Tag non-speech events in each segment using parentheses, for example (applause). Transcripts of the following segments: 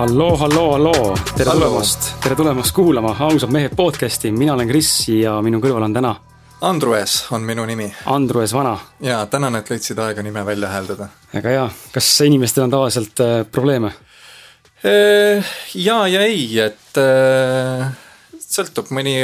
halloo, halloo, halloo, tere Halloo. tulemast, tere tulemast kuulama Ausad mehed podcasti, mina olen Kris ja minu kõrval on täna Andrues on minu nimi Andrus Vana. ja tänan, et leidsid aega nime välja hääldada. väga hea, kas inimestel on tavaliselt äh, probleeme? ja ja ei, et äh, sõltub, mõni,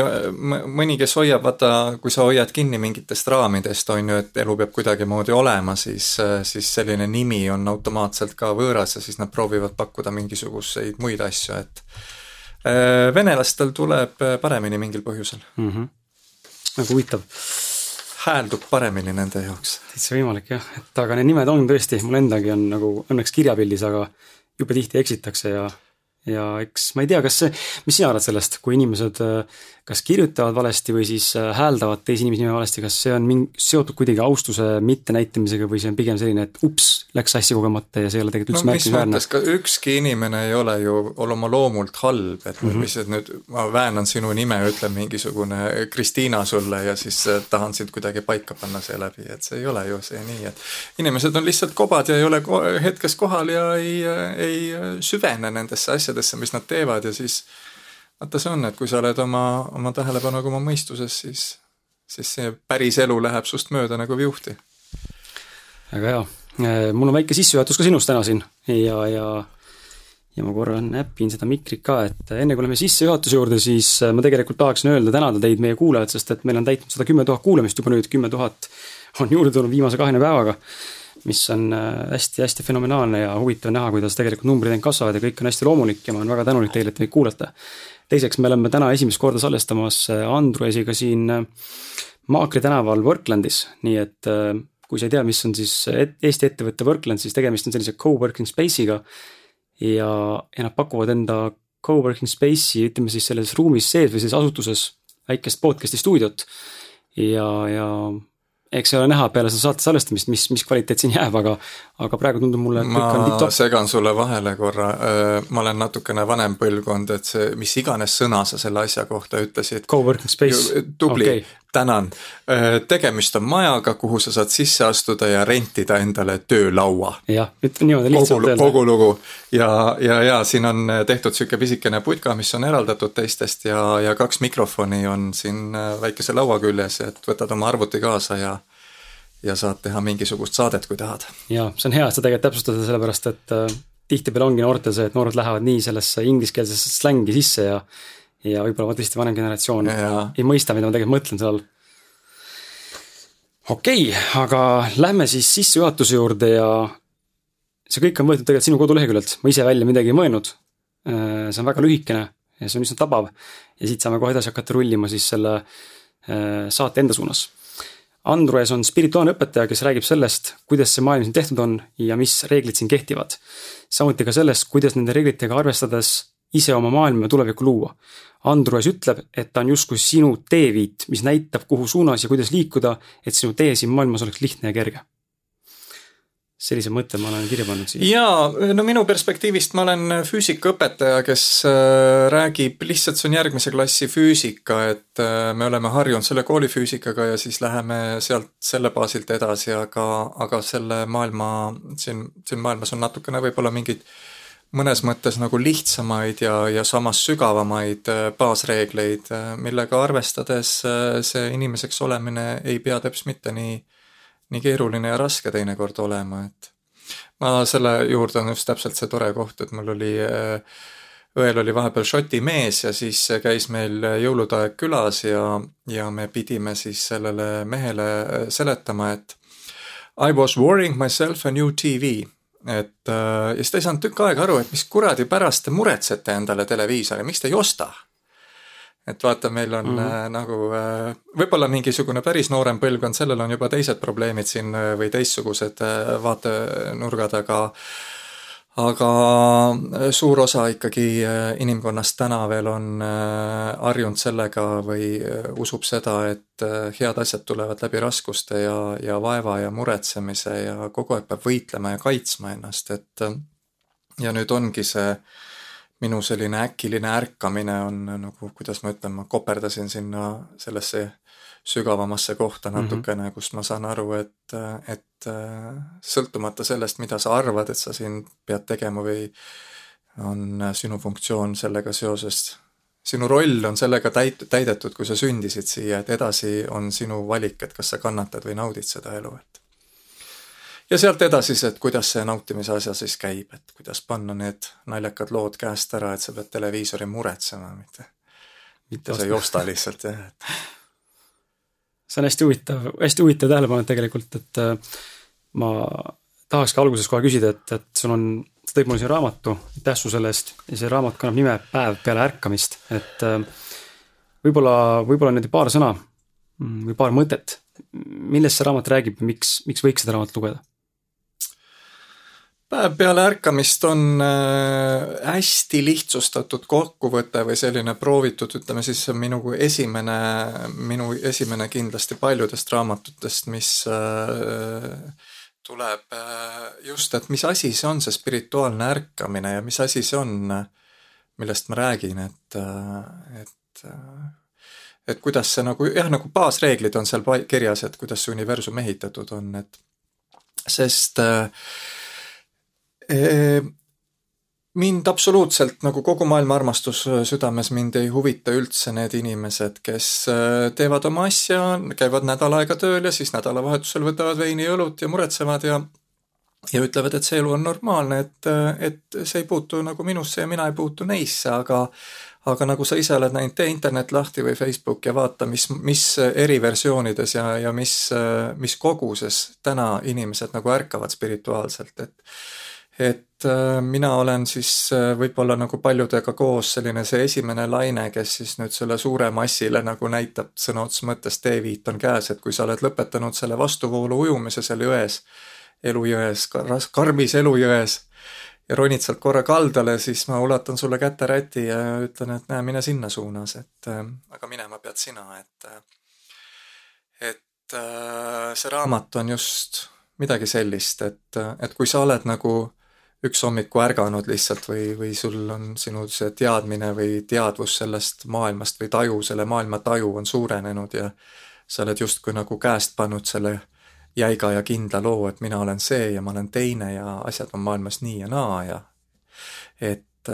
mõni, kes hoiab, vaata, kui sa hoiad kinni mingitest raamidest, on ju, et elu peab kuidagimoodi olema, siis, siis selline nimi on automaatselt ka võõras ja siis nad proovivad pakkuda mingisuguseid muid asju, et äh, venelastel tuleb paremini mingil põhjusel mm. -hmm. nagu huvitav, hääldub paremini nende jaoks. täitsa võimalik jah, et aga need nimed on tõesti, mul endagi on nagu õnneks kirjapildis, aga jube tihti eksitakse ja ja eks ma ei tea, kas see, mis sina arvad sellest, kui inimesed äh, kas kirjutavad valesti või siis äh, hääldavad teisi inimesi nime valesti, kas see on mingi, seotud kuidagi austuse mittenäitamisega või see on pigem selline, et ups, läks sassi kogemata ja see ei ole tegelikult üldse no mis märkimisväärne? ükski inimene ei ole ju oma loomult halb, et mm -hmm. mis, et nüüd ma väänan sinu nime, ütlen mingisugune Kristiina sulle ja siis äh, tahan sind kuidagi paika panna seeläbi, et see ei ole ju see nii, et inimesed on lihtsalt kobad ja ei ole hetkes kohal ja ei, ei süvene nendesse asjadesse, mis nad teevad ja siis vaata, see on, et kui sa oled oma, oma tähelepanuga oma mõistuses, siis, siis see päris elu läheb sust mööda nagu viuhti. väga hea, mul on väike sissejuhatus ka sinust täna siin ja, ja ja ma korra näpin seda mikrit ka, et enne kui läheme sissejuhatuse juurde, siis ma tegelikult tahaksin öelda, tänada teid, meie kuulajad, sest et meil on täitnud sada kümme tuhat kuulamist juba nüüd, kümme tuhat on juurde tulnud viimase kahekümne päevaga, mis on hästi-hästi fenomenaalne ja huvitav näha, kuidas tegelikult numbrid ainult kasvavad ja kõik on hästi loomulik ja ma olen väga tänulik teile, et te meid kuulate. Teiseks, me oleme täna esimest korda salvestamas Andruesiga siin Maakri tänaval Worklandis, nii et kui sa ei tea, mis on siis Eesti ettevõtte Workland, siis tegemist on sellise co-working space'iga ja, ja nad pakuvad enda co-working space'i, ütleme siis selles ruumis sees või selles asutuses väikest podcast'i stuudiot. ja, ja eks ei ole näha peale seda saate salvestamist, mis, mis kvaliteet siin jääb, aga, aga praegu tundub mulle, et kõik on tipp-topp. segan sulle vahele korra, ma olen natukene vanem põlvkond, et see, mis iganes sõna sa selle asja kohta ütlesid. Co-working space. tubli okay., tänan. tegemist on majaga, kuhu sa saad sisse astuda ja rentida endale töölaua. jah, ütleme niimoodi lihtsalt kogu, kogu lugu ja, ja, ja siin on tehtud niisugune pisikene putka, mis on eraldatud teistest ja, ja kaks mikrofoni on siin väikese laua küljes, et võtad oma arvuti kaasa ja ja saad teha mingisugust saadet, kui tahad. jaa, see on hea, et sa tegelikult täpsustad, sellepärast et äh, tihtipeale ongi noortel see, et noored lähevad nii sellesse ingliskeelsesse slängi sisse ja ja võib-olla tõesti vanem generatsioon ja. ei mõista, mida ma tegelikult mõtlen seal okei okay,, aga lähme siis sissejuhatuse juurde ja see kõik on võetud tegelikult sinu koduleheküljelt, ma ise välja midagi ei mõelnud. see on väga lühikene ja see on üsna tabav ja siit saame kohe edasi hakata rullima siis selle äh, saate enda suunas. Andrues on spirituaalne õpetaja, kes räägib sellest, kuidas see maailm siin tehtud on ja mis reeglid siin kehtivad. samuti ka sellest, kuidas nende reeglitega arvestades ise oma maailma ja tulevikku luua. Andrues ütleb, et ta on justkui sinu teeviit, mis näitab, kuhu suunas ja kuidas liikuda, et sinu tee siin maailmas oleks lihtne ja kerge. sellise mõtte ma olen kirja pannud siia. jaa, no minu perspektiivist ma olen füüsikaõpetaja, kes äh, räägib, lihtsalt see on järgmise klassi füüsika, et äh, me oleme harjunud selle kooli füüsikaga ja siis läheme sealt selle baasilt edasi, aga, aga selle maailma, siin, siin maailmas on natukene võib-olla mingid mõnes mõttes nagu lihtsamaid ja, ja samas sügavamaid äh, baasreegleid, millega arvestades see inimeseks olemine ei pea täpselt mitte nii nii keeruline ja raske teinekord olema, et ma selle juurde on just täpselt see tore koht, et mul oli õel oli vahepeal Šoti mees ja siis käis meil jõulude aeg külas ja, ja me pidime siis sellele mehele seletama, et I was worrying myself a new tv. Et ja siis ta ei saanud tükk aega aru, et mis kuradi pärast te muretsete endale televiisori, miks te ei osta? et vaata, meil on mm -hmm. äh, nagu äh, võib-olla mingisugune päris noorem põlvkond, sellel on juba teised probleemid siin äh, või teistsugused äh, vaatenurgad, aga aga äh, suur osa ikkagi äh, inimkonnast täna veel on äh, harjunud sellega või usub seda, et head asjad tulevad läbi raskuste ja, ja vaeva ja muretsemise ja kogu aeg peab võitlema ja kaitsma ennast, et ja nüüd ongi see minu selline äkiline ärkamine on nagu, kuidas ma ütlen, ma koperdasin sinna sellesse sügavamasse kohta natukene mm, -hmm. kust ma saan aru, et, et sõltumata sellest, mida sa arvad, et sa siin pead tegema või on sinu funktsioon sellega seoses, sinu roll on sellega täit-, täidetud, kui sa sündisid siia, et edasi on sinu valik, et kas sa kannatad või naudid seda elu, et ja sealt edasi see, et kuidas see nautimise asja siis käib, et kuidas panna need naljakad lood käest ära, et sa pead televiisori muretsema, mitte, mitte sa ei osta lihtsalt, jah, et see on hästi huvitav, hästi huvitav tähelepanek tegelikult, et äh, ma tahakski alguses kohe küsida, et, et sul on, sa tõid mulle siia raamatu, aitäh su selle eest, ja see raamat kannab nime Päev peale ärkamist, et äh, võib-olla, võib-olla niimoodi paar sõna mm, või paar mõtet, millest see raamat räägib miks, miks võiks seda raamatut lugeda? Päev peale ärkamist on äh, hästi lihtsustatud kokkuvõte või selline proovitud, ütleme siis minu esimene, minu esimene kindlasti paljudest raamatutest, mis äh, tuleb äh, just, et mis asi see on, see spirituaalne ärkamine ja mis asi see on, millest ma räägin, et, et et kuidas see nagu jah, nagu baasreeglid on seal kirjas, et kuidas see universum ehitatud on, et sest äh, mind absoluutselt nagu kogu maailma armastus südames mind ei huvita üldse need inimesed, kes teevad oma asja, käivad nädal aega tööl ja siis nädalavahetusel võtavad veini ja õlut ja muretsevad ja ja ütlevad, et see elu on normaalne, et, et see ei puutu nagu minusse ja mina ei puutu neisse, aga aga nagu sa ise oled näinud, tee internet lahti või Facebook ja vaata, mis, mis eriversioonides ja, ja mis, mis koguses täna inimesed nagu ärkavad spirituaalselt, et et äh, mina olen siis äh, võib-olla nagu paljudega koos selline see esimene laine, kes siis nüüd selle suure massile nagu näitab sõna otseses mõttes teeviit on käes, et kui sa oled lõpetanud selle vastuvoolu ujumise seal jões, elujões, karmis elujões ja ronid sealt korra kaldale, siis ma ulatan sulle käteräti ja ütlen, et näe, mine sinna suunas, et äh, aga minema pead sina, et et see raamat on just midagi sellist, et, et kui sa oled nagu üks hommiku ärganud lihtsalt või, või sul on sinu see teadmine või teadvus sellest maailmast või taju, selle maailma taju on suurenenud ja sa oled justkui nagu käest pannud selle jäiga ja kindla loo, et mina olen see ja ma olen teine ja asjad on maailmas nii ja naa ja et,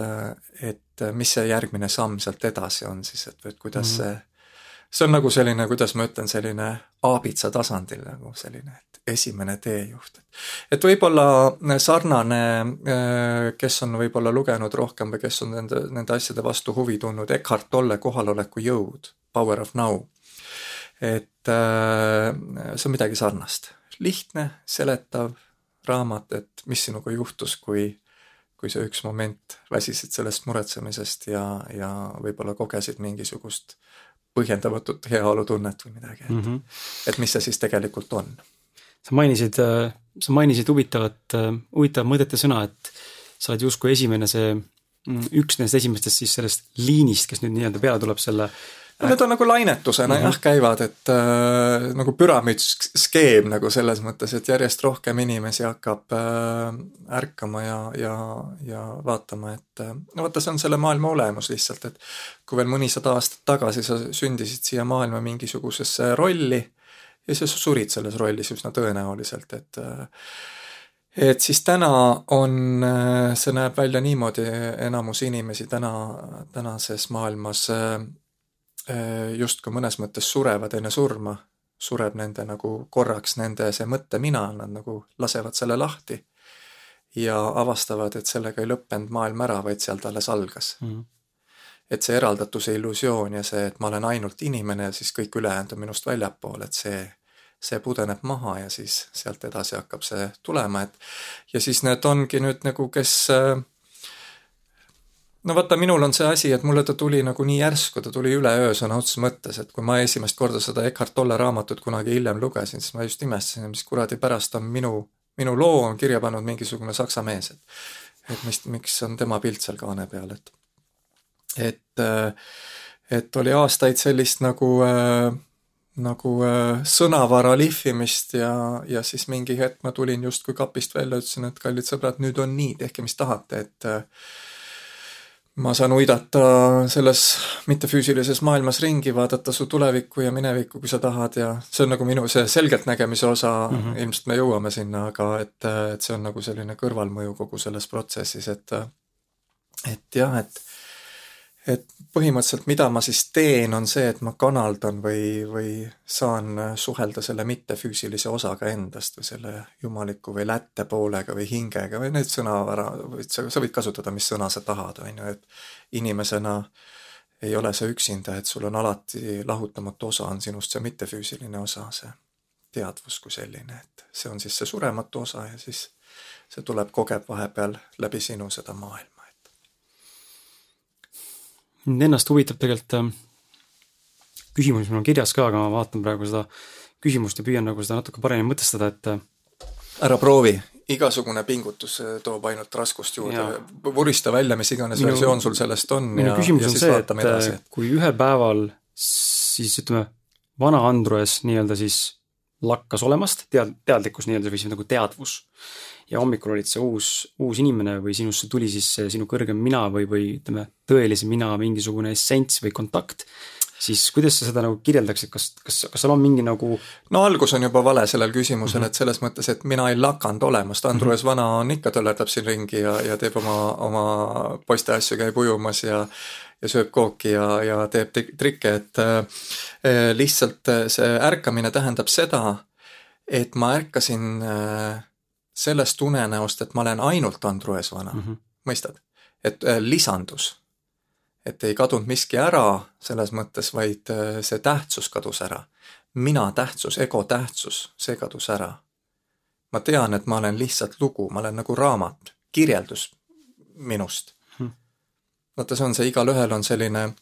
et mis see järgmine samm sealt edasi on siis, et, et kuidas mm -hmm. see see on nagu selline, kuidas ma ütlen, selline aabitsa tasandil nagu selline, et esimene teejuht. et võib-olla sarnane, äh, kes on võib-olla lugenud rohkem või kes on nende, nende asjade vastu huvi tundnud, Eckhart Tolle kohaloleku jõud, Power of Now. et äh, see on midagi sarnast, lihtne, seletav raamat, et mis sinuga juhtus, kui kui sa üks moment väsisid sellest muretsemisest ja, ja võib-olla kogesid mingisugust põhjendamatut heaolutunnet või midagi, et mm, -hmm. et mis see siis tegelikult on. sa mainisid, äh, sa mainisid huvitavat, äh, huvitavat ja sõna, et sa oled justkui esimene see, mm, üks nendest esimestest siis sellest liinist, kes nüüd nii-öelda peale tuleb selle no need on nagu lainetusena mm -hmm. jah, käivad, et äh, nagu püramiidskeem nagu selles mõttes, et järjest rohkem inimesi hakkab äh, ärkama ja, ja, ja vaatama, et äh, no vaata, see on selle maailma olemus lihtsalt, et kui veel mõnisada aastat tagasi sa sündisid siia maailma mingisugusesse rolli ja sa surid selles rollis üsna tõenäoliselt, et äh, et siis täna on, äh, see näeb välja niimoodi, enamus inimesi täna, tänases maailmas äh, justkui mõnes mõttes surevad enne surma, sureb nende nagu korraks nende see mõttemina, nad nagu lasevad selle lahti ja avastavad, et sellega ei lõppenud maailm ära, vaid sealt alles algas mm. -hmm. et see eraldatuse illusioon ja see, et ma olen ainult inimene ja siis kõik ülejäänud on minust väljapool, et see, see pudeneb maha ja siis sealt edasi hakkab see tulema, et ja siis need ongi nüüd nagu, kes äh, no vaata, minul on see asi, et mulle ta tuli nagu nii järsku, ta tuli üleöö sõna otseses mõttes, et kui ma esimest korda seda Eckart Tolle raamatut kunagi hiljem lugesin, siis ma just imestasin, mis kuradi pärast on minu, minu loo on kirja pannud mingisugune saksa mees, et et mis, miks on tema pilt seal kaane peal, et et, et oli aastaid sellist nagu äh, nagu äh, sõnavara lihvimist ja, ja siis mingi hetk ma tulin justkui kapist välja, ütlesin, et kallid sõbrad, nüüd on nii, tehke mis tahate, et äh, ma saan uidata selles mittefüüsilises maailmas ringi, vaadata su tulevikku ja minevikku, kui sa tahad ja see on nagu minu see selgeltnägemise osa mm, -hmm. ilmselt me jõuame sinna, aga et, et see on nagu selline kõrvalmõju kogu selles protsessis, et et jah, et et põhimõtteliselt, mida ma siis teen, on see, et ma kanaldan või, või saan suhelda selle mittefüüsilise osaga endast või selle jumaliku või lätte poolega või hingega või need sõnavara, sa, sa võid kasutada, mis sõna sa tahad, on ju, et inimesena ei ole sa üksinda, et sul on alati lahutamatu osa on sinust see mittefüüsiline osa, see teadvus kui selline, et see on siis see surematu osa ja siis see tuleb, kogeb vahepeal läbi sinu seda maailma mind ennast huvitab tegelikult äh, küsimus, mis mul on kirjas ka, aga ma vaatan praegu seda küsimust ja püüan nagu seda natuke paremini mõtestada, et äh, ära proovi, igasugune pingutus äh, toob ainult raskust juurde, vurista välja, mis iganes minu, versioon sul sellest on minu ja, küsimus ja on see, et edasi. kui ühel päeval siis ütleme, vana Androes nii-öelda siis lakkas olemast, tead-, teadlikkus nii-öelda või siis nagu teadvus ja hommikul olid sa uus, uus inimene või sinusse tuli siis sinu kõrgem mina või, või ütleme, tõelise mina mingisugune essents või kontakt, siis kuidas sa seda nagu kirjeldaksid, kas, kas, kas seal on mingi nagu no algus on juba vale sellel küsimusel mm, -hmm. et selles mõttes, et mina ei lakanud olemast, Andrus mm -hmm. vana on ikka, töllerdab siin ringi ja, ja teeb oma, oma poiste asju, käib ujumas ja ja sööb kooki ja, ja teeb trikke, et äh, lihtsalt see ärkamine tähendab seda, et ma ärkasin äh, sellest unenäost, et ma olen ainult Andrus vana mm, -hmm. mõistad? et äh, lisandus. et ei kadunud miski ära selles mõttes, vaid äh, see tähtsus kadus ära. mina tähtsus, ego tähtsus, see kadus ära. ma tean, et ma olen lihtsalt lugu, ma olen nagu raamat, kirjeldus minust mm. -hmm. vaata, see on see, igalühel on selline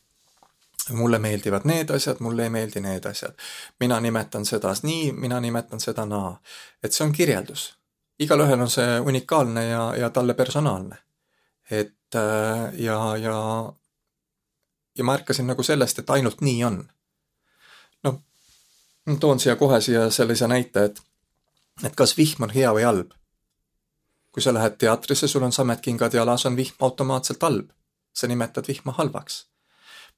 mulle meeldivad need asjad, mulle ei meeldi need asjad. mina nimetan seda nii, mina nimetan seda naa. et see on kirjeldus igalühel on see unikaalne ja, ja talle personaalne. et äh, ja, ja, ja ma ärkasin nagu sellest, et ainult nii on. noh, toon siia kohe siia sellise näite, et, et kas vihm on hea või halb. kui sa lähed teatrisse, sul on sametkingad jalas, on vihm automaatselt halb. sa nimetad vihma halvaks.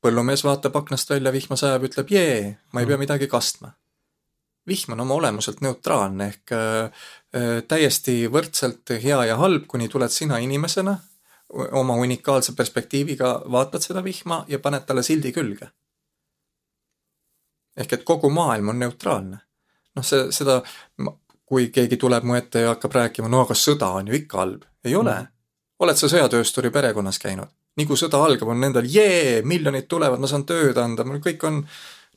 põllumees vaatab aknast välja, vihma sajab, ütleb jee, ma ei pea midagi kastma vihm on oma olemuselt neutraalne ehk äh, täiesti võrdselt hea ja halb, kuni tuled sina inimesena oma unikaalse perspektiiviga, vaatad seda vihma ja paned talle sildi külge. ehk et kogu maailm on neutraalne. noh, see, seda, kui keegi tuleb mu ette ja hakkab rääkima, no aga sõda on ju ikka halb. ei ole mm.. oled sa sõjatöösturi perekonnas käinud? nii kui sõda algab, on nendel jee, miljonid tulevad, ma saan tööd anda, mul kõik on,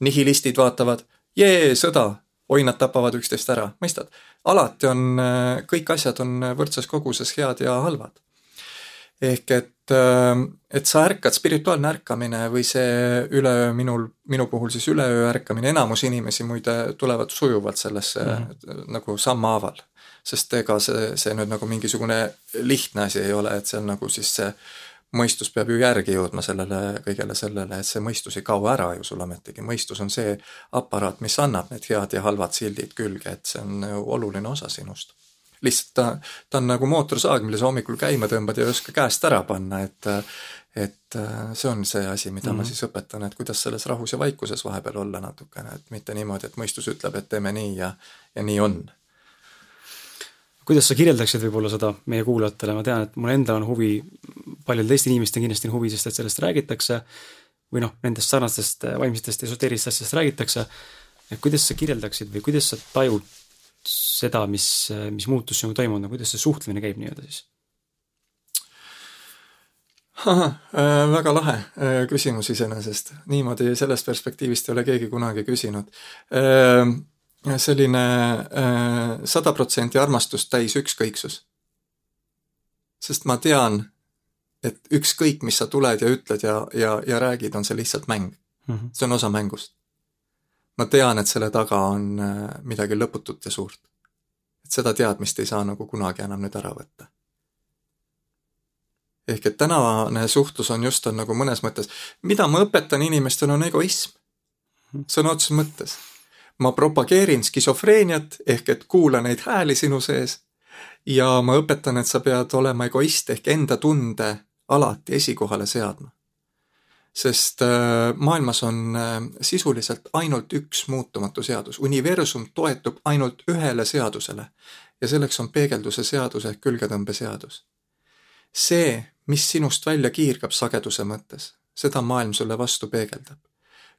nihilistid vaatavad, jee, sõda, oi, nad tapavad üksteist ära, mõistad? Alati on, äh, kõik asjad on võrdses koguses head ja halvad. ehk et, äh, et sa ärkad, spirituaalne ärkamine või see üleöö minul, minu puhul siis üleöö ärkamine, enamus inimesi muide tulevad sujuvalt sellesse mm -hmm. nagu sammhaaval. sest ega see, see nüüd nagu mingisugune lihtne asi ei ole, et see on nagu siis see mõistus peab ju järgi jõudma sellele kõigele sellele, et see mõistus ei kao ära ju sul ometigi, mõistus on see aparaat, mis annab need head ja halvad sildid külge, et see on ju oluline osa sinust. lihtsalt ta, ta on nagu mootorsaag, mille sa hommikul käima tõmbad ja ei oska käest ära panna, et et see on see asi, mida mm -hmm. ma mhm. siis õpetan, et kuidas selles rahus ja vaikuses vahepeal olla natukene, et mitte niimoodi, et mõistus ütleb, et teeme nii ja, ja nii on kuidas sa kirjeldaksid võib-olla seda meie kuulajatele, ma tean, et mul endal on huvi, paljudel teistel inimestel kindlasti on huvi, sest et sellest räägitakse, või noh, nendest sarnastest vaimsetest esoteerilistest asjadest räägitakse, et kuidas sa kirjeldaksid või kuidas sa tajud seda, mis, mis muutus sinuga toimunud? On, kuidas see suhtlemine käib nii-öelda siis? äh,, väga lahe äh, küsimus iseenesest, niimoodi sellest perspektiivist ei ole keegi kunagi küsinud. Äh, selline äh, sada protsenti armastust täis ükskõiksus. sest ma tean, et ükskõik, mis sa tuled ja ütled ja, ja, ja räägid, on see lihtsalt mäng mm. -hmm. see on osa mängust. ma tean, et selle taga on äh, midagi lõputut ja suurt. et seda teadmist ei saa nagu kunagi enam nüüd ära võtta. ehk et tänane suhtlus on just, on nagu mõnes mõttes, mida ma õpetan inimestele, on egoism. Mhm. sõna otseses mõttes ma propageerin skisofreeniat ehk et kuula neid hääli sinu sees ja ma õpetan, et sa pead olema egoist ehk enda tunde alati esikohale seadma. sest äh, maailmas on äh, sisuliselt ainult üks muutumatu seadus, universum toetub ainult ühele seadusele ja selleks on peegelduse seadus ehk külgetõmbeseadus. see, mis sinust välja kiirgab sageduse mõttes, seda maailm sulle vastu peegeldab.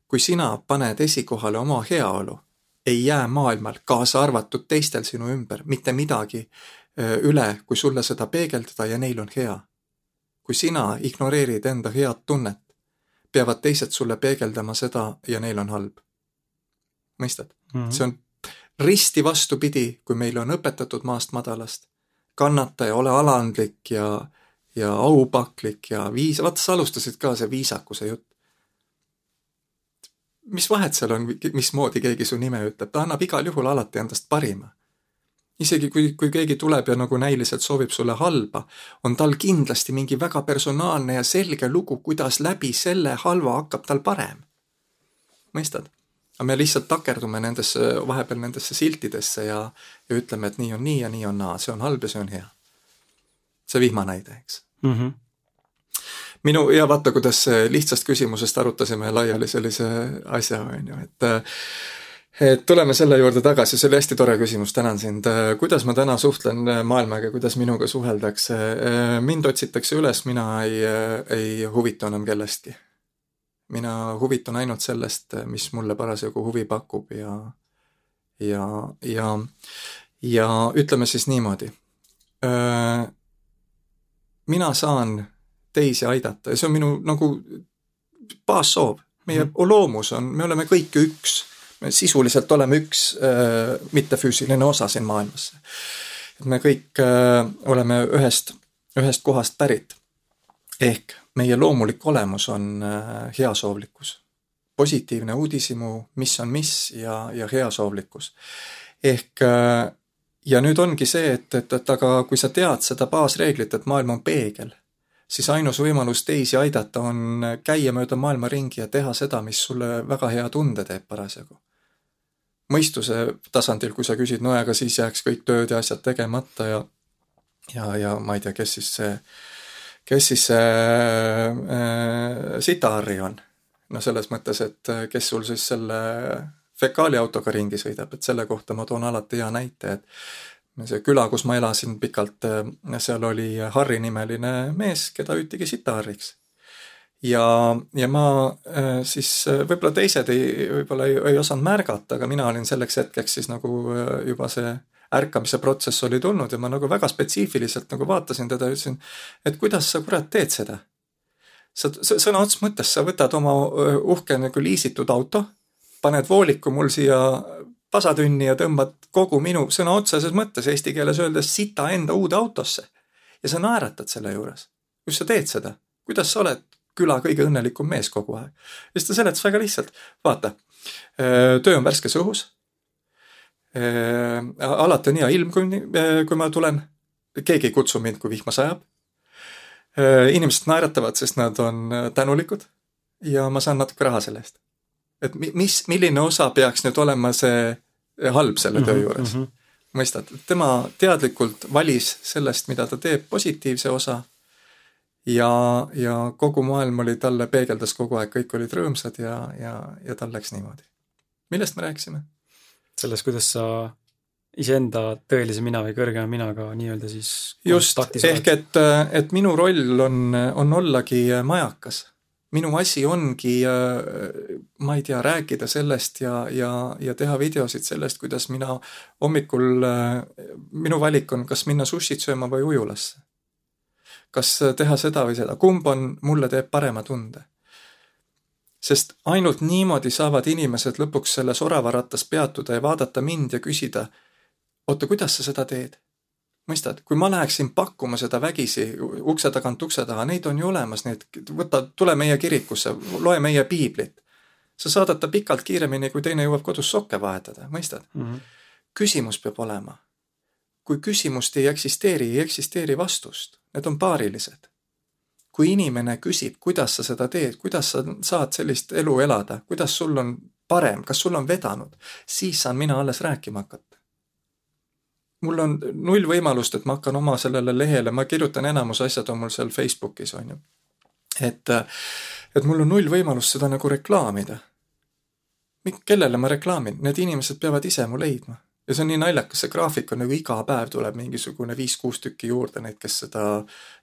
kui sina paned esikohale oma heaolu, ei jää maailmal, kaasa arvatud teistel sinu ümber, mitte midagi üle, kui sulle seda peegeldada ja neil on hea. kui sina ignoreerid enda head tunnet, peavad teised sulle peegeldama seda ja neil on halb. mõistad mm? -hmm. see on risti vastupidi, kui meile on õpetatud maast madalast. kannata ja ole alandlik ja, ja aupaklik ja viis-, vaata sa alustasid ka see viisakuse jutt. Mis vahet seal on, mismoodi keegi su nime ütleb, ta annab igal juhul alati endast parima. isegi kui, kui keegi tuleb ja nagu näiliselt soovib sulle halba, on tal kindlasti mingi väga personaalne ja selge lugu, kuidas läbi selle halva hakkab tal parem. mõistad? aga me lihtsalt takerdume nendesse, vahepeal nendesse siltidesse ja, ja ütleme, et nii on nii ja nii on naa, see on halb ja see on hea. see vihmanäide, eks mm. -hmm. Minu, ja vaata, kuidas lihtsast küsimusest arutasime laiali sellise asja, on ju, et et tuleme selle juurde tagasi, see oli hästi tore küsimus, tänan sind. kuidas ma täna suhtlen maailmaga, kuidas minuga suheldakse? mind otsitakse üles, mina ei, ei huvitu enam kellestki mina huvitun ainult sellest, mis mulle parasjagu huvi pakub ja, ja, ja, ja ütleme siis niimoodi. mina saan teisi aidata ja see on minu nagu baassoov. meie mm -hmm. loomus on, me oleme kõik üks. me sisuliselt oleme üks äh, mittefüüsiline osa siin maailmas. et me kõik äh, oleme ühest, ühest kohast pärit. ehk meie loomulik olemus on äh, heasoovlikkus. positiivne uudishimu, mis on mis ja, ja heasoovlikkus. ehk äh, ja nüüd ongi see, et, et, et aga kui sa tead seda baasreeglit, et maailm on peegel, siis ainus võimalus teisi aidata on käia mööda maailma ringi ja teha seda, mis sulle väga hea tunde teeb parasjagu. mõistuse tasandil, kui sa küsid, no aga siis jääks kõik tööd ja asjad tegemata ja ja, ja ma ei tea, kes siis see kes siis see äh, sitaharri on. no selles mõttes, et kes sul siis selle fekaaliautoga ringi sõidab, et selle kohta ma toon alati hea näite, et see küla, kus ma elasin pikalt, äh, seal oli Harri nimeline mees, keda hüütigi sitaharriks. ja, ja ma äh, siis võib-olla teised ei, võib-olla ei, ei osanud märgata, aga mina olin selleks hetkeks siis nagu juba see ärkamise protsess oli tulnud ja ma nagu väga spetsiifiliselt nagu vaatasin teda ja ütlesin, et kuidas sa kurat teed seda. sa sõna otseses mõttes, sa võtad oma uhke nagu liisitud auto, paned vooliku mul siia pasatünni ja tõmbad kogu minu sõna otseses mõttes eesti keeles öeldes sita enda uude autosse. ja sa naeratad selle juures. kus sa teed seda? kuidas sa oled küla kõige õnnelikum mees kogu aeg? ja siis ta seletas väga lihtsalt, vaata, töö on värskes õhus alati on hea ilm, kui, kui ma tulen. keegi ei kutsu mind, kui vihma sajab. Inimesed naeratavad, sest nad on tänulikud ja ma saan natuke raha selle eest. et mis, milline osa peaks nüüd olema see halb selle töö mhm, juures mm? -hmm. mõistad, tema teadlikult valis sellest, mida ta teeb, positiivse osa ja, ja kogu maailm oli talle, peegeldas kogu aeg, kõik olid rõõmsad ja, ja, ja tal läks niimoodi. millest me rääkisime? selles, kuidas sa iseenda tõelise mina või kõrgema minaga nii-öelda siis just, ehk et, et minu roll on, on ollagi majakas. Minu asi ongi, ma ei tea, rääkida sellest ja, ja, ja teha videosid sellest, kuidas mina hommikul, minu valik on, kas minna sushit sööma või ujulasse. kas teha seda või seda, kumb on, mulle teeb parema tunde sest ainult niimoodi saavad inimesed lõpuks selles oravaratas peatuda ja vaadata mind ja küsida, oota, kuidas sa seda teed? Mõistad, kui ma läheksin pakkuma seda vägisi ukse tagant ukse taha, neid on ju olemas, need, võta, tule meie kirikusse, loe meie piiblit. sa saadad ta pikalt kiiremini, kui teine jõuab kodus sokke vahetada, mõistad mm? -hmm. küsimus peab olema. kui küsimust ei eksisteeri, ei eksisteeri vastust, need on paarilised kui inimene küsib, kuidas sa seda teed, kuidas sa saad sellist elu elada, kuidas sul on parem, kas sul on vedanud, siis saan mina alles rääkima hakata. Mul on null võimalust, et ma hakkan oma sellele lehele, ma kirjutan enamus asjad on mul seal Facebookis, on ju. et, et mul on null võimalust seda nagu reklaamida. kellele ma reklaamin, need inimesed peavad ise mu leidma ja see on nii naljakas, see graafik on nagu iga päev tuleb mingisugune viis-kuus tükki juurde neid, kes seda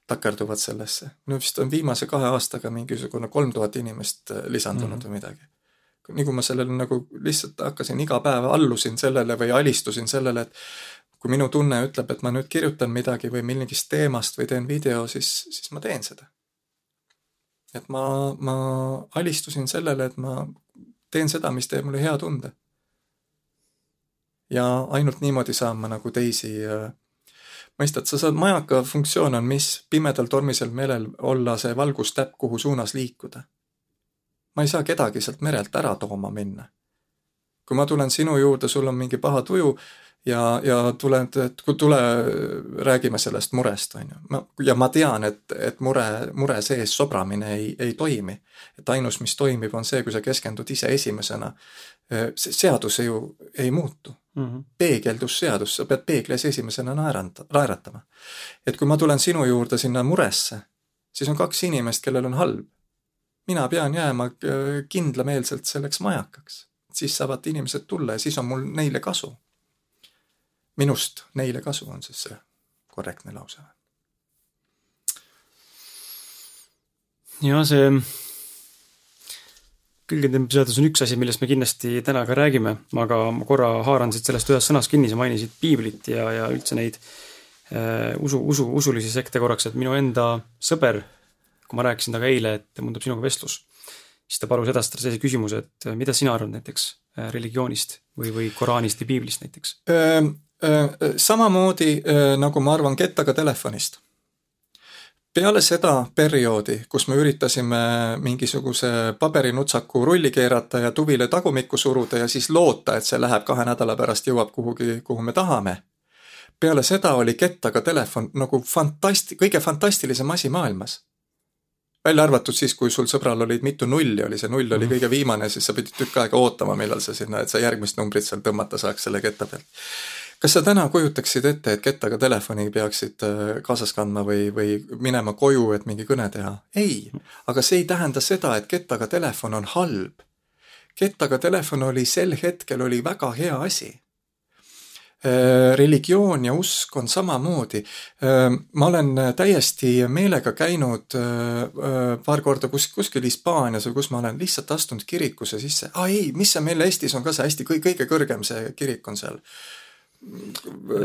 takerduvad sellesse. no vist on viimase kahe aastaga mingisugune kolm tuhat inimest lisandunud mm -hmm. või midagi nii kui ma sellele nagu lihtsalt hakkasin iga päev allusin sellele või alistusin sellele, et kui minu tunne ütleb, et ma nüüd kirjutan midagi või mingist teemast või teen video, siis, siis ma teen seda. et ma, ma alistusin sellele, et ma teen seda, mis teeb mulle hea tunde. ja ainult niimoodi saan ma nagu teisi äh, mõistad, sa saad, majaka funktsioon on mis? pimedal tormisel merel olla see valgustäpp, kuhu suunas liikuda ma ei saa kedagi sealt merelt ära tooma minna. kui ma tulen sinu juurde, sul on mingi paha tuju ja, ja kui tule, räägime sellest murest, on ju. ma, ja ma tean, et, et mure, mure sees sobramine ei, ei toimi. et ainus, mis toimib, on see, kui sa keskendud ise esimesena. seadus ju ei muutu mm -hmm. peegeldusseadus, sa pead peeglis esimesena naeranda, naeratama. et kui ma tulen sinu juurde sinna muresse, siis on kaks inimest, kellel on halb mina pean jääma äh, kindlameelselt selleks majakaks. siis saavad inimesed tulla ja siis on mul neile kasu. Minust neile kasu on siis see korrektne lause. ja see külgetempliseadus on üks asi, millest me kindlasti täna ka räägime, aga ma korra haaran siit sellest ühest sõnast kinni, sa mainisid piiblit ja, ja üldse neid äh, usu, usu, usulisi sekte korraks, et minu enda sõber kui ma rääkisin temaga eile, et mul tuleb sinuga vestlus, siis ta palus edastada sellise küsimuse, et mida sina arvad näiteks äh, religioonist või, või Koraanist ja piiblist näiteks? Samamoodi nagu ma arvan kettaga telefonist. peale seda perioodi, kus me üritasime mingisuguse paberinutsaku rulli keerata ja tuvile tagumikku suruda ja siis loota, et see läheb kahe nädala pärast, jõuab kuhugi, kuhu me tahame peale seda oli kettaga telefon nagu fantasti-, kõige fantastilisem asi maailmas välja arvatud siis, kui sul sõbral olid mitu nulli, oli see null oli mhm. kõige viimane, siis sa pidid tükk aega ootama, millal sa sinna, et sa järgmist numbrit seal tõmmata saaks selle ketta pealt. Kas sa täna kujutaksid ette, et kettaga telefoni peaksid äh, kaasas kandma või, või minema koju, et mingi kõne teha? ei, aga see ei tähenda seda, et kettaga telefon on halb. kettaga telefon oli sel hetkel, oli väga hea asi Äh, religioon ja usk on samamoodi. Äh, ma olen täiesti meelega käinud paar korda kus, kuskil Hispaanias või kus ma olen lihtsalt astunud kirikusse sisse. aa ei, mis see meil Eestis on ka see hästi kõige kõrgem see kirik on seal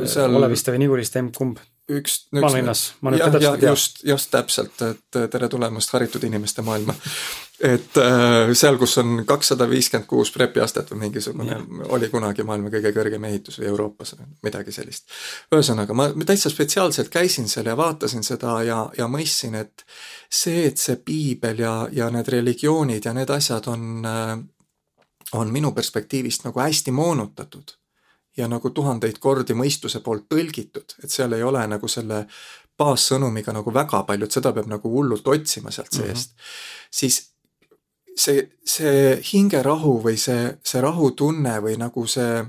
seal Oleviste või Niguliste, kumb? üks, üks maalinnas, ma nüüd täpselt ei tea. just, just täpselt, et tere tulemast haritud inimeste maailma. et äh, seal, kus on kakssada viiskümmend kuus prepiastet või mingisugune, oli kunagi maailma kõige kõrgem ehitus või Euroopas, midagi sellist. ühesõnaga, ma täitsa spetsiaalselt käisin seal ja vaatasin seda ja, ja mõistsin, et see, et see piibel ja, ja need religioonid ja need asjad on äh, on minu perspektiivist nagu hästi moonutatud ja nagu tuhandeid kordi mõistuse poolt tõlgitud, et seal ei ole nagu selle baassõnumiga nagu väga palju, et seda peab nagu hullult otsima sealt mhm. seest mm, -hmm. siis see, see hingerahu või see, see rahutunne või nagu see,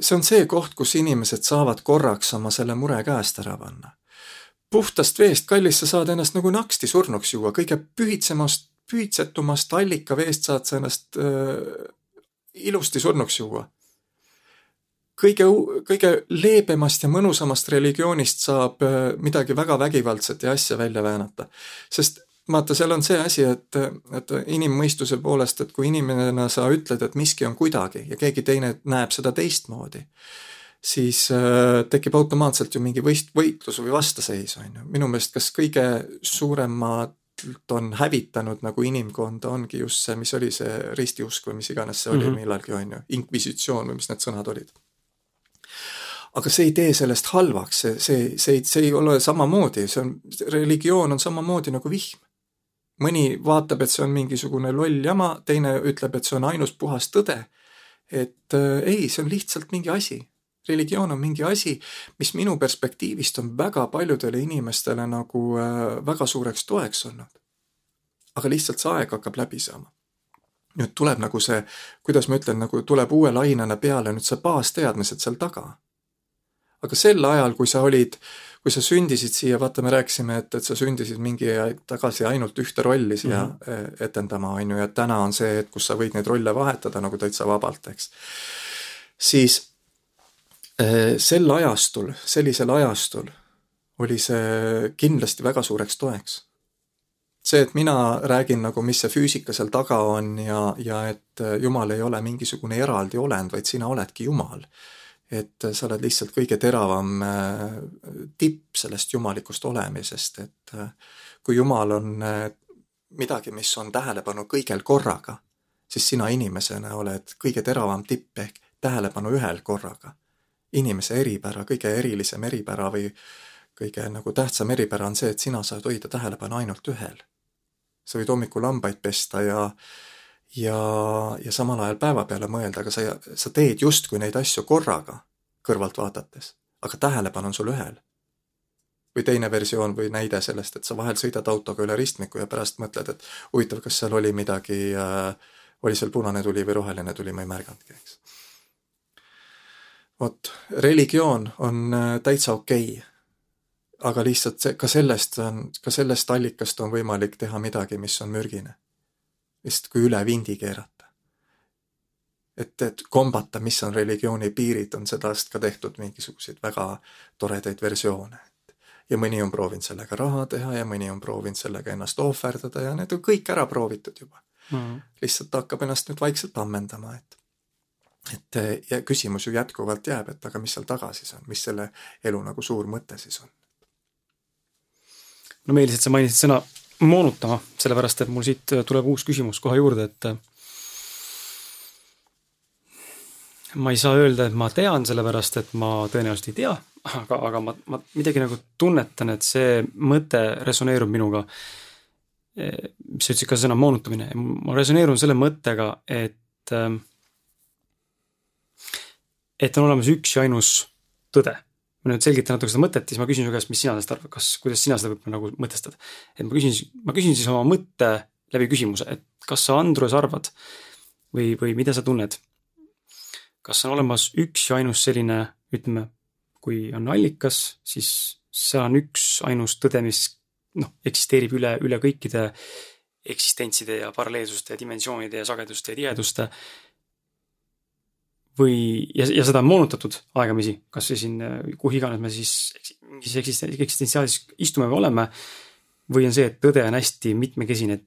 see on see koht, kus inimesed saavad korraks oma selle mure käest ära panna. puhtast veest, kallis, sa saad ennast nagu naksti surnuks juua, kõige pühitsemast, pühitsetumast allikaveest saad sa ennast äh, ilusti surnuks juua kõige, kõige leebemast ja mõnusamast religioonist saab äh, midagi väga vägivaldset ja asja välja väänata. sest vaata, seal on see asi, et, et inimmõistuse poolest, et kui inimene sa ütled, et miski on kuidagi ja keegi teine näeb seda teistmoodi, siis äh, tekib automaatselt ju mingi võist-, võitlus või vastaseis, on ju. minu meelest kas kõige suuremad on hävitanud nagu inimkonda, ongi just see, mis oli see ristiusk või mis iganes see oli mm -hmm. millalgi, on ju, inkvisitsioon või mis need sõnad olid aga see ei tee sellest halvaks, see, see, see see ei ole samamoodi, see on, religioon on samamoodi nagu vihm. mõni vaatab, et see on mingisugune loll jama, teine ütleb, et see on ainus puhas tõde. et äh, ei, see on lihtsalt mingi asi. religioon on mingi asi, mis minu perspektiivist on väga paljudele inimestele nagu äh, väga suureks toeks olnud. aga lihtsalt see aeg hakkab läbi saama nüüd tuleb nagu see, kuidas ma ütlen, nagu tuleb uue lainena peale nüüd see baasteadmised seal taga aga sel ajal, kui sa olid, kui sa sündisid siia, vaata, me rääkisime, et, et sa sündisid mingi aeg tagasi ainult ühte rolli siia mm -hmm. etendama, on ju, ja täna on see, et kus sa võid neid rolle vahetada nagu täitsa vabalt, eks. siis Äh, sel ajastul, sellisel ajastul oli see kindlasti väga suureks toeks. see, et mina räägin nagu, mis see füüsika seal taga on ja, ja et Jumal ei ole mingisugune eraldi olend, vaid sina oledki Jumal. Et sa oled lihtsalt kõige teravam äh, tipp sellest jumalikust olemisest, et äh, kui Jumal on midagi, mis on tähelepanu kõigel korraga, siis sina inimesena oled kõige teravam tipp ehk tähelepanu ühel korraga inimese eripära, kõige erilisem eripära või kõige nagu tähtsam eripära on see, et sina saad hoida tähelepanu ainult ühel. sa võid hommikul hambaid pesta ja ja, ja samal ajal päeva peale mõelda, aga sa, sa teed justkui neid asju korraga kõrvalt vaadates, aga tähelepanu on sul ühel. või teine versioon või näide sellest, et sa vahel sõidad autoga üle ristmiku ja pärast mõtled, et huvitav, kas seal oli midagi äh,, oli seal punane tuli või roheline tuli, ma ei märganudki, eks vot, religioon on äh, täitsa okei okay.. aga lihtsalt see, ka sellest on, ka sellest allikast on võimalik teha midagi, mis on mürgine. Lihtsalt kui üle vindi keerata. et, et kombata, mis on religiooni piirid, on sedast ka tehtud mingisuguseid väga toredaid versioone. ja mõni on proovinud sellega raha teha ja mõni on proovinud sellega ennast ohverdada ja need on kõik ära proovitud juba mm. lihtsalt hakkab ennast nüüd vaikselt ammendama, et et ja küsimus ju jätkuvalt jääb, et aga mis seal taga siis on, mis selle elu nagu suur mõte siis on? no Meelis, et sa mainisid sõna moonutama, sellepärast et mul siit tuleb uus küsimus kohe juurde, et ma ei saa öelda, et ma tean, sellepärast et ma tõenäoliselt ei tea, aga, aga ma, ma midagi nagu tunnetan, et see mõte resoneerub minuga. mis sa ütlesid ka sõna moonutamine, ma resoneerun selle mõttega, et äh, et on olemas üks ja ainus tõde. Ma nüüd selgitan natuke seda mõtet, siis ma küsin su käest, mis sina sellest arvad, kas, kuidas sina seda võib-olla nagu mõtestad. et ma küsin, ma küsin siis oma mõtte läbi küsimuse, et kas sa, Andrus, arvad või, või mida sa tunned? kas on olemas üks ja ainus selline, ütleme, kui on allikas, siis seal on üks ainus tõde, mis noh, eksisteerib üle, üle kõikide eksistentside ja paralleelsuste ja dimensioonide ja sageduste ja tiheduste või, ja, ja seda on moonutatud aegamisi, kas või siin, kuhu iganes me siis mingis eksistentsiaalis istume või oleme. või on see, et tõde on hästi mitmekesine, et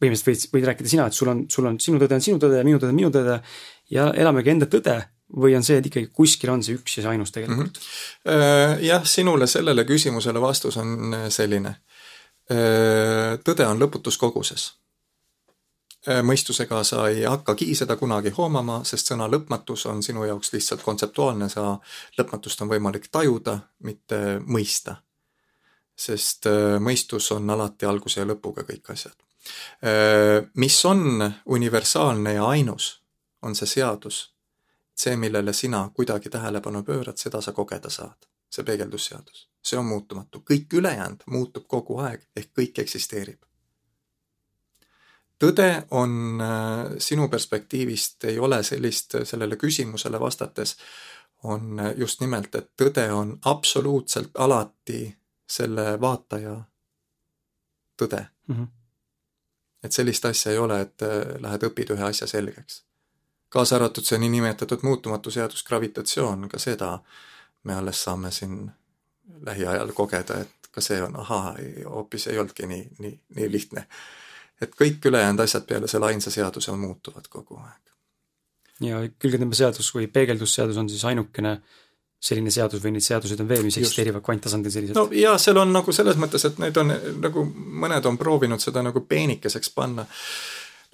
põhimõtteliselt võid, võid rääkida sina, et sul on, sul on, sinu tõde on sinu tõde ja minu tõde on minu tõde. ja elamegi enda tõde või on see, et ikkagi kuskil on see üks ja see ainus tegelikult mm? -hmm. jah, sinule sellele küsimusele vastus on selline. tõde on lõputus koguses Äh, mõistusega sa ei hakkagi seda kunagi hoomama, sest sõna lõpmatus on sinu jaoks lihtsalt kontseptuaalne, sa lõpmatust on võimalik tajuda, mitte mõista. sest äh, mõistus on alati alguse ja lõpuga kõik asjad. Äh, mis on universaalne ja ainus, on see seadus. see, millele sina kuidagi tähelepanu pöörad, seda sa kogeda saad, see peegeldusseadus. see on muutumatu, kõik ülejäänud muutub kogu aeg, ehk kõik eksisteerib tõde on äh, sinu perspektiivist, ei ole sellist, äh, sellele küsimusele vastates, on äh, just nimelt, et tõde on absoluutselt alati selle vaataja tõde mm. -hmm. et sellist asja ei ole, et lähed õpid ühe asja selgeks. kaasa arvatud see niinimetatud muutumatu seadus gravitatsioon, ka seda me alles saame siin lähiajal kogeda, et ka see on ahaa, hoopis ei olnudki nii, nii, nii lihtne et kõik ülejäänud asjad peale selle ainsa seaduse muutuvad kogu aeg. ja külgetõmbeseadus või peegeldusseadus on siis ainukene selline seadus või neid seaduseid on veel, mis Just. eksisteerivad kvanttasandil selliselt? no jaa, seal on nagu selles mõttes, et need on nagu mõned on proovinud seda nagu peenikeseks panna.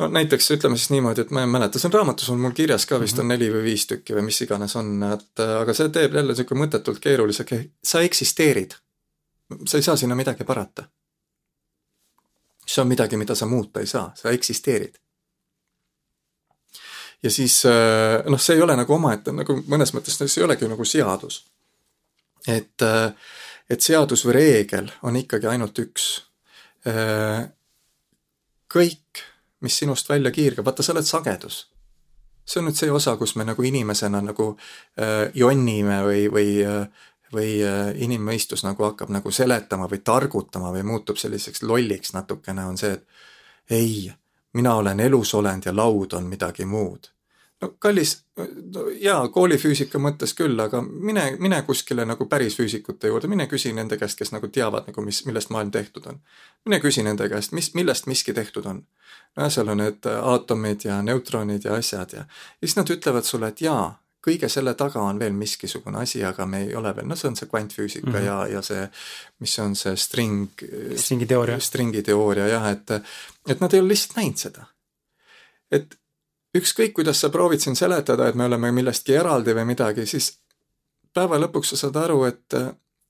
no näiteks ütleme siis niimoodi, et ma ei mäleta, see on raamatus on mul kirjas ka vist mm -hmm. on neli või viis tükki või mis iganes on, et aga see teeb jälle niisugune mõttetult keeruliseks, sa eksisteerid. sa ei saa sinna midagi parata see on midagi, mida sa muuta ei saa, sa eksisteerid. ja siis äh, noh, see ei ole nagu omaette nagu mõnes mõttes, see ei olegi nagu seadus. et, äh, et seadus või reegel on ikkagi ainult üks. Äh, kõik, mis sinust välja kiirgab, vaata, sa oled sagedus see on nüüd see osa, kus me nagu inimesena nagu äh, jonnime või, või äh, või äh, inimmõistus nagu hakkab nagu seletama või targutama või muutub selliseks lolliks natukene, on see, et ei, mina olen elusolend ja laud on midagi muud. no kallis, no jaa, koolifüüsika mõttes küll, aga mine, mine kuskile nagu päris füüsikute juurde, mine küsi nende käest, kes nagu teavad nagu, mis, millest maailm tehtud on. mine küsi nende käest, mis, millest miski tehtud on. no seal on need aatomid ja neutronid ja asjad ja, ja siis nad ütlevad sulle, et jaa, kõige selle taga on veel miskisugune asi, aga me ei ole veel, no see on see kvantfüüsika mm -hmm. ja, ja see, mis on see string. stringi teooria. stringi teooria jah, et, et nad ei ole lihtsalt näinud seda. et ükskõik, kuidas sa proovid siin seletada, et me oleme millestki eraldi või midagi, siis päeva lõpuks sa saad aru, et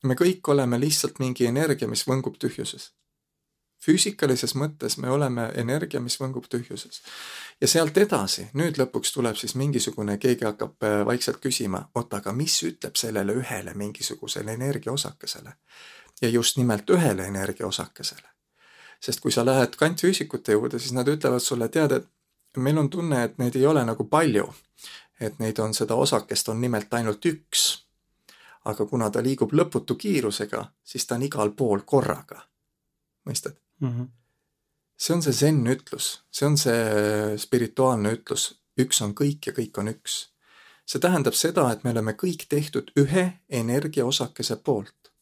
me kõik oleme lihtsalt mingi energia, mis võngub tühjuses. Füüsikalises mõttes me oleme energia, mis võngub tühjuses. ja sealt edasi, nüüd lõpuks tuleb siis mingisugune, keegi hakkab äh, vaikselt küsima, oota, aga mis ütleb sellele ühele mingisugusele energiaosakesele? ja just nimelt ühele energiaosakesele. sest kui sa lähed kvantfüüsikute juurde, siis nad ütlevad sulle, tead, et meil on tunne, et neid ei ole nagu palju. et neid on, seda osakest on nimelt ainult üks. aga kuna ta liigub lõputu kiirusega, siis ta on igal pool korraga. mõistad mm? -hmm. see on see zen ütlus, see on see spirituaalne ütlus, üks on kõik ja kõik on üks. see tähendab seda, et me oleme kõik tehtud ühe energiaosakese poolt,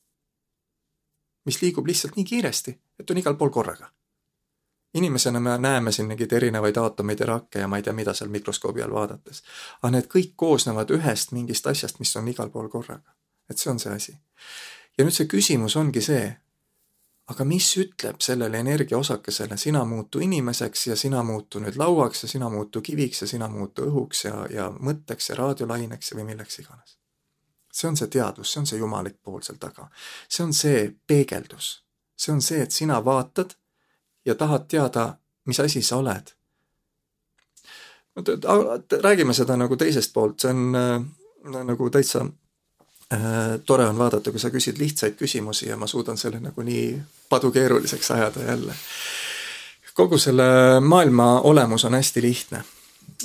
mis liigub lihtsalt nii kiiresti, et on igal pool korraga inimesena me näeme siin mingeid erinevaid aatomeid ja rakke ja ma ei tea, mida seal mikroskoobi all vaadates. aga need kõik koosnevad ühest mingist asjast, mis on igal pool korraga. et see on see asi. ja nüüd see küsimus ongi see, aga mis ütleb sellele energiaosakesele, sina muutu inimeseks ja sina muutu nüüd lauaks ja sina muutu kiviks ja sina muutu õhuks ja, ja mõtteks ja raadiolaineks või milleks iganes. see on see teadvus, see on see jumalik pool seal taga. see on see peegeldus. see on see, et sina vaatad ja tahad teada, mis asi sa oled. räägime seda nagu teisest poolt, see on äh, nagu täitsa tore on vaadata, kui sa küsid lihtsaid küsimusi ja ma suudan selle nagu nii padukeeruliseks ajada jälle. kogu selle maailma olemus on hästi lihtne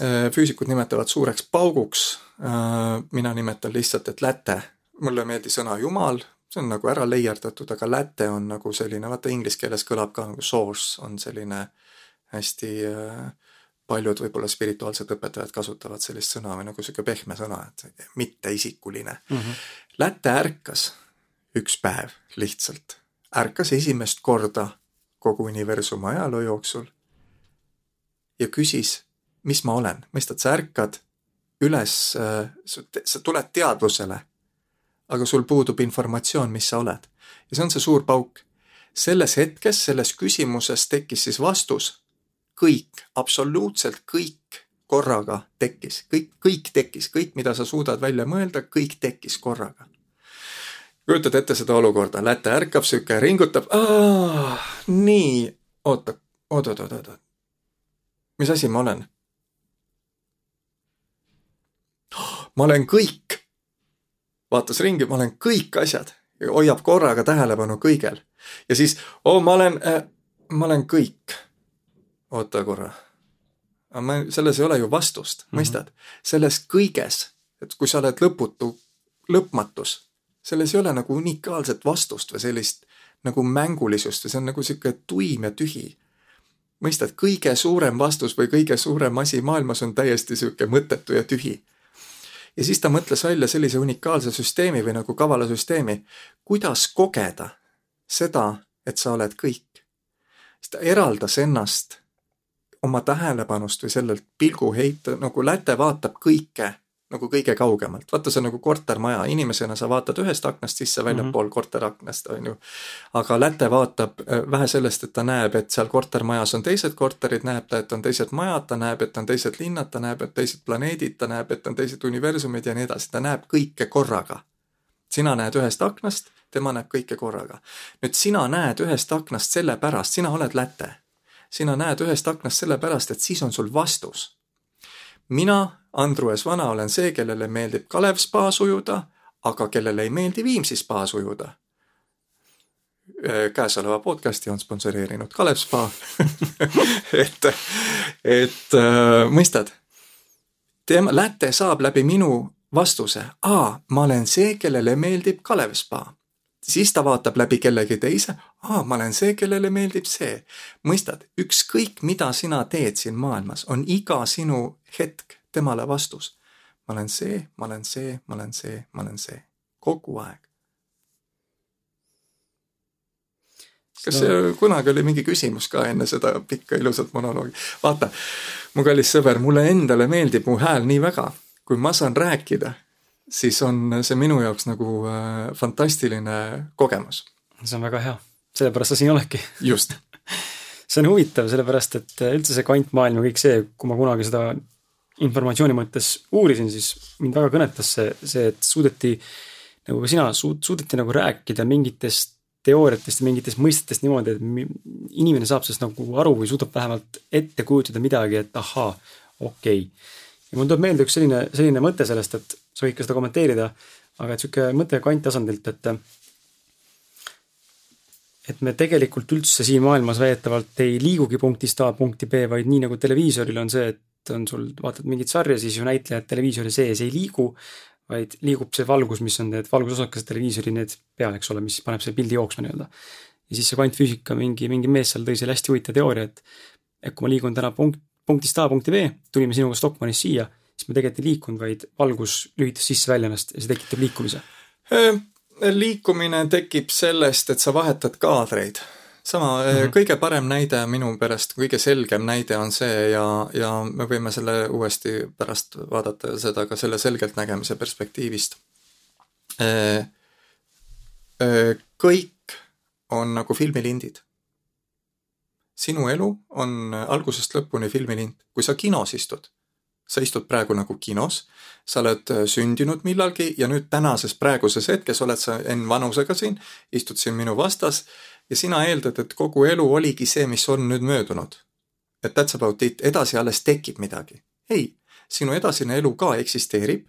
äh,. füüsikud nimetavad suureks pauguks äh,, mina nimetan lihtsalt, et läte. mulle ei meeldi sõna jumal, see on nagu ära leierdatud, aga läte on nagu selline, vaata inglise keeles kõlab ka nagu source on selline hästi äh, paljud võib-olla spirituaalsed õpetajad kasutavad sellist sõna või nagu sihuke pehme sõna, et mitteisikuline mm. -hmm. Läte ärkas üks päev lihtsalt, ärkas esimest korda kogu universumi ajaloo jooksul ja küsis, mis ma olen, mõistad, sa ärkad üles, äh, sa tuled teadvusele aga sul puudub informatsioon, mis sa oled. ja see on see suur pauk. selles hetkes, selles küsimuses tekkis siis vastus. Kõik, absoluutselt kõik korraga tekkis, kõik, kõik tekkis, kõik, mida sa suudad välja mõelda, kõik tekkis korraga. kujutad ette seda olukorda, läte ärkab sihuke, ringutab, nii, oota, oot, oot, oot, oot, mis asi ma olen? ma olen kõik. Vaatas ringi, ma olen kõik asjad, hoiab korraga tähelepanu kõigel. ja siis, oo, ma olen äh,, ma olen kõik. Oota korra. aga ma, selles ei ole ju vastust mm, -hmm. mõistad? selles kõiges, et kui sa oled lõputu, lõpmatus, selles ei ole nagu unikaalset vastust või sellist nagu mängulisust või see on nagu sihuke tuim ja tühi mõistad, kõige suurem vastus või kõige suurem asi maailmas on täiesti sihuke mõttetu ja tühi ja siis ta mõtles välja sellise unikaalse süsteemi või nagu kavala süsteemi, kuidas kogeda seda, et sa oled kõik. siis ta eraldas ennast oma tähelepanust või sellelt pilguheite, nagu läte vaatab kõike nagu kõige kaugemalt, vaata see on nagu kortermaja, inimesena sa vaatad ühest aknast sisse väljapool mm -hmm. korteraknast, on ju. aga läte vaatab äh, vähe sellest, et ta näeb, et seal kortermajas on teised korterid, näeb ta, et on teised majad, ta näeb, et on teised linnad, ta näeb, et teised planeedid, ta näeb, et on teised universumid ja nii edasi, ta näeb kõike korraga. sina näed ühest aknast, tema näeb kõike korraga. nüüd sina näed ühest aknast sellepärast, sina oled läte. Sina näed ühest aknast sellepärast, et siis on sul vastus. Mina, Andrus Vana, olen see, kellele meeldib Kalev spaas ujuda, aga kellele ei meeldi Viimsi spaas ujuda. Käesoleva podcasti on sponsoreerinud Kalev Spa. (laughs) Et, et äh, mõistad, tema, läte saab läbi minu vastuse, aa, ma olen see, kellele meeldib Kalev Spa. Siis ta vaatab läbi kellegi teise, aa, ma olen see, kellele meeldib see. mõistad, ükskõik mida sina teed siin maailmas, on iga sinu hetk temale vastus. ma olen see, ma olen see, ma olen see, ma olen see. kogu aeg. kas no. see kunagi oli mingi küsimus ka enne seda pikka ilusat monoloogi? vaata, mu kallis sõber, mulle endale meeldib mu hääl nii väga, kui ma saan rääkida, siis on see minu jaoks nagu äh, fantastiline kogemus. see on väga hea, sellepärast sa siin oledki. just (laughs) see on huvitav, sellepärast et üldse see kvantmaailm ja kõik see, kui ma kunagi seda informatsiooni mõttes uurisin, siis mind väga kõnetas see, see, et suudeti nagu ka sina suud-, suudeti nagu rääkida mingitest teooriatest ja mingitest mõistetest niimoodi, et inimene saab sellest nagu aru või suudab vähemalt ette kujutada midagi, et ahaa, okei okay. ja mul tuleb meelde üks selline, selline mõte sellest, et sa võid ka seda kommenteerida, aga et sihuke mõte kvanttasandilt, et et me tegelikult üldse siin maailmas väidetavalt ei liigugi punktist A punkti B, vaid nii nagu televiisoril on see, et on sul, vaatad mingit sarja, siis ju näitlejad televiisori sees ei liigu, vaid liigub see valgus, mis on need valgusosakesed televiisori need peal, eks ole, mis paneb selle pildi jooksma nii-öelda. ja siis see kvantfüüsika, mingi, mingi mees seal tõi selle hästi huvitava teooria, et et kui ma liigun täna punkt, punktist A punkti B, tulime sinuga Stockmannist siia, siis me tegelikult ei liikunud, vaid valgus lülitas sisse-välja ennast ja see tekitab liikumise. Liikumine tekib sellest, et sa vahetad kaadreid sama mm, -hmm. kõige parem näide minu pärast, kõige selgem näide on see ja, ja me võime selle uuesti pärast vaadata seda ka selle selgeltnägemise perspektiivist. Äh, äh, kõik on nagu filmilindid. sinu elu on algusest lõpuni filmilind, kui sa kinos istud sa istud praegu nagu kinos, sa oled sündinud millalgi ja nüüd tänases praeguses hetkes oled sa N vanusega siin, istud siin minu vastas ja sina eeldad, et kogu elu oligi see, mis on nüüd möödunud. et that's about it, edasi alles tekib midagi. ei, sinu edasine elu ka eksisteerib.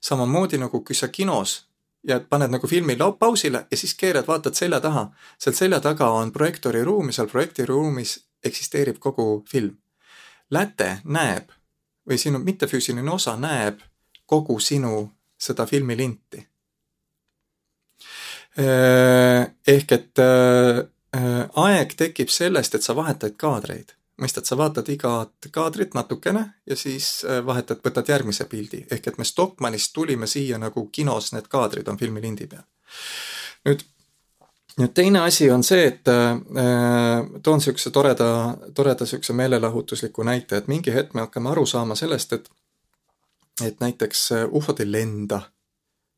samamoodi nagu kui sa kinos ja paned nagu filmi pausile ja siis keerad, vaatad selja taha. seal selja taga on projektooriruum ja seal projektiruumis eksisteerib kogu film. Läte näeb või sinu mittefüüsiline osa näeb kogu sinu seda filmilinti ehk et aeg tekib sellest, et sa vahetad kaadreid. mõistad, sa vaatad igat kaadrit natukene ja siis vahetad, võtad järgmise pildi. ehk et me Stockmannist tulime siia nagu kinos, need kaadrid on filmilindi peal. nüüd, nüüd teine asi on see, et äh, toon niisuguse toreda, toreda niisuguse meelelahutusliku näite, et mingi hetk me hakkame aru saama sellest, et et näiteks ufod ei lenda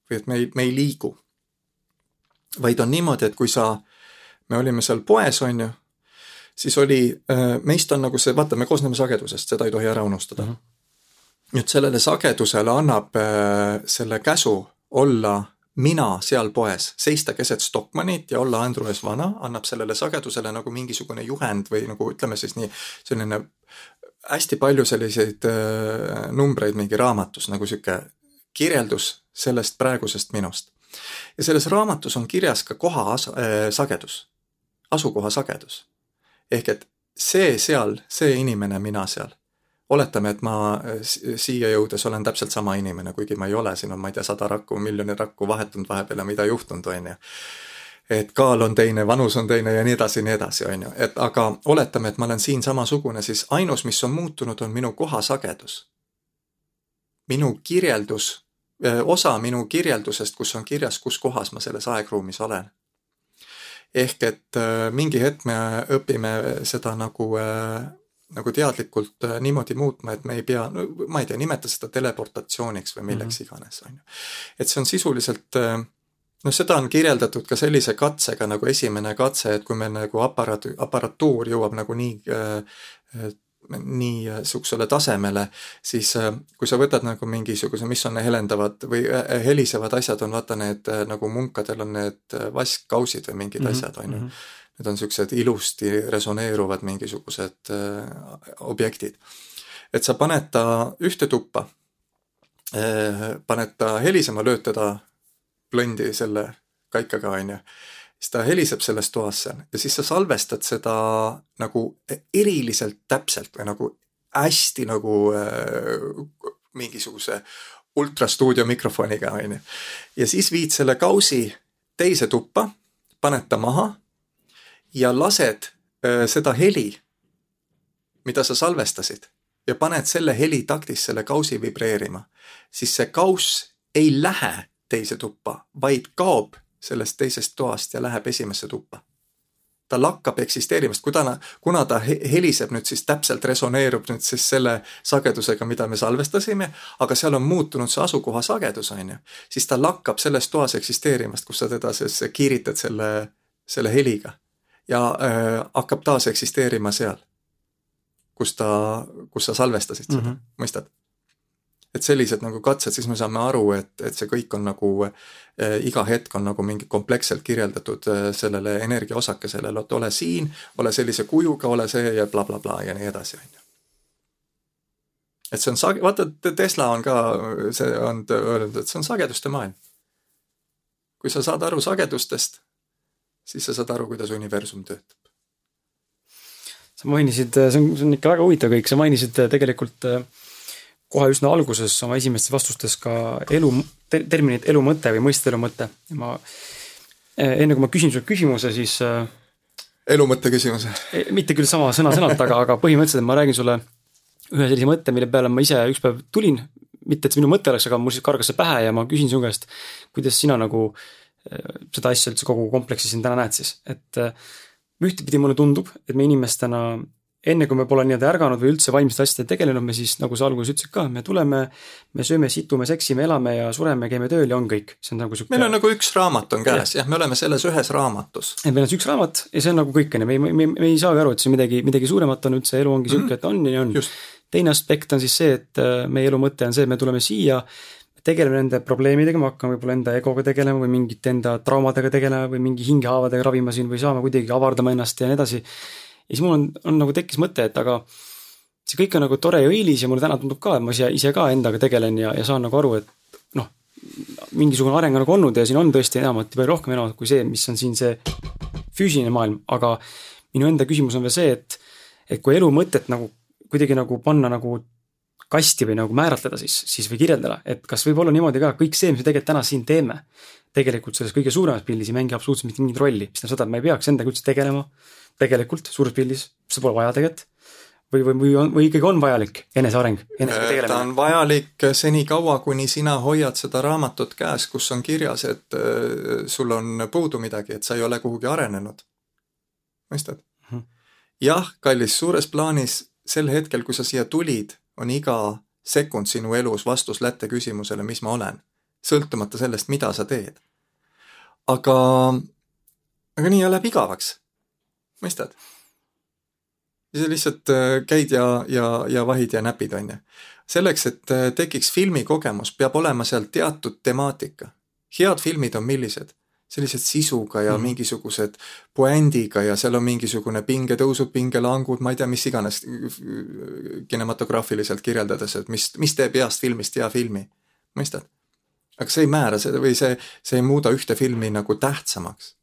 või et me ei, me ei liigu vaid on niimoodi, et kui sa, me olime seal poes, on ju, siis oli, äh, meist on nagu see, vaata, me koosneme sagedusest, seda ei tohi ära unustada mm. -hmm. nüüd sellele sagedusele annab äh, selle käsu olla mina seal poes, seista keset Stockmannit ja olla Andrus Vana, annab sellele sagedusele nagu mingisugune juhend või nagu ütleme siis nii, selline hästi palju selliseid äh, numbreid mingi raamatus nagu sihuke kirjeldus sellest praegusest minust ja selles raamatus on kirjas ka koha as- äh,, sagedus, asukoha sagedus. ehk et see seal, see inimene, mina seal. Oletame, et ma äh, siia jõudes olen täpselt sama inimene, kuigi ma ei ole, siin on, ma ei tea, sada rakku, miljoni rakku vahetunud vahepeal ja mida juhtunud, on ju et kaal on teine, vanus on teine ja nii edasi ja nii edasi, on ju, et aga oletame, et ma olen siin samasugune, siis ainus, mis on muutunud, on minu koha sagedus. minu kirjeldus osa minu kirjeldusest, kus on kirjas, kus kohas ma selles aegruumis olen. ehk et mingi hetk me õpime seda nagu nagu teadlikult niimoodi muutma, et me ei pea, no ma ei tea, nimeta seda teleportatsiooniks või milleks mm -hmm. iganes, on ju. et see on sisuliselt noh, seda on kirjeldatud ka sellise katsega nagu esimene katse, et kui meil nagu aparaat, aparatuur jõuab nagu nii nii niisugusele tasemele, siis äh, kui sa võtad nagu mingisuguse, mis on helendavad või äh, äh, helisevad asjad, on vaata need nagu munkadel on need vaskkausid või mingid mm -hmm. asjad, on ju. Need on niisugused ilusti resoneeruvad mingisugused äh, objektid. et sa paned ta ühte tuppa äh,, paned ta helisema, lööd teda plõndi selle kaikaga, on ju siis ta heliseb selles toas seal ja siis sa salvestad seda nagu eriliselt täpselt või nagu hästi nagu äh, mingisuguse ultrastuudio mikrofoniga, on ju. ja siis viid selle kausi teise tuppa, paned ta maha ja lased äh, seda heli, mida sa salvestasid, ja paned selle helitaktis selle kaussi vibreerima, siis see kauss ei lähe teise tuppa, vaid kaob sellest teisest toast ja läheb esimesse tuppa. Ta lakkab eksisteerimast, kui ta, kuna ta heliseb nüüd siis täpselt resoneerub nüüd siis selle sagedusega, mida me salvestasime, aga seal on muutunud see asukoha sagedus, on ju, siis ta lakkab selles toas eksisteerimast, kus sa teda siis kiiritad selle, selle heliga ja äh, hakkab taas eksisteerima seal, kus ta, kus sa salvestasid seda mm, -hmm. mõistad? et sellised nagu katsed, siis me saame aru, et, et see kõik on nagu äh,, iga hetk on nagu mingi kompleksselt kirjeldatud äh, sellele energiaosakesele, et ole siin, ole sellise kujuga, ole see ja blablabla bla, bla, ja nii edasi, on ju. et see on sage-, vaata Tesla on ka, see on öelnud, et see on sageduste maailm. kui sa saad aru sagedustest, siis sa saad aru, kuidas universum töötab. sa mainisid, see on, see on ikka väga huvitav kõik, sa mainisid äh, tegelikult äh, kohe üsna alguses oma esimestes vastustes ka elu ter,, terminit elu mõte või mõiste elu mõte ja ma enne kui ma küsin sult küsimuse, siis elu mõtte küsimuse? Mitte küll sama sõna-sõnalt, aga, aga põhimõtteliselt ma räägin sulle ühe sellise mõtte, mille peale ma ise üks päev tulin, mitte et see minu mõte oleks, aga mul siis kargas see pähe ja ma küsin su käest, kuidas sina nagu seda asja üldse kogu kompleksi siin täna näed siis, et ühtepidi mulle tundub, et me inimestena enne kui me pole nii-öelda ärganud või üldse vaimsete asjadega tegelenud, me siis, nagu sa alguses ütlesid ka, me tuleme, me sööme, situme, seksime, elame ja sureme, käime tööl ja on kõik. see on nagu sihuke. meil on nagu üks raamat on käes, jah, me oleme selles ühes raamatus. et meil on see üks raamat ja see on nagu kõik, on ju, me ei, me, me, me ei saagi aru, et see midagi, midagi suuremat on üldse, elu ongi sihuke, et on ja nii on. teine aspekt on siis see, et äh, meie elu mõte on see, et me tuleme siia tegeleme nende probleemidega, me hakkame võib-olla enda egoga tegelema või mingite enda traumadega tegelema või mingi hingehaavadega ravima siin või saame kuidagi avardama ennast ja nii edasi. Ja siis mul on, on nagu tekkis mõte, et aga see kõik on nagu tore ja õilis ja mulle täna tundub ka, et ma ise, ise ka endaga tegelen ja, ja saan nagu aru, et noh, mingisugune areng on nagu olnud ja siin on tõesti enamat ja palju rohkem enamat kui see, mis on siin see füüsiline maailm, aga minu enda küsimus on veel see, et, et kui elu mõtet nagu kuidagi nagu panna nagu kasti või nagu määratleda siis, siis või kirjeldada, et kas võib olla niimoodi ka, kõik see, mis me tegelikult täna siin teeme, tegelikult selles kõige suuremas pildis ei mängi absoluutselt mitte mingit rolli, mis tähendab seda, et ma ei peaks endaga üldse tegelema tegelikult suures pildis, seda pole vaja tegelikult. või, või, või on, või ikkagi on vajalik eneseareng, enesega tegelemine? ta on vajalik senikaua, kuni sina hoiad seda raamatut käes, kus on kirjas, et äh, sul on puudu midagi, et sa ei ole kuhugi arenenud. mõistad? -hmm. jah, kallis, suures plaanis sel hetkel, kui sa siia tulid, on iga sekund sinu elus vastus lätte küsimusele, mis ma olen. sõltumata sellest, mida sa teed. aga, aga nii läheb igavaks mõistad? ja sa lihtsalt äh, käid ja, ja, ja vahid ja näpid, on ju. selleks, et äh, tekiks filmikogemus, peab olema seal teatud temaatika. head filmid on millised? Sellised sisuga ja mm. mingisugused puändiga ja seal on mingisugune pingetõusud, pingelangud, ma ei tea, mis iganes kinematograafiliselt kirjeldades, et mis, mis teeb heast filmist hea filmi. mõistad? aga see ei määra seda või see, see ei muuda ühte filmi nagu tähtsamaks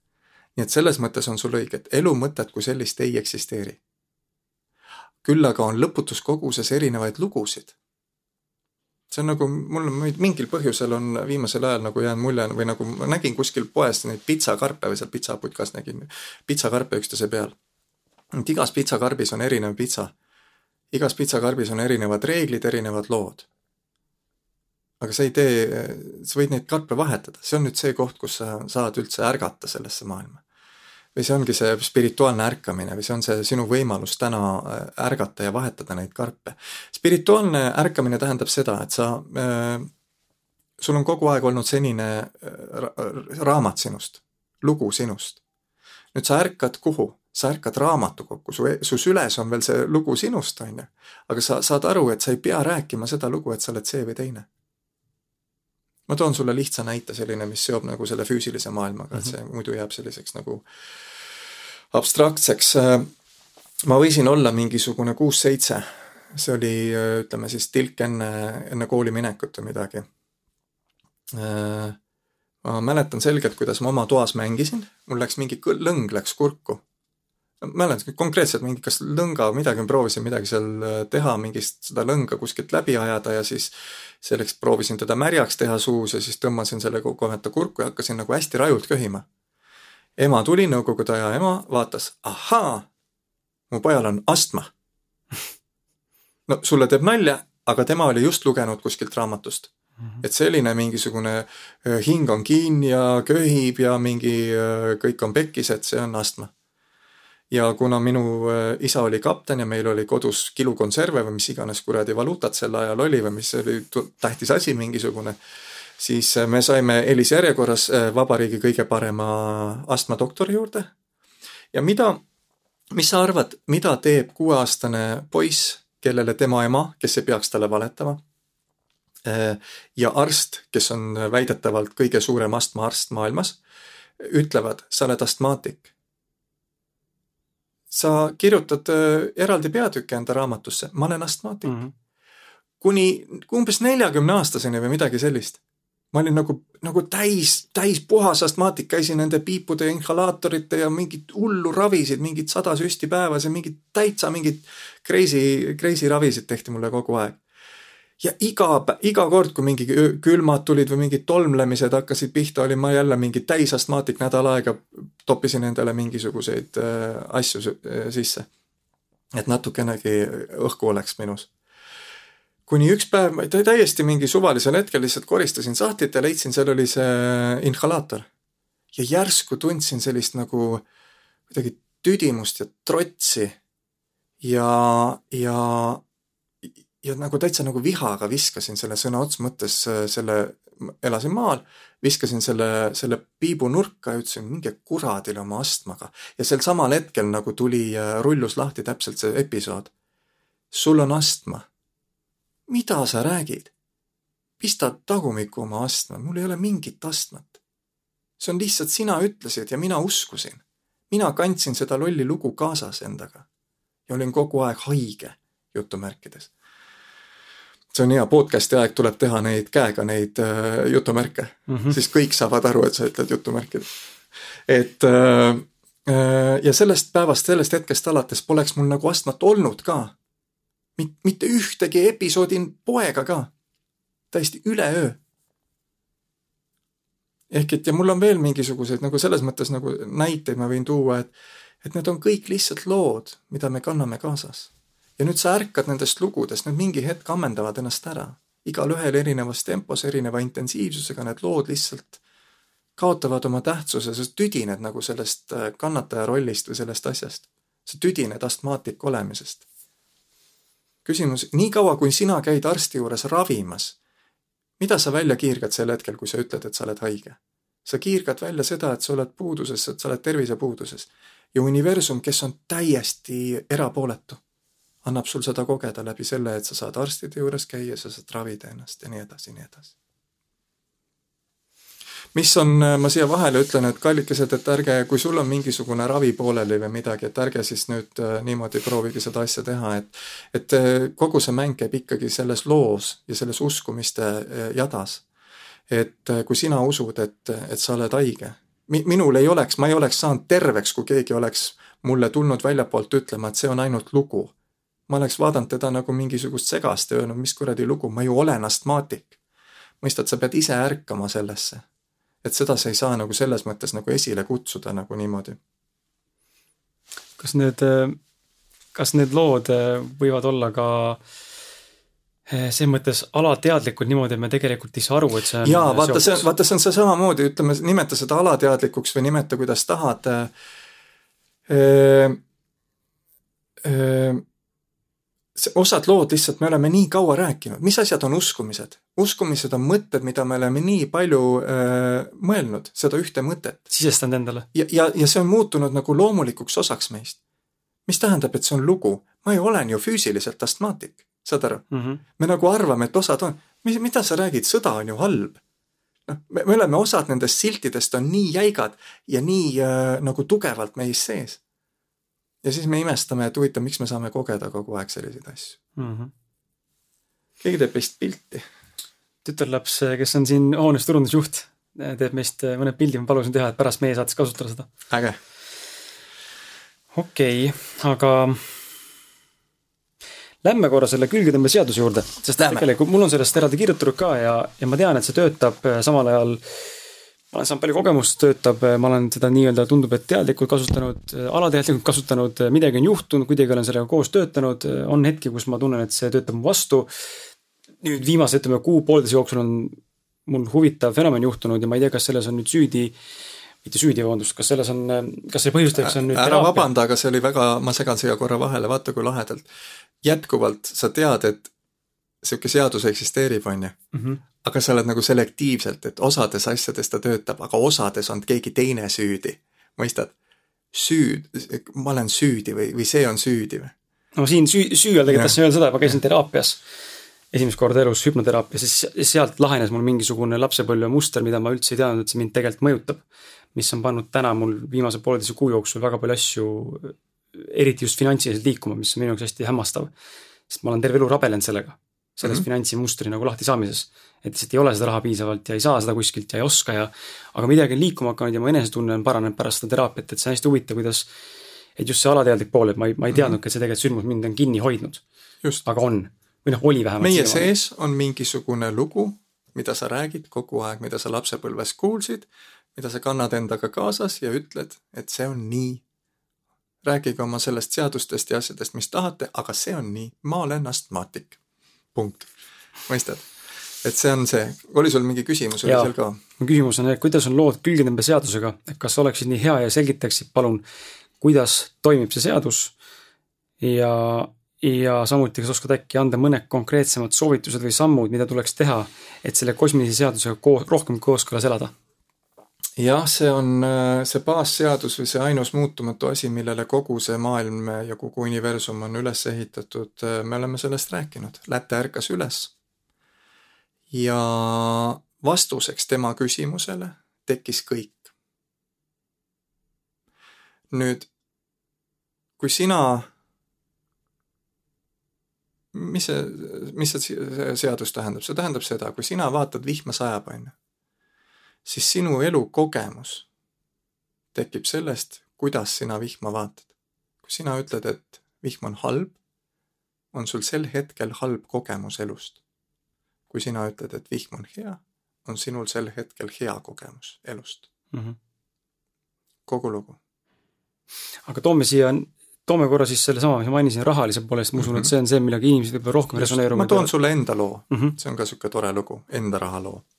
nii et selles mõttes on sul õige, et elu mõtet kui sellist ei eksisteeri. küll aga on lõputus koguses erinevaid lugusid. See on nagu, mul mingil põhjusel on viimasel ajal nagu jäänud mulje või nagu ma nägin kuskil poes neid pitsakarpe või seal pitsaputkas nägin pitsakarpe üksteise peal. et igas pitsakarbis on erinev pitsa. igas pitsakarbis on erinevad reeglid, erinevad lood aga sa ei tee, sa võid neid karpe vahetada, see on nüüd see koht, kus sa saad üldse ärgata sellesse maailma. Või see ongi see spirituaalne ärkamine või see on see sinu võimalus täna äh, ärgata ja vahetada neid karpe. spirituaalne ärkamine tähendab seda, et sa äh,, sul on kogu aeg olnud senine äh, raamat sinust, lugu sinust. nüüd sa ärkad kuhu? sa ärkad raamatukokku, su, su süles on veel see lugu sinust, on ju. aga sa saad aru, et sa ei pea rääkima seda lugu, et sa oled see või teine ma toon sulle lihtsa näite, selline, mis seob nagu selle füüsilise maailmaga, et see mm -hmm. muidu jääb selliseks nagu abstraktseks. ma võisin olla mingisugune kuus-seitse, see oli ütleme siis tilk enne, enne kooli minekut või midagi. ma mäletan selgelt, kuidas ma oma toas mängisin, mul läks mingi lõng läks kurku mäletan konkreetselt mingi, kas lõnga midagi, ma proovisin midagi seal äh, teha, mingist seda lõnga kuskilt läbi ajada ja siis selleks proovisin teda märjaks teha suus ja siis tõmbasin selle kohata kurku ja hakkasin nagu hästi rajult köhima. ema tuli, nõukogude aja ema, vaatas, ahaa, mu pojal on astma. (laughs) no sulle teeb nalja, aga tema oli just lugenud kuskilt raamatust. -hmm. et selline mingisugune äh, hing on kinni ja köhib ja mingi äh, kõik on pekkis, et see on astma. Ja kuna minu äh, isa oli kapten ja meil oli kodus kilukonserve või mis iganes kuradi valuutat sel ajal oli või mis oli tähtis asi mingisugune, siis me saime eelisjärjekorras vabariigi kõige parema astmadoktori juurde. ja mida, mis sa arvad, mida teeb kuueaastane poiss kellele tema ema, kes ei peaks talle valetama, äh, ja arst, kes on väidetavalt kõige suurem astmaarst maailmas, ütlevad, sa oled astmaatik. Sa kirjutad äh, eraldi peatüki enda raamatusse, ma olen astmaatik mm. -hmm. kuni umbes neljakümne aastaseni või midagi sellist ma olin nagu, nagu täis, täis puhas astmaatik, käisin nende piipude ja inhalaatorite ja mingit hullu ravisid, mingit sada süsti päevas ja mingit täitsa mingit crazy, crazy ravisid tehti mulle kogu aeg. Ja iga, iga kord, kui mingi külmad tulid või mingid tolmlemised hakkasid pihta, olin ma jälle mingi täisastmaatik nädal aega, toppisin endale mingisuguseid äh, asju äh, sisse. et natukenegi õhku oleks minus kuni üks päev, ma täiesti mingi suvalisel hetkel lihtsalt koristasin sahtlit ja leidsin, seal oli see inhalaator. ja järsku tundsin sellist nagu kuidagi tüdimust ja trotsi ja, ja, ja nagu täitsa nagu vihaga viskasin selle sõna otseses mõttes selle, elasin maal, viskasin selle, selle piibu nurka ja ütlesin, minge kuradile oma astmaga. ja sel samal hetkel nagu tuli, rullus lahti täpselt see episood. sul on astma mida sa räägid? pista tagumikku oma astme, mul ei ole mingit astmat. see on lihtsalt sina ütlesid ja mina uskusin. mina kandsin seda lolli lugu kaasas endaga ja olin kogu aeg haige, jutumärkides. See on hea, podcast'i aeg tuleb teha neid käega neid äh, jutumärke mm, -hmm. siis kõik saavad aru, et sa ütled jutumärkid. et äh, äh, ja sellest päevast, sellest hetkest alates poleks mul nagu astmat olnud ka mit-, mitte ühtegi episoodi poega ka. täiesti üleöö. ehk et ja mul on veel mingisuguseid nagu selles mõttes nagu näiteid ma võin tuua, et et need on kõik lihtsalt lood, mida me kanname kaasas. Ja nüüd sa ärkad nendest lugudest, need mingi hetk ammendavad ennast ära. igalühel erinevas tempos, erineva intensiivsusega need lood lihtsalt kaotavad oma tähtsuse, sa tüdined nagu sellest äh, kannataja rollist või sellest asjast. sa tüdined astmaatik olemisest küsimus, niikaua kui sina käid arsti juures ravimas, mida sa välja kiirgad sel hetkel, kui sa ütled, et sa oled haige? sa kiirgad välja seda, et sa oled puuduses, et sa oled tervisepuuduses. ja universum, kes on täiesti erapooletu, annab sul seda kogeda läbi selle, et sa saad arstide juures käia, sa saad ravida ennast ja nii edasi, nii edasi mis on, ma siia vahele ütlen, et kallikesed, et ärge, kui sul on mingisugune ravi pooleli või midagi, et ärge siis nüüd äh, niimoodi proovige seda asja teha, et et äh, kogu see mäng käib ikkagi selles loos ja selles uskumiste äh, jadas. et kui sina usud, et, et sa oled haige, minul ei oleks, ma ei oleks saanud terveks, kui keegi oleks mulle tulnud väljapoolt ütlema, et see on ainult lugu. Ma oleks vaadanud teda nagu mingisugust segast ja öelnud, mis kuradi lugu, ma ju olen astmaatik. mõistad, sa pead ise ärkama sellesse et seda sa ei saa nagu selles mõttes nagu esile kutsuda nagu niimoodi. kas need, kas need lood võivad olla ka eh, selles mõttes alateadlikud niimoodi, et me tegelikult ei saa aru, et see on jaa, vaata, see on, vaata, see on see samamoodi, ütleme, nimeta seda alateadlikuks või nimeta, kuidas tahad äh,. Äh, osad lood lihtsalt me oleme nii kaua rääkinud, mis asjad on uskumised? uskumised on mõtted, mida me oleme nii palju äh, mõelnud, seda ühte mõtet. sisestanud endale. ja, ja, ja see on muutunud nagu loomulikuks osaks meist. mis tähendab, et see on lugu? ma ju olen ju füüsiliselt astmaatik, saad aru mm? -hmm. me nagu arvame, et osad on, mis, mida sa räägid, sõda on ju halb. noh, me, me oleme, osad nendest siltidest on nii jäigad ja nii äh, nagu tugevalt meis sees ja siis me imestame, et huvitav, miks me saame kogeda kogu aeg selliseid asju mm. -hmm. keegi teeb meist pilti. tütarlaps, kes on siin hoones turundusjuht, teeb meist mõned pildid, ma palusin teha, et pärast meie saates kasutada seda. äge. okei okay,, aga Lähme korra selle külgetõmbeseaduse juurde, sest Lähme. tegelikult mul on sellest eraldi kirjutatud ka ja, ja ma tean, et see töötab samal ajal ma olen saanud palju kogemust, töötab, ma olen seda nii-öelda, tundub, et teadlikult kasutanud, alateadlikult kasutanud, midagi on juhtunud, kuidagi olen sellega koos töötanud, on hetki, kus ma tunnen, et see töötab mu vastu. nüüd viimase, ütleme kuu-poolteise jooksul on mul huvitav fenomen juhtunud ja ma ei tea, kas selles on nüüd süüdi mitte süüdi, vabandust, kas selles on, kas see põhjustajaks on nüüd ära teraapia? vabanda, aga see oli väga, ma segan siia korra vahele, vaata kui lahedalt. jätkuvalt sa tead, et sihuke seadus eksisteerib, on ju. Aga sa oled nagu selektiivselt, et osades asjades ta töötab, aga osades on keegi teine süüdi. mõistad? süüd, ma olen süüdi või, või see on süüdi või? no siin süü, süü all tegelikult tahtsin öelda seda, et ma käisin teraapias esimest korda elus hüpnoteraapias, siis sealt lahenes mul mingisugune lapsepõlve muster, mida ma üldse ei teadnud, et see mind tegelikult mõjutab. mis on pannud täna mul viimase pooleteise kuu jooksul väga palju asju, eriti just finantsiliselt liikuma, mis on minu jaoks hästi hämmastav. sest ma olen terve elu rabelenud sellega selles mm -hmm. finantsimustri nagu lahtisaamises. Et lihtsalt ei ole seda raha piisavalt ja ei saa seda kuskilt ja ei oska ja aga midagi on liikuma hakanud ja mu enesetunne on paranenud pärast seda teraapiat, et see on hästi huvitav, kuidas et just see alateadlik pool, et ma ei, ma ei teadnudki, et see tegelikult sündmus mind on kinni hoidnud. aga on, või noh, oli vähemalt. meie sees on mingisugune lugu, mida sa räägid kogu aeg, mida sa lapsepõlves kuulsid, mida sa kannad endaga kaasas ja ütled, et see on nii. rääkige oma sellest seadustest ja asjadest, mis tahate, aga see on nii, ma olen astmaatik punkt, mõistad? Et see on see, oli sul mingi küsimus oli seal ka? mu küsimus on, et kuidas on lood külgetõmbeseadusega, et kas oleksid nii hea ja selgitaksid palun, kuidas toimib see seadus ja, ja samuti, kas oskad äkki anda mõned konkreetsemad soovitused või sammud, mida tuleks teha, et selle kosmilise seadusega koos, rohkem kooskõlas elada? jah, see on see baasseadus või see ainus muutumatu asi, millele kogu see maailm ja kogu universum on üles ehitatud, me oleme sellest rääkinud, Läte ärkas üles. Ja vastuseks tema küsimusele tekkis kõik. nüüd, kui sina, mis see, mis see seadus tähendab, see tähendab seda, kui sina vaatad vihma sajab, on ju siis sinu elukogemus tekib sellest, kuidas sina vihma vaatad. kui sina ütled, et vihm on halb, on sul sel hetkel halb kogemus elust. Kui sina ütled, et vihm on hea, on sinul sel hetkel hea kogemus elust mm. -hmm. kogu lugu. aga toome siia toome korra siis sellesama, mis ma mainisin, rahalise poole, sest ma usun mm, -hmm. et see on see, millega inimesed võib-olla rohkem resoneeruvad. ma toon sulle enda loo mm, -hmm. see on ka niisugune tore lugu, enda rahaloo. Äh,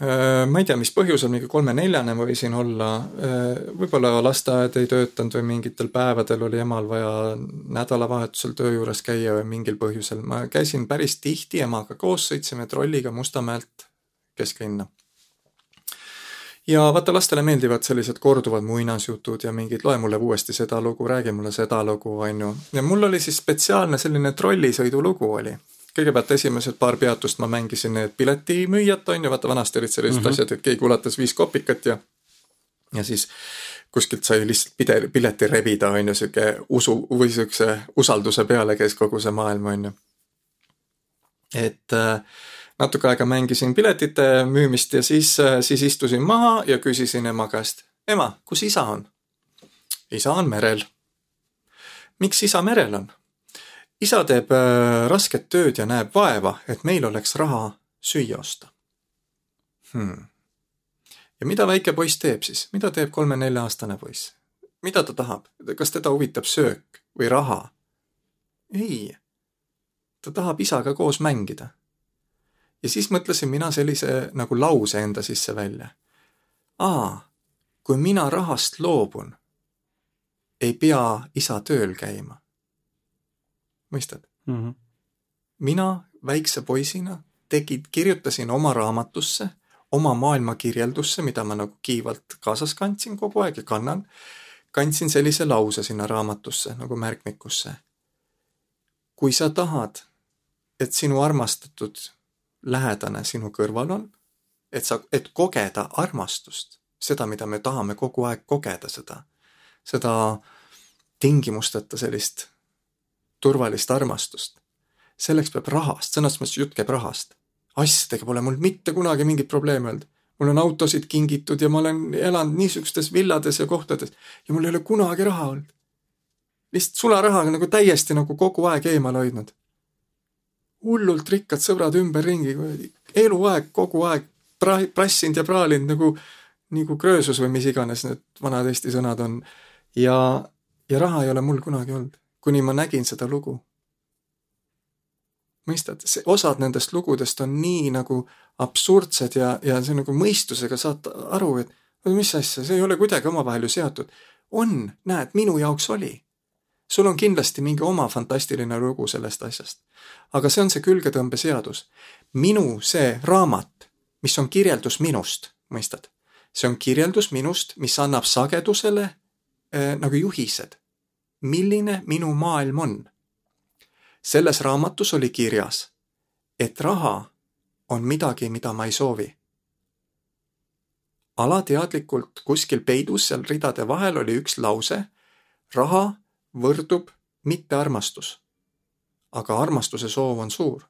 ma ei tea, mis põhjusel, mingi kolme-neljane võisin olla, äh, võib-olla lasteaed ei töötanud või mingitel päevadel oli emal vaja nädalavahetusel töö juures käia või mingil põhjusel. ma käisin päris tihti emaga koos, sõitsime trolliga Mustamäelt kesklinna. ja vaata, lastele meeldivad sellised korduvad muinasjutud ja mingid, loe mulle uuesti seda lugu, räägi mulle seda lugu, on ju. ja mul oli siis spetsiaalne selline trollisõidulugu oli kõigepealt esimesed paar peatust ma mängisin need piletimüüjat, on ju, vaata vanasti olid sellised mm -hmm. asjad, et keegi ulatas viis kopikat ja ja siis kuskilt sai lihtsalt pide, pileti rebida, on ju, sihuke usu või siukse usalduse peale käis kogu see maailm, on ju. et äh, natuke aega mängisin piletite müümist ja siis äh,, siis istusin maha ja küsisin ema käest, ema, kus isa on? isa on merel. miks isa merel on? Isa teeb äh, rasket tööd ja näeb vaeva, et meil oleks raha süüa osta hmm.. ja mida väike poiss teeb siis, mida teeb kolme-nelja-aastane poiss? mida ta tahab, kas teda huvitab söök või raha? ei, ta tahab isaga koos mängida. ja siis mõtlesin mina sellise nagu lause enda sisse välja. aa, kui mina rahast loobun, ei pea isa tööl käima mõistad mm? -hmm. mina väikse poisina tegid, kirjutasin oma raamatusse, oma maailmakirjeldusse, mida ma nagu kiivalt kaasas kandsin kogu aeg ja kannan, kandsin sellise lause sinna raamatusse nagu märkmikusse. kui sa tahad, et sinu armastatud lähedane sinu kõrval on, et sa, et kogeda armastust, seda, mida me tahame kogu aeg kogeda, seda, seda tingimusteta sellist turvalist armastust. selleks peab rahast, sõnas mõttes jutt käib rahast. asjadega pole mul mitte kunagi mingit probleemi olnud. mul on autosid kingitud ja ma olen elanud niisugustes villades ja kohtades ja mul ei ole kunagi raha olnud. lihtsalt sularahaga nagu täiesti nagu kogu aeg eemal hoidnud. hullult rikkad sõbrad ümberringi, eluaeg, kogu aeg pra-, prassinud ja praalinud nagu, nagu kröösus või mis iganes need vanad eesti sõnad on. ja, ja raha ei ole mul kunagi olnud, kuni ma nägin seda lugu. mõistad, see, osad nendest lugudest on nii nagu absurdsed ja, ja see nagu mõistusega saad aru, et mis asja, see ei ole kuidagi omavahel ju seotud. on, näed, minu jaoks oli sul on kindlasti mingi oma fantastiline lugu sellest asjast. aga see on see külgetõmbeseadus. minu see raamat, mis on kirjeldus minust, mõistad? see on kirjeldus minust, mis annab sagedusele äh, nagu juhised. Milline minu maailm on? selles raamatus oli kirjas, et raha on midagi, mida ma ei soovi alateadlikult kuskil peidus seal ridade vahel oli üks lause. raha võrdub mittearmastus. aga armastuse soov on suur.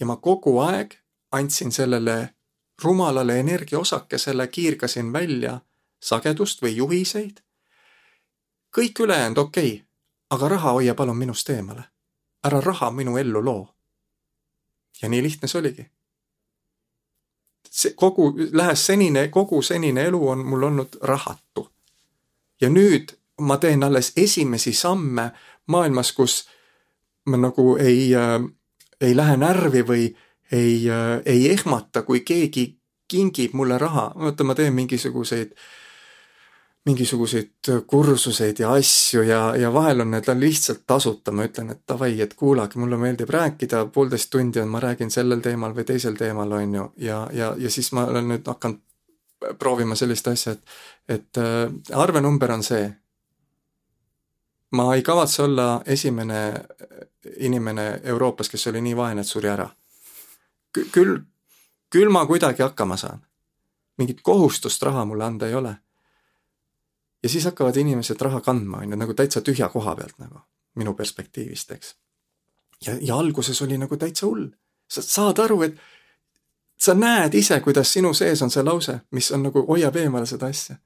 ja ma kogu aeg andsin sellele rumalale energiaosakesele, kiirgasin välja sagedust või juhiseid. Kõik ülejäänud okei okay,, aga raha hoia palun minust eemale. ära raha minu ellu loo. ja nii lihtne see oligi. see kogu, lähes senine, kogu senine elu on mul olnud rahatu. ja nüüd ma teen alles esimesi samme maailmas, kus ma nagu ei äh,, ei lähe närvi või ei äh,, ei ehmata, kui keegi kingib mulle raha, vaata, ma teen mingisuguseid, mingisuguseid kursuseid ja asju ja, ja vahel on need lihtsalt tasuta, ma ütlen, et davai, et kuulake, mulle meeldib rääkida, poolteist tundi on, ma räägin sellel teemal või teisel teemal, on ju, ja, ja, ja siis ma olen nüüd hakanud proovima sellist asja, et, et äh, arvenumber on see, ma ei kavatse olla esimene inimene Euroopas, kes oli nii vaene, et suri ära. küll, küll ma kuidagi hakkama saan. mingit kohustust raha mulle anda ei ole. Ja siis hakkavad inimesed raha kandma, on ju, nagu täitsa tühja koha pealt nagu, minu perspektiivist, eks. ja, ja alguses oli nagu täitsa hull. sa saad aru, et sa näed ise, kuidas sinu sees on see lause, mis on nagu hoiab eemale seda asja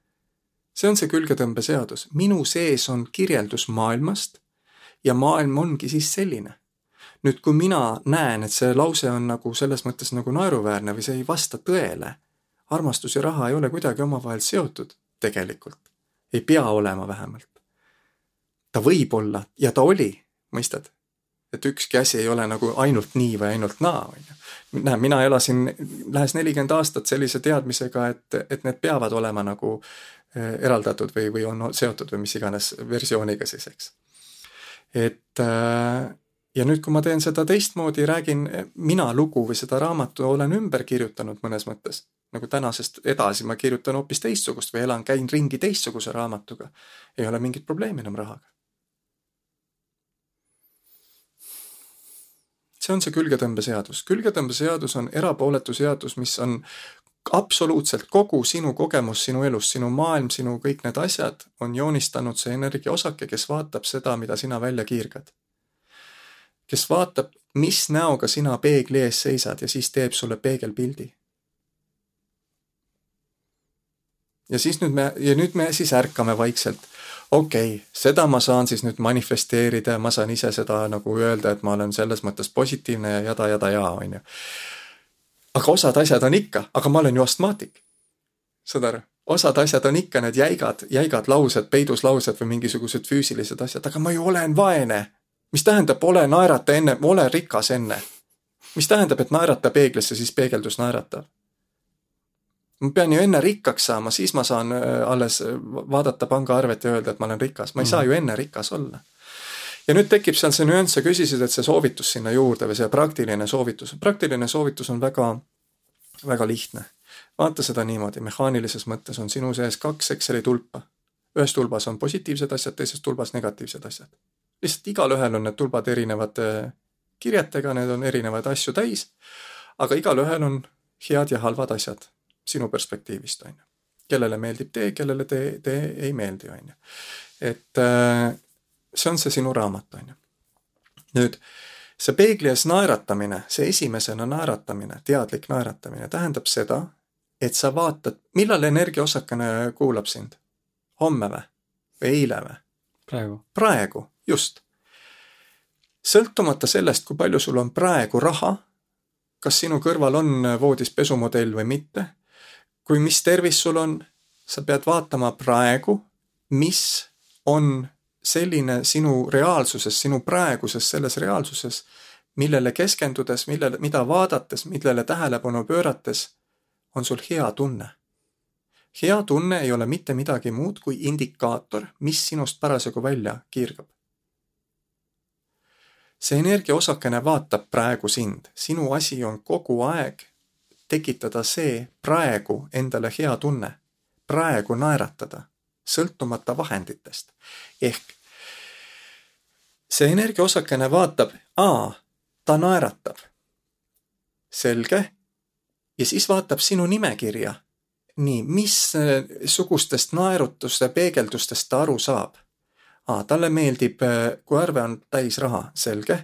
see on see külgetõmbeseadus, minu sees on kirjeldus maailmast ja maailm ongi siis selline. nüüd, kui mina näen, et see lause on nagu selles mõttes nagu naeruväärne või see ei vasta tõele, armastus ja raha ei ole kuidagi omavahel seotud tegelikult, ei pea olema vähemalt. ta võib olla ja ta oli, mõistad? et ükski asi ei ole nagu ainult nii või ainult naa, on ju. näe, mina elasin, lähes nelikümmend aastat sellise teadmisega, et, et need peavad olema nagu Eh, eraldatud või, või on seotud või mis iganes versiooniga siis, eks. et äh, ja nüüd, kui ma teen seda teistmoodi, räägin mina lugu või seda raamatu olen ümber kirjutanud mõnes mõttes, nagu tänasest edasi ma kirjutan hoopis teistsugust või elan, käin ringi teistsuguse raamatuga, ei ole mingit probleemi enam rahaga. see on see külgetõmbeseadus. külgetõmbeseadus on erapooletu seadus, mis on absoluutselt kogu sinu kogemus sinu elus, sinu maailm, sinu kõik need asjad on joonistanud see energiaosake, kes vaatab seda, mida sina välja kiirgad. kes vaatab, mis näoga sina peegli ees seisad ja siis teeb sulle peegelpildi. Ja siis nüüd me, ja nüüd me siis ärkame vaikselt. okei okay,, seda ma saan siis nüüd manifesteerida ja ma saan ise seda nagu öelda, et ma olen selles mõttes positiivne ja jada, jada, ja on ju aga osad asjad on ikka, aga ma olen ju astmaatik. saad aru? osad asjad on ikka need jäigad, jäigad laused, peiduslaused või mingisugused füüsilised asjad, aga ma ju olen vaene. mis tähendab, ole naerata enne, ole rikas enne. mis tähendab, et naerata peeglisse, siis peegeldus naeratab? Ma pean ju enne rikkaks saama, siis ma saan äh, alles vaadata pangaarvet ja öelda, et ma olen rikas, ma ei mm. saa ju enne rikas olla ja nüüd tekib seal see nüanss, sa küsisid, et see soovitus sinna juurde või see praktiline soovitus. praktiline soovitus on väga, väga lihtne. vaata seda niimoodi, mehaanilises mõttes on sinu sees kaks Exceli tulpa. ühes tulbas on positiivsed asjad, teises tulbas negatiivsed asjad. lihtsalt igalühel on need tulbad erinevate kirjetega, need on erinevaid asju täis, aga igalühel on head ja halvad asjad sinu perspektiivist, on ju. kellele meeldib tee, kellele tee, tee ei meeldi, on ju. et äh, see on see sinu raamat, on ju. nüüd see peegli ees naeratamine, see esimesena naeratamine, teadlik naeratamine tähendab seda, et sa vaatad, millal energiaosakene kuulab sind? homme või? või eile või? praegu. praegu, just. sõltumata sellest, kui palju sul on praegu raha, kas sinu kõrval on voodis pesumodell või mitte. Kui, mis tervis sul on, sa pead vaatama praegu, mis on selline sinu reaalsuses, sinu praeguses selles reaalsuses, millele keskendudes, millele, mida vaadates, millele tähelepanu pöörates, on sul hea tunne. hea tunne ei ole mitte midagi muud kui indikaator, mis sinust parasjagu välja kiirgab see energiaosakene vaatab praegu sind, sinu asi on kogu aeg tekitada see praegu endale hea tunne, praegu naeratada, sõltumata vahenditest. ehk see energiaosakene vaatab, aa, ta naeratab. selge. ja siis vaatab sinu nimekirja. nii, missugustest naerutuste peegeldustest ta aru saab aa, talle meeldib, äh, kui arve on täis raha, selge.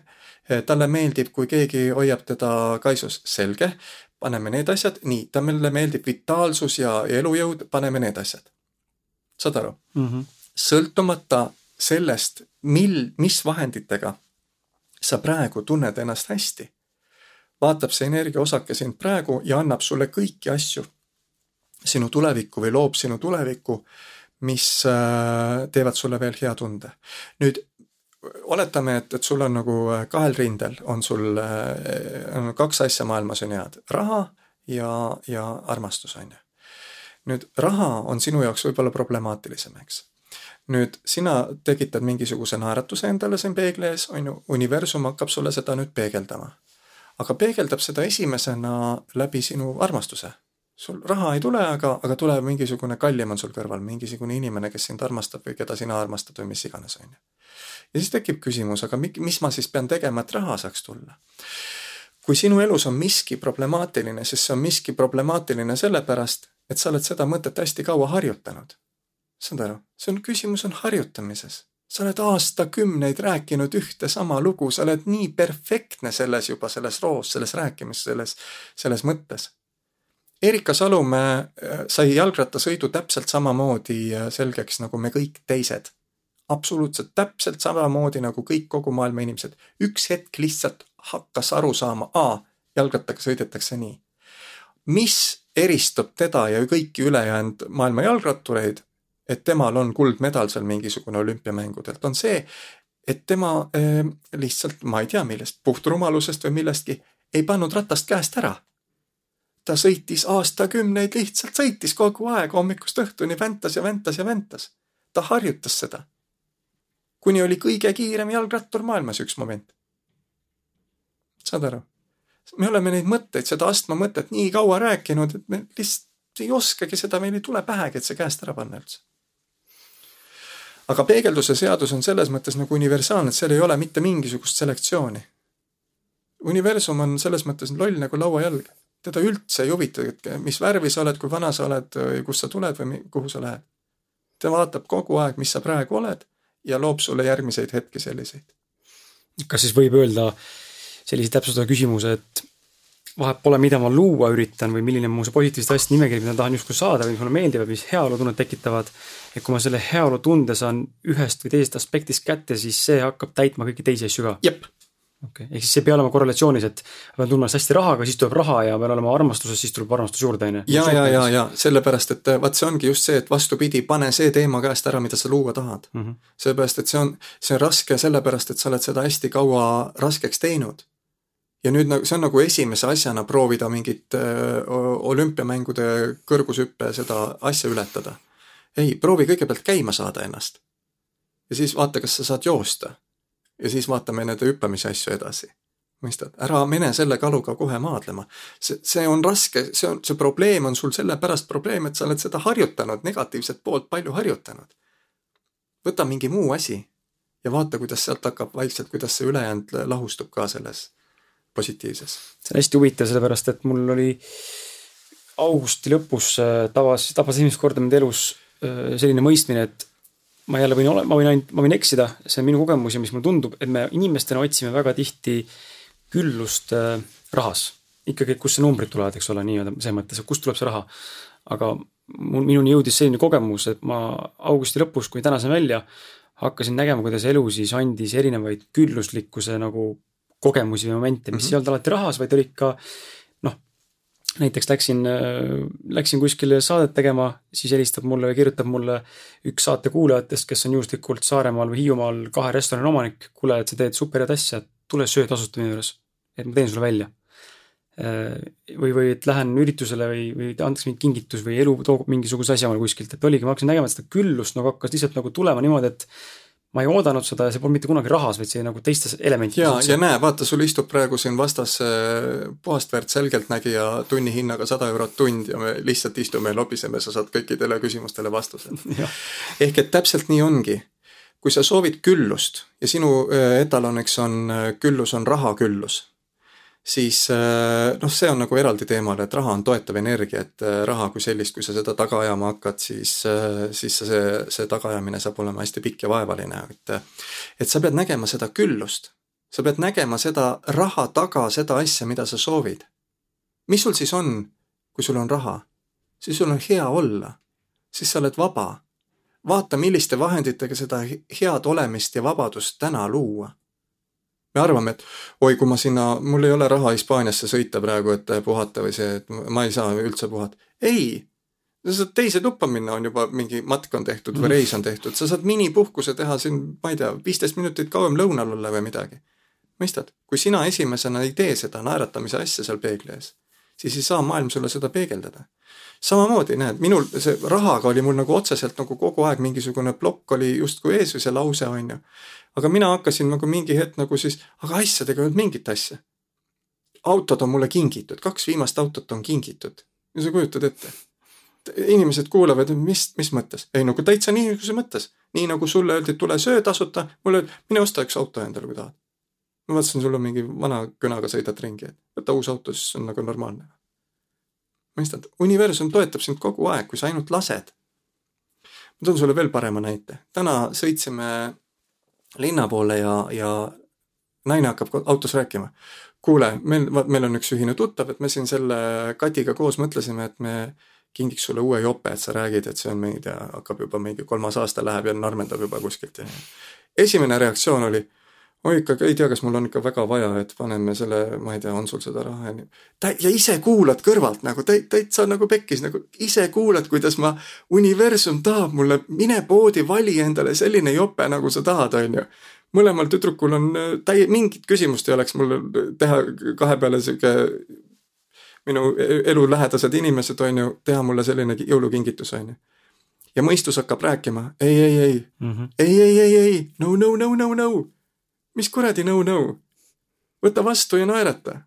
Äh, talle meeldib, kui keegi hoiab teda kaisus, selge. Paneme need asjad, nii, talle meeldib vitaalsus ja elujõud, paneme need asjad. saad aru mm? -hmm. sõltumata sellest, mil, mis vahenditega sa praegu tunned ennast hästi, vaatab see energiaosake sind praegu ja annab sulle kõiki asju, sinu tulevikku või loob sinu tulevikku mis äh, teevad sulle veel hea tunde. nüüd oletame, et, et sul on nagu äh, kahel rindel on sul äh, kaks asja maailmas on head, raha ja, ja armastus on ju. nüüd raha on sinu jaoks võib-olla problemaatilisem, eks. nüüd sina tekitad mingisuguse naeratuse endale siin peegli ees, on ju, universum hakkab sulle seda nüüd peegeldama. aga peegeldab seda esimesena läbi sinu armastuse sul raha ei tule, aga, aga tuleb mingisugune kallim on sul kõrval, mingisugune inimene, kes sind armastab või keda sina armastad või mis iganes, on ju. Ja siis tekib küsimus, aga mis ma siis pean tegema, et raha saaks tulla? kui sinu elus on miski problemaatiline, siis see on miski problemaatiline sellepärast, et sa oled seda mõtet hästi kaua harjutanud. saad aru, see on, küsimus on harjutamises. sa oled aastakümneid rääkinud ühte sama lugu, sa oled nii perfektne selles juba, selles roos, selles rääkimises, selles, selles mõttes Erika Salumäe äh, sai jalgrattasõidu täpselt samamoodi äh, selgeks nagu me kõik teised. Absoluutselt täpselt samamoodi nagu kõik kogu maailma inimesed. üks hetk lihtsalt hakkas aru saama, aa, jalgrattaga sõidetakse nii. mis eristub teda ja kõiki ülejäänud maailma jalgrattureid, et temal on kuldmedal seal mingisugune olümpiamängudelt, on see, et tema äh, lihtsalt, ma ei tea millest, puhtrumalusest või millestki, ei pannud ratast käest ära ta sõitis aastakümneid, lihtsalt sõitis kogu aeg hommikust õhtuni, väntas ja väntas ja väntas. ta harjutas seda. Kuni oli kõige kiirem jalgrattur maailmas üks moment. saad aru? me oleme neid mõtteid, seda astma mõtet nii kaua rääkinud, et me lihtsalt ei oskagi seda, meil ei tule pähegi, et see käest ära panna üldse. aga peegelduse seadus on selles mõttes nagu universaalne, et seal ei ole mitte mingisugust selektsiooni. universum on selles mõttes loll nagu lauajalg teda üldse ei huvita, mis värvi sa oled, kui vana sa oled, kust sa tuled või kuhu sa lähed. ta vaatab kogu aeg, mis sa praegu oled ja loob sulle järgmiseid hetki selliseid. kas siis võib öelda sellise täpsustava küsimuse, et vahet pole, mida ma luua üritan või milline on mu see positiivsete asjade nimekiri, mida ma tahan justkui saada või mis mulle meeldivad, mis heaolutunnet tekitavad. et kui ma selle heaolutunde saan ühest või teisest aspektist kätte, siis see hakkab täitma kõiki teisi asju ka. jep okei okay., ehk siis see ei pea olema korrelatsioonis, et ma pean tundma ennast hästi rahaga, siis tuleb raha ja pean olema armastuses, siis tuleb armastus juurde, on ju. ja, ja, ja, ja sellepärast, et vaat see ongi just see, et vastupidi, pane see teema käest ära, mida sa luua tahad mm -hmm.. sellepärast, et see on, see on raske sellepärast, et sa oled seda hästi kaua raskeks teinud. ja nüüd nagu see on nagu esimese asjana proovida mingit öö, olümpiamängude kõrgushüppe seda asja ületada. ei, proovi kõigepealt käima saada ennast. ja siis vaata, kas sa saad joosta ja siis vaatame nende hüppamise asju edasi. mõistad, ära mine selle kaluga kohe maadlema. see, see on raske, see on, see probleem on sul sellepärast probleem, et sa oled seda harjutanud, negatiivset poolt palju harjutanud. võta mingi muu asi ja vaata, kuidas sealt hakkab vaikselt, kuidas see ülejäänud lahustub ka selles positiivses. see on hästi huvitav, sellepärast et mul oli augusti lõpus äh, tabas, tabas esimest korda mind elus äh, selline mõistmine, et ma jälle võin ole-, ma võin ainult, ma võin eksida, see on minu kogemus ja mis mulle tundub, et me inimestena otsime väga tihti küllust äh, rahas. ikkagi, kust see numbrid tulevad, eks ole, nii-öelda selles mõttes, et kust tuleb see raha. aga mul, minuni jõudis selline kogemus, et ma augusti lõpus, kui tänasin välja, hakkasin nägema, kuidas elu siis andis erinevaid külluslikkuse nagu kogemusi või momente, mis mm -hmm. ei olnud alati rahas, vaid olid ka näiteks läksin, läksin kuskile saadet tegema, siis helistab mulle või kirjutab mulle üks saate kuulajatest, kes on juhuslikult Saaremaal või Hiiumaal kahe restorani omanik. kuule, et sa teed superhead asja, tule söö tasuta minu juures, et ma teen sulle välja. Või, või et lähen üritusele või, või antakse mingi kingitus või elu toob mingisuguse asja mulle kuskilt, et oligi, ma hakkasin nägema, seda küllust nagu hakkas lihtsalt nagu tulema niimoodi, et ma ei oodanud seda ja see polnud mitte kunagi rahas, vaid see nagu teistes elementides. ja, ja näe, vaata, sul istub praegu siin vastas puhast väärt selgeltnägija tunnihinnaga sada eurot tund ja me lihtsalt istume ja lobiseme, sa saad kõikidele küsimustele vastused (laughs) ehk et täpselt nii ongi. kui sa soovid küllust ja sinu äh, etaloniks on, äh, küllus on rahaküllus siis äh, noh, see on nagu eraldi teemal, et raha on toetav energia, et äh, raha kui sellist, kui sa seda taga ajama hakkad, siis, äh, siis see, see tagaajamine saab olema hästi pikk ja vaevaline, et et sa pead nägema seda küllust. sa pead nägema seda raha taga, seda asja, mida sa soovid. mis sul siis on, kui sul on raha? siis sul on hea olla. siis sa oled vaba. vaata, milliste vahenditega seda head olemist ja vabadust täna luua me arvame, et oi, kui ma sinna, mul ei ole raha Hispaaniasse sõita praegu, et puhata või see, et ma ei saa üldse puhata. ei, sa saad teise tuppa minna, on juba mingi matk on tehtud või mhm. reis on tehtud, sa saad minipuhkuse teha siin, ma ei tea, viisteist minutit kauem lõunal olla või midagi. mõistad, kui sina esimesena ei tee seda naeratamise asja seal peegli ees, siis ei saa maailm sulle seda peegeldada samamoodi näed, minul see rahaga oli mul nagu otseselt nagu kogu aeg mingisugune plokk oli justkui ees või see lause on ju. Aga mina hakkasin nagu mingi hetk nagu siis, aga asjadega ei olnud mingit asja. autod on mulle kingitud, kaks viimast autot on kingitud ja sa kujutad ette inimesed kuulavad, mis, mis mõttes? ei nagu täitsa niisuguse mõttes. nii nagu sulle öeldi, et tule söö tasuta, mulle öeldi, mine osta üks auto endale, kui tahad. ma vaatasin, sul on mingi vana kõnaga sõidad ringi, et võta uus auto, siis on nagu normaalne mõistad, universum toetab sind kogu aeg, kui sa ainult lased. ma toon sulle veel parema näite. täna sõitsime linna poole ja, ja naine hakkab autos rääkima. kuule, meil, meil on üks ühine tuttav, et me siin selle Katiga koos mõtlesime, et me kingiks sulle uue jope, et sa räägid, et see on, ma ei tea, hakkab juba mingi kolmas aasta läheb ja narmendab juba kuskilt ja esimene reaktsioon oli oi ikka, ei tea, kas mul on ikka väga vaja, et paneme selle, ma ei tea, on sul seda raha ja nii. ja ise kuulad kõrvalt nagu täit-, täitsa nagu pekkis, nagu ise kuulad, kuidas ma, universum tahab mulle, mine poodi, vali endale selline jope, nagu sa tahad, on ju. mõlemal tüdrukul on äh, täi-, mingit küsimust ei oleks mul teha kahe peale sihuke minu e-, elulähedased inimesed, on ju, teha mulle selline jõulukingitus, on ju ja mõistus hakkab rääkima ei, ei, ei mm, -hmm. ei, ei, ei, ei, no, no, no, no, no mis kuradi nõu-nõu? võta vastu ja naerata.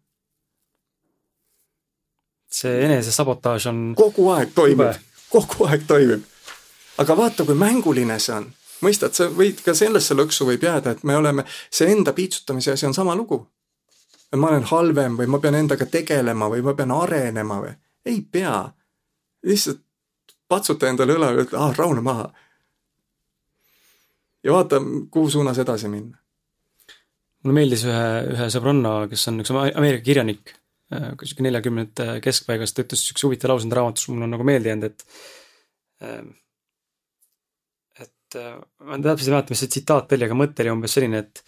see enesesabotaaž on kogu aeg toimib, kogu aeg toimib. aga vaata, kui mänguline see on. mõistad, sa võid ka sellesse lõksu võib jääda, et me oleme, see enda piitsutamise asi on sama lugu. ma olen halvem või ma pean endaga tegelema või ma pean arenema või, ei pea. lihtsalt patsuta endale õla ja ütle, ah, rahune maha. ja vaata, kuhu suunas edasi minna mulle meeldis ühe, ühe sõbranna, kes on üks Ameerika kirjanik, sihuke neljakümnendate keskpaigas, ta ütles siukse huvitava lause enda raamatus, mul on nagu meelde jäänud, et ähm, et äh, ma täpselt ei mäleta, mis see tsitaat oli, aga mõte oli umbes selline, et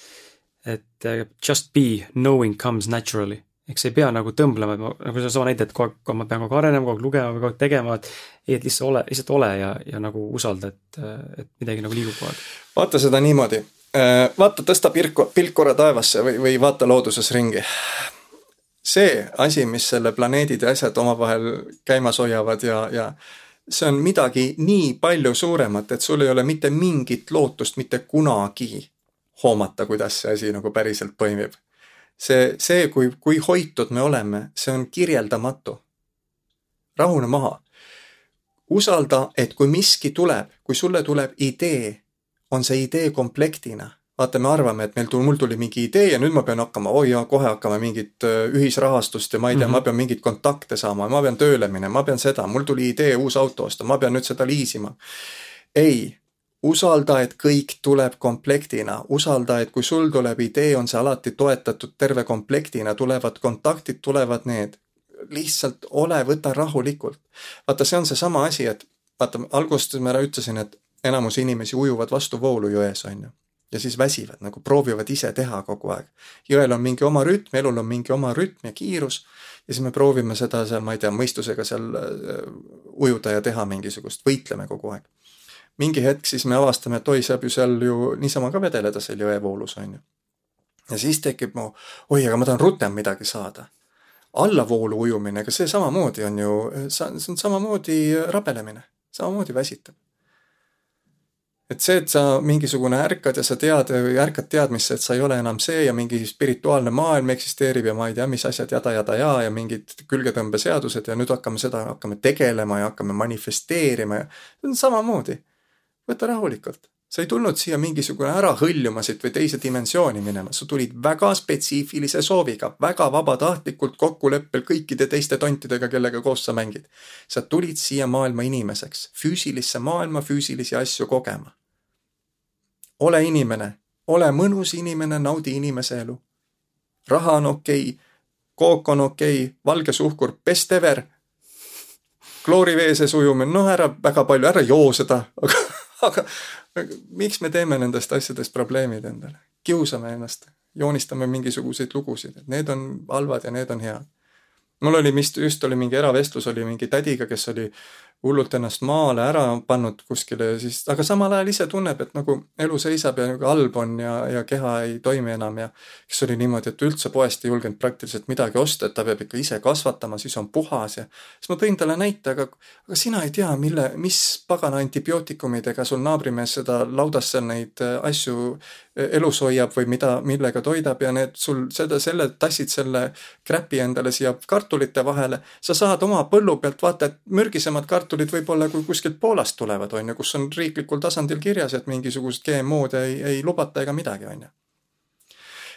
et äh, just be, knowing comes naturally. ehk sa ei pea nagu tõmblema, nagu seesama näide, et kogu aeg, ma pean kogu aeg arenema, kogu aeg lugema kogu aeg tegema, et ei, et lihtsalt ole, lihtsalt ole ja, ja nagu usalda, et, et midagi nagu liigub kogu aeg. vaata seda niimoodi, Äh, vaata, tõsta pilk, pilk korra taevasse või, või vaata looduses ringi. see asi, mis selle planeedid ja asjad omavahel käimas hoiavad ja, ja see on midagi nii palju suuremat, et sul ei ole mitte mingit lootust mitte kunagi hoomata, kuidas see asi nagu päriselt toimib. see, see, kui, kui hoitud me oleme, see on kirjeldamatu. rahune maha. usalda, et kui miski tuleb, kui sulle tuleb idee on see idee komplektina. vaata, me arvame, et meil tuli, mul tuli mingi idee ja nüüd ma pean hakkama, oi jaa, kohe hakkame mingit äh, ühisrahastust ja ma ei tea mm, -hmm. ma pean mingeid kontakte saama, ma pean tööle minema, ma pean seda, mul tuli idee uus auto osta, ma pean nüüd seda liisima. ei, usalda, et kõik tuleb komplektina, usalda, et kui sul tuleb idee, on see alati toetatud terve komplektina, tulevad kontaktid, tulevad need. lihtsalt ole, võta rahulikult. vaata, see on seesama asi, et vaata, alguses ma ütlesin, et enamus inimesi ujuvad vastu voolu jões, on ju. ja siis väsivad, nagu proovivad ise teha kogu aeg. jõel on mingi oma rütm, elul on mingi oma rütm ja kiirus ja siis me proovime seda seal, ma ei tea, mõistusega seal äh, ujuda ja teha mingisugust, võitleme kogu aeg. mingi hetk siis me avastame, et oi, saab ju seal ju niisama ka vedeleda seal jõevoolus, on ju. ja siis tekib mu, oi, aga ma tahan rutem midagi saada. allavoolu ujumine, ega see samamoodi on ju, see on samamoodi rabelemine, samamoodi väsitab et see, et sa mingisugune ärkad ja sa tead, ärkad teadmisse, et sa ei ole enam see ja mingi spirituaalne maailm eksisteerib ja ma ei tea, mis asjad jada, jada ja ja mingid külgetõmbeseadused ja nüüd hakkame seda, hakkame tegelema ja hakkame manifesteerima ja see on samamoodi. võta rahulikult. Sa ei tulnud siia mingisugune ära hõljuma siit või teise dimensiooni minema, sa tulid väga spetsiifilise sooviga, väga vabatahtlikult kokkuleppel kõikide teiste tontidega, kellega koos sa mängid. sa tulid siia maailma inimeseks, füüsilisse maailma füüsilisi asju kogema ole inimene, ole mõnus inimene, naudi inimese elu. raha on okei okay,, kook on okei okay,, valge suhkur, best ever. klooriveeses ujumine, noh ära väga palju, ära joo seda, aga, aga miks me teeme nendest asjadest probleemid endale? kiusame ennast, joonistame mingisuguseid lugusid, et need on halvad ja need on head. mul oli vist, just oli mingi eravestlus oli mingi tädiga, kes oli hullult ennast maale ära pannud kuskile ja siis, aga samal ajal ise tunneb, et nagu elu seisab ja nagu halb on ja, ja keha ei toimi enam ja kes oli niimoodi, et üldse poest ei julgenud praktiliselt midagi osta, et ta peab ikka ise kasvatama, siis on puhas ja siis ma tõin talle näite, aga, aga sina ei tea, mille, mis pagana antibiootikumidega sul naabrimees seda laudas seal neid äh, asju äh, elus hoiab või mida, millega toidab ja need sul seda, selle, tassid selle kräpi endale siia kartulite vahele, sa saad oma põllu pealt vaata, et mürgisemad kartulid kartulid võib-olla kui kuskilt Poolast tulevad, on ju, kus on riiklikul tasandil kirjas, et mingisugust GMO-d ei, ei lubata ega midagi, on ju.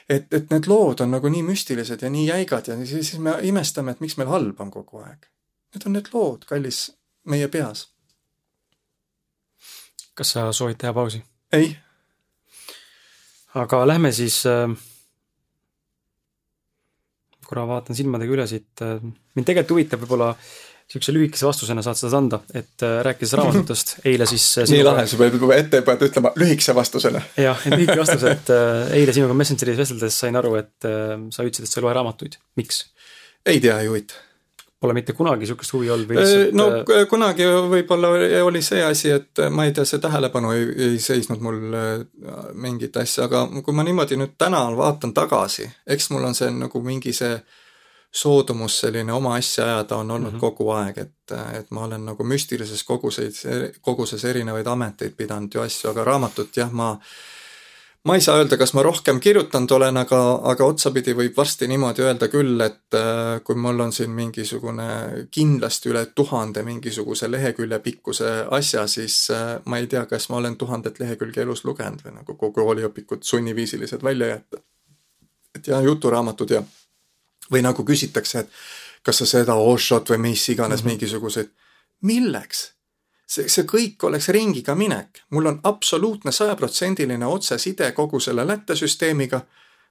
et, et need lood on nagu nii müstilised ja nii jäigad ja siis, siis me imestame, et miks meil halb on kogu aeg. Need on need lood, kallis, meie peas. kas sa soovid teha pausi? ei. aga lähme siis äh korra vaatan silmadega üle siit, äh, mind tegelikult huvitab võib-olla niisuguse lühikese vastusena saad seda anda, et äh, rääkides raamatutest, (laughs) eile siis äh, nii lahe, sa pead juba ette pead ütlema lühikese vastusena. jah, et lühike (laughs) vastus, et äh, eile sinuga Messengeris vesteldes sain aru, et sa ütlesid, et sa ei loe raamatuid, miks? ei tea, ei huvita. Pole mitte kunagi niisugust huvi olnud või lihtsalt no kunagi võib-olla oli see asi, et ma ei tea, see tähelepanu ei, ei seisnud mul mingit asja, aga kui ma niimoodi nüüd täna vaatan tagasi, eks mul on see nagu mingi see äh, soodumus selline oma asja ajada on olnud mm -hmm. kogu aeg, et, et ma olen nagu müstilises koguseid, koguses erinevaid ameteid pidanud ju asju, aga raamatut jah, ma ma ei saa öelda, kas ma rohkem kirjutanud olen, aga, aga otsapidi võib varsti niimoodi öelda küll, et kui mul on siin mingisugune kindlasti üle tuhande mingisuguse lehekülje pikkuse asja, siis ma ei tea, kas ma olen tuhandet lehekülge elus lugenud või nagu kogu kooliõpikut sunniviisilised välja jätta. et ja juturaamatud ja või nagu küsitakse, et kas sa seda Oshot või mis iganes mm -hmm. mingisuguseid, milleks? see, see kõik oleks ringiga minek, mul on absoluutne sajaprotsendiline otseside kogu selle lättesüsteemiga.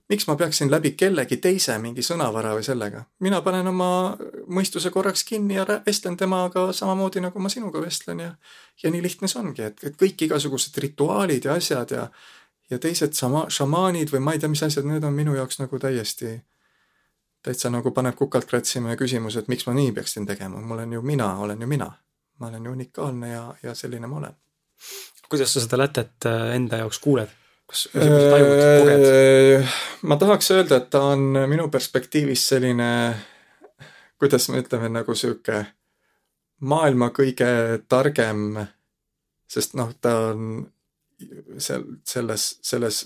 miks ma peaksin läbi kellegi teise mingi sõnavara või sellega, mina panen oma mõistuse korraks kinni ja vestlen temaga samamoodi nagu ma sinuga vestlen ja ja nii lihtne see ongi, et, et kõik igasugused rituaalid ja asjad ja ja teised sama šamaanid või ma ei tea, mis asjad, need on minu jaoks nagu täiesti täitsa nagu paneb kukalt kratsima ja küsimus, et miks ma nii peaksin tegema, ma olen ju mina, olen ju mina. ma olen ju unikaalne ja, ja selline ma olen. kuidas sa seda lätet äh, enda jaoks kuuled? kas tajud, koged? Äh, ma tahaks öelda, et ta on minu perspektiivis selline, kuidas me ütleme, nagu sihuke maailma kõige targem, sest noh, ta on seal selles, selles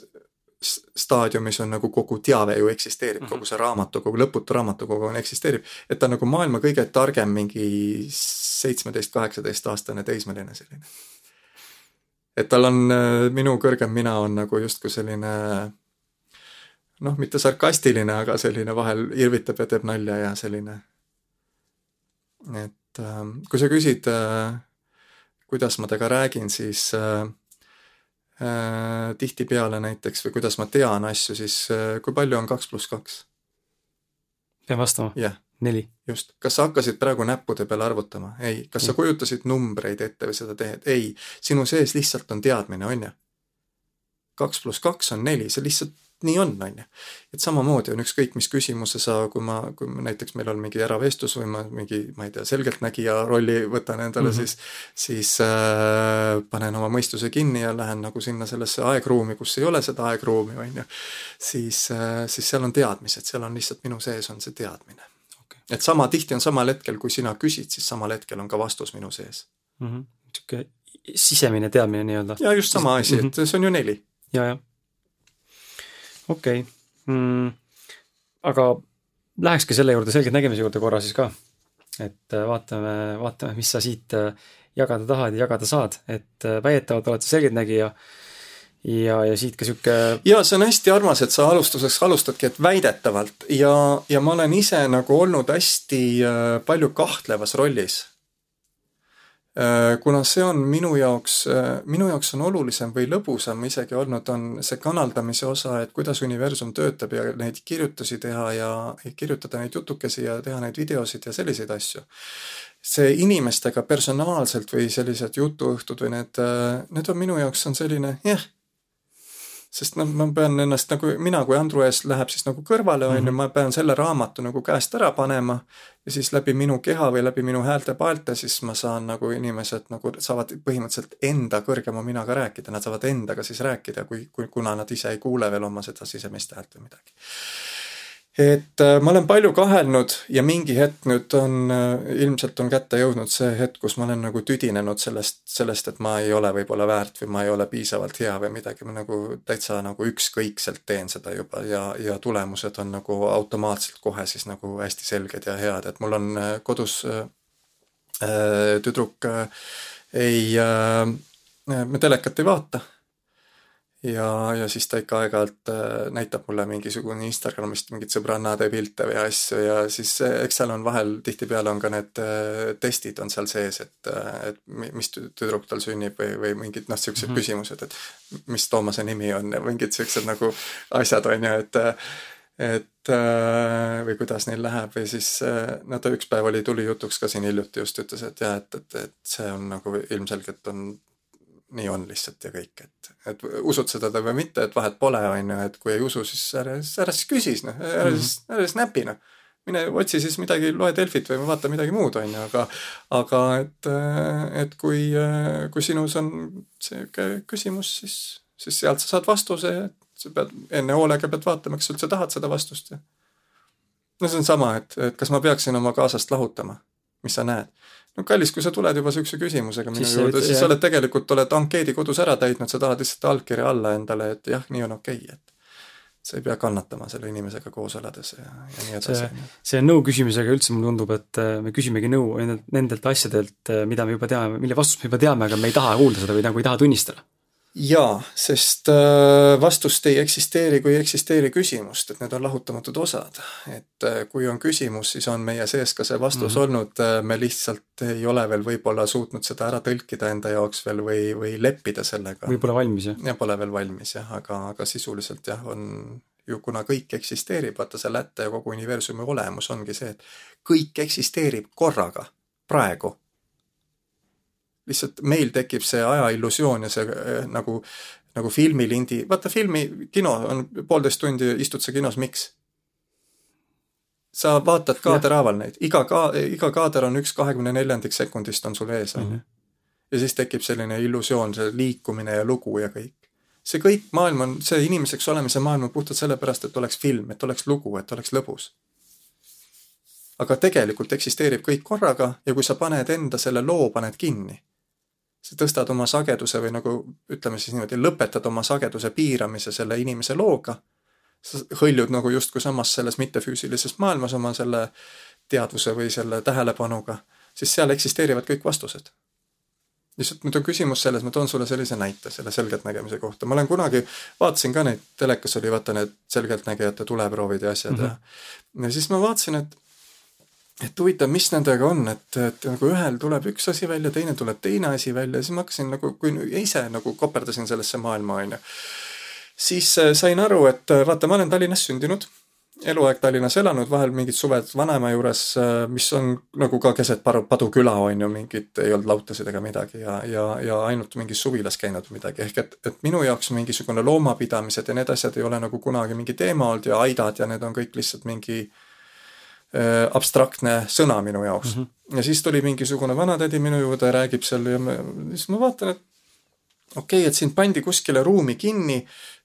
staadiumis on nagu kogu teave ju eksisteerib mm, -hmm. kogu see raamatukogu, lõputu raamatukogu on, eksisteerib. et ta on nagu maailma kõige targem mingi seitsmeteist, kaheksateist aastane teismeline selline. et tal on, minu kõrgem mina on nagu justkui selline noh, mitte sarkastiline, aga selline vahel irvitab ja teeb nalja ja selline. et äh, kui sa küsid, äh, kuidas ma temaga räägin, siis Äh, tihtipeale näiteks või kuidas ma tean asju, siis äh, kui palju on kaks pluss kaks? pean vastama? jah. neli. just. kas sa hakkasid praegu näppude peale arvutama? ei. kas sa kujutasid numbreid ette või seda teed? ei. sinu sees lihtsalt on teadmine, on ju? kaks pluss kaks on neli, see lihtsalt nii on, on ju. et samamoodi on ükskõik mis küsimuse sa, kui ma, kui ma näiteks meil on mingi eravestlus või ma mingi, ma ei tea, selgeltnägija rolli võtan endale mm, -hmm. siis, siis äh, panen oma mõistuse kinni ja lähen nagu sinna sellesse aegruumi, kus ei ole seda aegruumi, on ju. siis äh,, siis seal on teadmised, seal on lihtsalt minu sees on see teadmine okay.. et sama tihti on samal hetkel, kui sina küsid, siis samal hetkel on ka vastus minu sees mm. -hmm. sihuke sisemine teadmine nii-öelda. ja just sama asi, et mhm. see on ju neli. ja, jah okei okay. mm,. aga lähekski selle juurde, selgeltnägemise juurde korra siis ka. et äh, vaatame, vaatame, mis sa siit äh, jagada tahad ja jagada saad, et äh, väidetavalt oled sa selgeltnägija ja, ja siit ka sihuke. ja see on hästi armas, et sa alustuseks alustadki, et väidetavalt ja, ja ma olen ise nagu olnud hästi palju kahtlevas rollis kuna see on minu jaoks, äh, minu jaoks on olulisem või lõbusam isegi olnud, on see kanaldamise osa, et kuidas universum töötab ja neid kirjutusi teha ja kirjutada neid jutukesi ja teha neid videosid ja selliseid asju. see inimestega personaalselt või sellised jutuõhtud või need, äh, need on minu jaoks on selline jah yeah,, sest noh, ma pean ennast nagu, mina kui Andru ees läheb siis nagu kõrvale, on ju, mhm. ma pean selle raamatu nagu käest ära panema ja siis läbi minu keha või läbi minu häälte-paalte siis ma saan nagu inimesed nagu saavad põhimõtteliselt enda kõrgema minaga rääkida, nad saavad endaga siis rääkida, kui, kui, kuna nad ise ei kuule veel oma seda sisemist häält või midagi et äh, ma olen palju kahelnud ja mingi hetk nüüd on, äh, ilmselt on kätte jõudnud see hetk, kus ma olen nagu tüdinenud sellest, sellest, et ma ei ole võib-olla väärt või ma ei ole piisavalt hea või midagi, ma nagu täitsa nagu ükskõikselt teen seda juba ja, ja tulemused on nagu automaatselt kohe siis nagu hästi selged ja head, et mul on äh, kodus äh, tüdruk äh, ei äh,, me telekat ei vaata ja, ja siis ta ikka aeg-ajalt äh, näitab mulle mingisugune Instagramist mingeid sõbrannade pilte või asju ja siis äh, eks seal on vahel, tihtipeale on ka need äh, testid on seal sees, et, et mis tüdruk tal sünnib või, või mingid noh, siuksed mm -hmm. küsimused, et mis Toomase nimi on ja mingid siuksed nagu asjad on ju, et et või kuidas neil läheb või siis no ta üks päev oli, tuli jutuks ka siin hiljuti just ütles, et jah, et, et, et see on nagu ilmselgelt on nii on lihtsalt ja kõik, et, et usud seda või mitte, et vahet pole, on ju, et kui ei usu, siis ära, ära siis küsi, noh, ära mm -hmm. siis, ära siis näpi, noh. mine otsi siis midagi, loe Delfit või vaata midagi muud, on ju, aga, aga et, et kui, kui sinus on sihuke küsimus, siis, siis sealt sa saad vastuse, et sa pead enne hoolega pead vaatama, kas sa üldse tahad seda vastust ja. no see on sama, et, et kas ma peaksin oma kaasast lahutama, mis sa näed? No kallis, kui sa tuled juba niisuguse küsimusega minu juurde, siis sa oled tegelikult, oled ankeedi kodus ära täitnud, sa tahad lihtsalt allkirja alla endale, et jah, nii on okei okay,, et sa ei pea kannatama selle inimesega koos elades ja, ja nii edasi. see, see nõu küsimisega üldse mulle tundub, et äh, me küsimegi nõu nendelt asjadelt, äh, mida me juba teame, mille vastust me juba teame, aga me ei taha kuulda seda või nagu ei taha tunnistada jaa, sest äh, vastust ei eksisteeri, kui ei eksisteeri küsimust, et need on lahutamatud osad. et äh, kui on küsimus, siis on meie sees ka see vastus mm -hmm. olnud, äh, me lihtsalt ei ole veel võib-olla suutnud seda ära tõlkida enda jaoks veel või, või leppida sellega. või pole valmis, jah? ja pole veel valmis jah, aga, aga sisuliselt jah, on ju kuna kõik eksisteerib, vaata see lätte ja kogu universumi olemus ongi see, et kõik eksisteerib korraga, praegu lihtsalt meil tekib see aja illusioon ja see äh, nagu, nagu filmilindi, vaata filmi, kino on poolteist tundi, istud sa kinos, miks? sa vaatad kaaderhaaval neid, iga ka-, iga kaader on üks kahekümne neljandik sekundist on sul ees, on ju. Mhm. ja siis tekib selline illusioon, see liikumine ja lugu ja kõik. see kõik maailm on, see inimeseks olemise maailm on puhtalt sellepärast, et oleks film, et oleks lugu, et oleks lõbus aga tegelikult eksisteerib kõik korraga ja kui sa paned enda selle loo, paned kinni, sa tõstad oma sageduse või nagu ütleme siis niimoodi, lõpetad oma sageduse piiramise selle inimese looga, sa hõljud nagu justkui samas selles mittefüüsilises maailmas oma selle teadvuse või selle tähelepanuga, siis seal eksisteerivad kõik vastused. lihtsalt nüüd on küsimus selles, ma toon sulle sellise näite selle selgeltnägemise kohta, ma olen kunagi, vaatasin ka neid, telekas oli vaata need selgeltnägijate tuleproovid ja asjad mm -hmm. ja ja siis ma vaatasin, et et huvitav, mis nendega on, et, et nagu ühel tuleb üks asi välja, teine tuleb teine asi välja, siis ma hakkasin nagu, kui ise nagu koperdasin sellesse maailma, on ju. siis äh, sain aru, et äh, vaata, ma olen Tallinnas sündinud eluaeg Tallinnas elanud, vahel mingid suved vanaema juures, äh, mis on nagu ka keset paru, paduküla on ju, mingit, ei olnud lautasid ega midagi ja, ja, ja ainult mingis suvilas käinud midagi, ehk et, et minu jaoks mingisugune loomapidamised ja need asjad ei ole nagu kunagi mingi teema olnud ja aidad ja need on kõik lihtsalt mingi abstraktne sõna minu jaoks mm. -hmm. ja siis tuli mingisugune vanatädi minu juurde räägib seal ja ma, siis ma vaatan, et okei okay,, et sind pandi kuskile ruumi kinni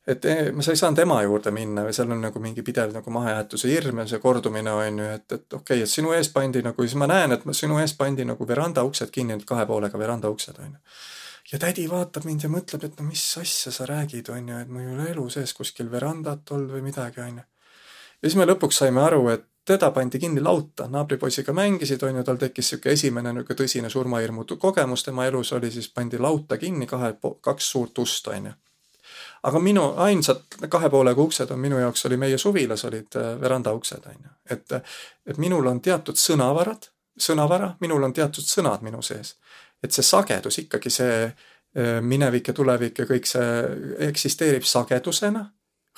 et eh, sa ei saanud ema juurde minna või seal on nagu mingi pidev nagu mahajäetuse hirm ja see kordumine on ju, et, et okei okay,, et sinu ees pandi nagu, siis ma näen, et sinu ees pandi nagu veranda uksed kinni, need kahe poolega veranda uksed on ju. ja tädi vaatab mind ja mõtleb, et no mis asja sa räägid, on ju, et mul ei ole elu sees kuskil verandat olnud või midagi, on ju. ja siis me lõpuks saime aru, et teda pandi kinni lauta, naabripoisiga mängisid, on ju, tal tekkis niisugune esimene niisugune tõsine surmahirmu kogemus tema elus oli, siis pandi lauta kinni kahe, kaks suurt ust, on ju. Aga minu ainsad kahe poolega uksed on minu jaoks oli meie suvilas olid äh, veranda uksed on ju, et, et minul on teatud sõnavarad, sõnavara, minul on teatud sõnad minu sees. et see sagedus ikkagi see äh, minevik ja tulevik ja kõik see eksisteerib sagedusena,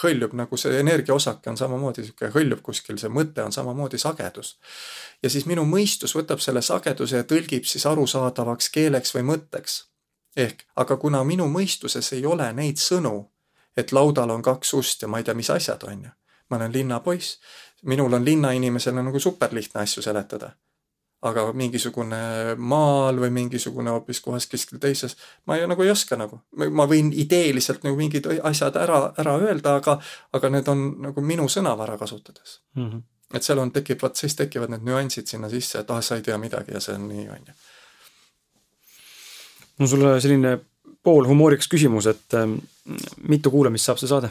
hõljub nagu see energiaosake on samamoodi sihuke, hõljub kuskil, see mõte on samamoodi sagedus. ja siis minu mõistus võtab selle sageduse ja tõlgib siis arusaadavaks keeleks või mõtteks ehk, aga kuna minu mõistuses ei ole neid sõnu, et laudal on kaks ust ja ma ei tea, mis asjad on ju. ma olen linnapoiss, minul on linnainimesele nagu superlihtne asju seletada. Aga mingisugune maal või mingisugune hoopis kohas kuskil teises, ma ei, nagu ei oska nagu. ma võin ideeliselt nagu mingid asjad ära, ära öelda, aga, aga need on nagu minu sõnavara kasutades mm. -hmm. et seal on, tekib, vot siis tekivad need nüansid sinna sisse, et ah, sa ei tea midagi ja see on nii, on ju. no sulle selline poolhumoorikas küsimus, et ähm, mitu kuulamist saab see saade?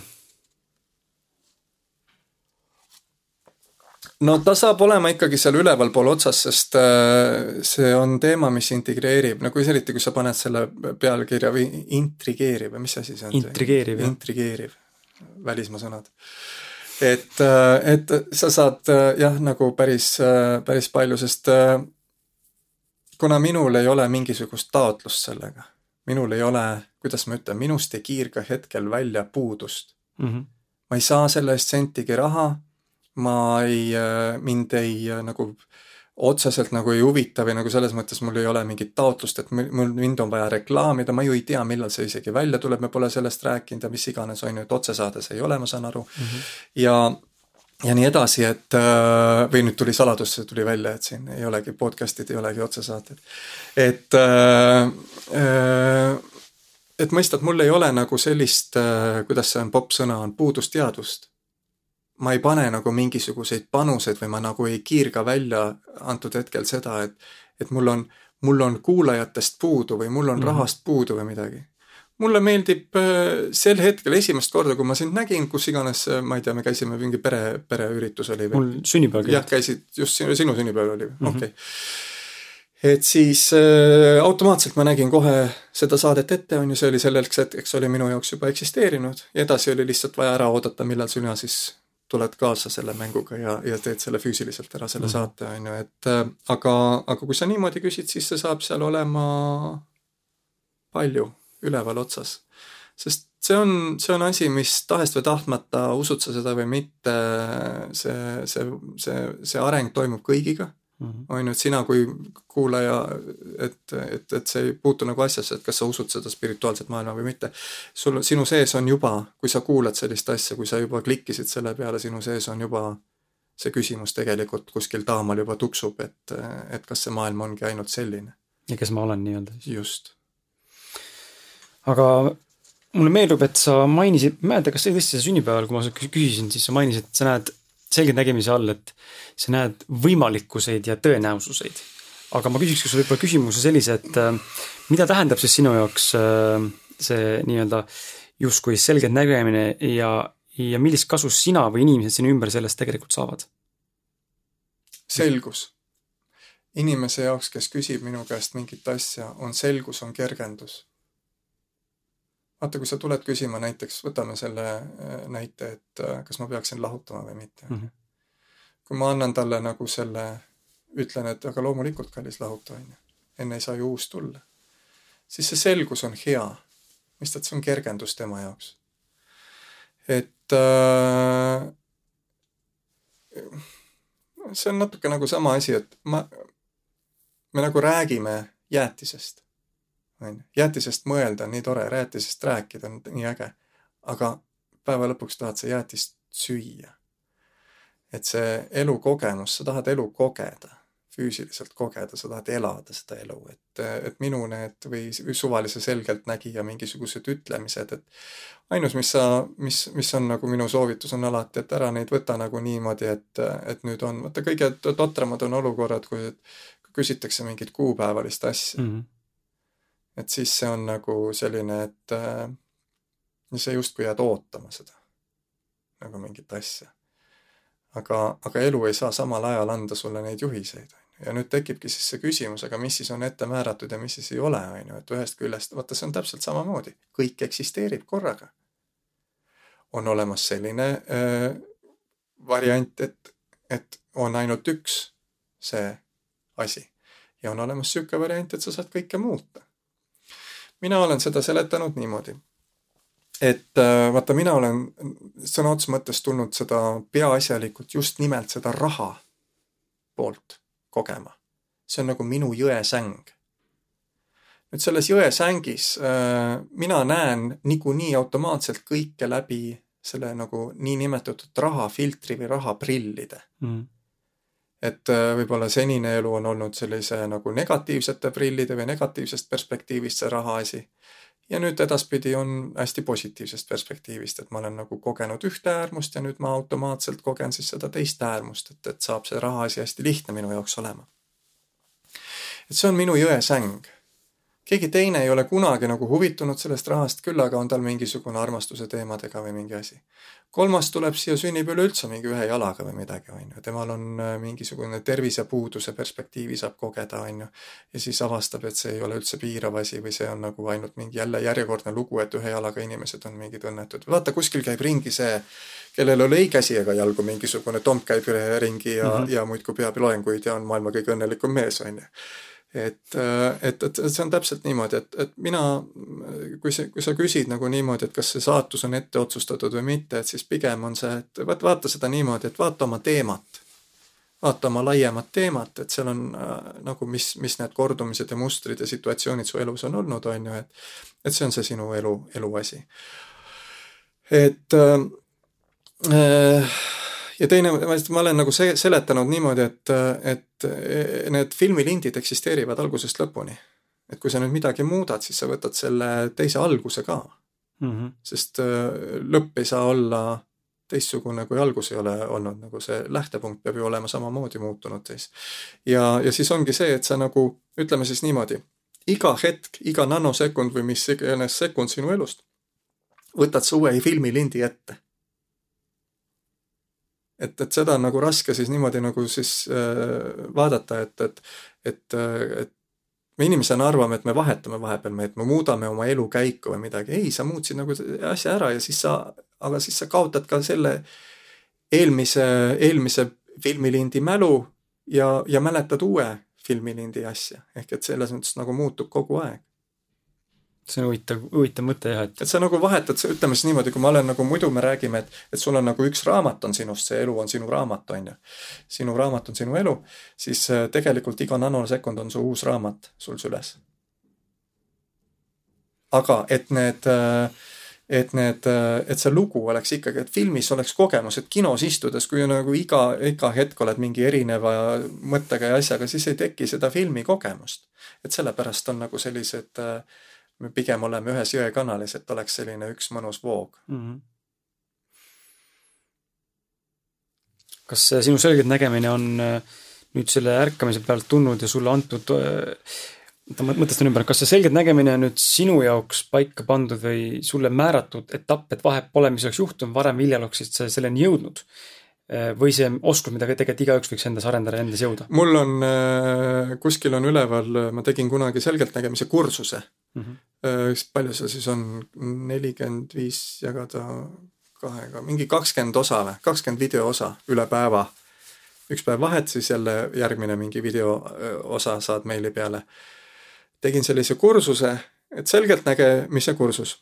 No ta saab olema ikkagi seal ülevalpool otsas, sest äh, see on teema, mis integreerib, no kui eriti, kui sa paned selle pealkirja või intrigeeriv või mis asi see on? intrigeeriv, intrigeeriv, välismaa sõnad. et, äh, et sa saad äh, jah, nagu päris, päris palju, sest kuna minul ei ole mingisugust taotlust sellega minul ei ole, kuidas ma ütlen, minust ei kiirga hetkel välja puudust mm. -hmm. ma ei saa selle eest sentigi raha, ma ei, äh, mind ei äh, nagu otseselt nagu ei huvita või nagu selles mõttes mul ei ole mingit taotlust, et mul, mind on vaja reklaamida, ma ju ei tea, millal see isegi välja tuleb, me pole sellest rääkinud ja mis iganes, on ju, et otsesaades ei ole, ma saan aru mm. -hmm. ja ja nii edasi, et äh, või nüüd tuli saladus, see tuli välja, et siin ei olegi podcast'id, ei olegi otsesaated. et, äh, et mõistad, mul ei ole nagu sellist, kuidas see on, popp-sõna on, puudusteadvust. Ma ei pane nagu mingisuguseid panuseid või ma nagu ei kiirga välja antud hetkel seda, et, et mul on, mul on kuulajatest puudu või mul on mm -hmm. rahast puudu või midagi mulle meeldib äh, sel hetkel esimest korda, kui ma sind nägin, kus iganes, äh, ma ei tea, me käisime mingi pere, pereüritus oli või? mul sünnipäev käis. jah, käisid, just sinu, sinu sünnipäev oli mm -hmm., okei okay. et siis äh, automaatselt ma nägin kohe seda saadet ette, on ju, see oli selleks hetkeks oli minu jaoks juba eksisteerinud ja edasi oli lihtsalt vaja ära oodata, millal sina siis tuled kaasa selle mänguga ja, ja teed selle füüsiliselt ära, selle mm saate, on ju, et äh, aga, aga kui sa niimoodi küsid, siis see saab seal olema palju üleval otsas. sest see on, see on asi, mis tahest või tahtmata, usud sa seda või mitte, see, see, see, see areng toimub kõigiga. On ju, et sina kui kuulaja, et, et, et see ei puutu nagu asjasse, et kas sa usud seda spirituaalset maailma või mitte. sul, sinu sees on juba, kui sa kuulad sellist asja, kui sa juba klikkisid selle peale, sinu sees on juba see küsimus tegelikult kuskil taamal juba tuksub, et, et kas see maailm ongi ainult selline. ja kes ma olen nii-öelda siis. just aga mulle meenub, et sa mainisid, ma ei mäleta, kas see oli tõesti sünnipäeval, kui ma küsisin, siis sa mainisid, et sa näed selgeltnägemise all, et sa näed võimalikkuseid ja tõenäosuseid. aga ma küsiks sulle võib-olla küsimuse sellise, et äh, mida tähendab siis sinu jaoks äh, see nii-öelda justkui selgelt nägemine ja, ja millist kasu sina või inimesed sinu ümber sellest tegelikult saavad? selgus. inimese jaoks, kes küsib minu käest mingit asja, on selgus, on kergendus vaata, kui sa tuled küsima näiteks, võtame selle äh, näite, et äh, kas ma peaksin lahutama või mitte mm. -hmm. kui ma annan talle nagu selle, ütlen, et aga loomulikult, kallis, lahuta, on ju. enne ei saa ju uus tulla. siis see selgus on hea. mõistad, see on kergendus tema jaoks. et äh, see on natuke nagu sama asi, et ma, me nagu räägime jäätisest. On ju, jäätisest mõelda on nii tore, jäätisest rääkida on nii äge. aga päeva lõpuks tahad sa jäätist süüa. et see elukogemus, sa tahad elu kogeda füüsiliselt kogeda, sa tahad elada seda elu, et, et minu need või suvalise selgeltnägija mingisugused ütlemised, et ainus, mis sa, mis, mis on nagu minu soovitus on alati, et ära neid võta nagu niimoodi, et, et nüüd on, vaata kõige totramad on olukorrad, kui küsitakse mingit kuupäevalist asja mm. -hmm. Et siis see on nagu selline, et äh, sa justkui jääd ootama seda, nagu mingit asja. aga, aga elu ei saa samal ajal anda sulle neid juhiseid ja nüüd tekibki siis see küsimus, aga mis siis on ette määratud ja mis siis ei ole, on ju, et ühest küljest, vaata, see on täpselt samamoodi, kõik eksisteerib korraga. on olemas selline äh, variant, et, et on ainult üks see asi ja on olemas niisugune variant, et sa saad kõike muuta. Mina olen seda seletanud niimoodi, et äh, vaata, mina olen sõna otseses mõttes tulnud seda peaasjalikult just nimelt seda raha poolt kogema. see on nagu minu jõesäng. nüüd selles jõesängis äh, mina näen niikuinii automaatselt kõike läbi selle nagu niinimetatud rahafiltri või rahaprillide mm. Et äh, võib-olla senine elu on olnud sellise nagu negatiivsete prillide või negatiivsest perspektiivist see rahaasi ja nüüd edaspidi on hästi positiivsest perspektiivist, et ma olen nagu kogenud ühte äärmust ja nüüd ma automaatselt kogen siis seda teist äärmust, et, et saab see rahaasi hästi lihtne minu jaoks olema. et see on minu jõesäng keegi teine ei ole kunagi nagu huvitunud sellest rahast, küll aga on tal mingisugune armastuse teemadega või mingi asi. kolmas tuleb siia, sünnib üleüldse mingi ühe jalaga või midagi, on ju, temal on äh, mingisugune tervisepuuduse perspektiivi saab kogeda, on ju. ja siis avastab, et see ei ole üldse piirav asi või see on nagu ainult mingi jälle järjekordne lugu, et ühe jalaga inimesed on mingid õnnetud. vaata, kuskil käib ringi see, kellel ei ole ei käsi ega jalgu, mingisugune tomp käib ringi ja mm, -hmm. ja muudkui peab loenguid ja on maailma kõige õnnelikum mees, on ju et, et, et see on täpselt niimoodi, et, et mina, kui sa, kui sa küsid nagu niimoodi, et kas see saatus on ette otsustatud või mitte, et siis pigem on see, et vaat vaata seda niimoodi, et vaata oma teemat. vaata oma laiemat teemat, et seal on äh, nagu, mis, mis need kordumised ja mustrid ja situatsioonid su elus on olnud, on ju, et et see on see sinu elu, eluasi. et äh, äh ja teine, ma olen nagu see seletanud niimoodi, et, et need filmilindid eksisteerivad algusest lõpuni. et kui sa nüüd midagi muudad, siis sa võtad selle teise alguse ka mm. -hmm. sest äh, lõpp ei saa olla teistsugune, kui algus ei ole olnud, nagu see lähtepunkt peab ju olema samamoodi muutunud siis. ja, ja siis ongi see, et sa nagu, ütleme siis niimoodi, iga hetk, iga nanosekund või mis iganes sekund sinu elust, võtad sa uue filmilindi ette et, et seda on nagu raske siis niimoodi nagu siis äh, vaadata, et, et, et, äh, et me inimesena arvame, et me vahetame vahepeal, me, et me muudame oma elukäiku või midagi. ei, sa muutsid nagu asja ära ja siis sa, aga siis sa kaotad ka selle eelmise, eelmise filmilindi mälu ja, ja mäletad uue filmilindi asja. ehk et selles mõttes nagu muutub kogu aeg see on huvitav, huvitav mõte jah, et et sa nagu vahetad, ütleme siis niimoodi, kui ma olen nagu muidu me räägime, et et sul on nagu üks raamat on sinust, see elu on sinu raamat, on ju. sinu raamat on sinu elu, siis äh, tegelikult iga nanosekund on su uus raamat sul süles. aga et need äh, et need, äh, et see lugu oleks ikkagi, et filmis oleks kogemus, et kinos istudes, kui nagu iga, iga hetk oled mingi erineva mõttega ja asjaga, siis ei teki seda filmi kogemust. et sellepärast on nagu sellised äh, me pigem oleme ühes jõekanalis, et oleks selline üks mõnus voog mm. -hmm. kas sinu selgeltnägemine on äh, nüüd selle ärkamise pealt tulnud ja sulle antud, äh, ma mõtestan ümber, kas see selgeltnägemine on nüüd sinu jaoks paika pandud või sulle määratud etapp, et vahet pole, mis oleks juhtunud varem, millal oleksid sa selleni jõudnud? Äh, või see oskus, mida tegelikult igaüks võiks endas arendada, endas jõuda? mul on, kuskil on üleval, ma tegin kunagi selgeltnägemise kursuse mm. -hmm Äh, palju see siis on, nelikümmend viis jagada kahega, mingi kakskümmend osa või, kakskümmend video osa üle päeva. üks päev vahet, siis jälle järgmine mingi video osa saad meili peale. tegin sellise kursuse, et selgeltnägemise kursus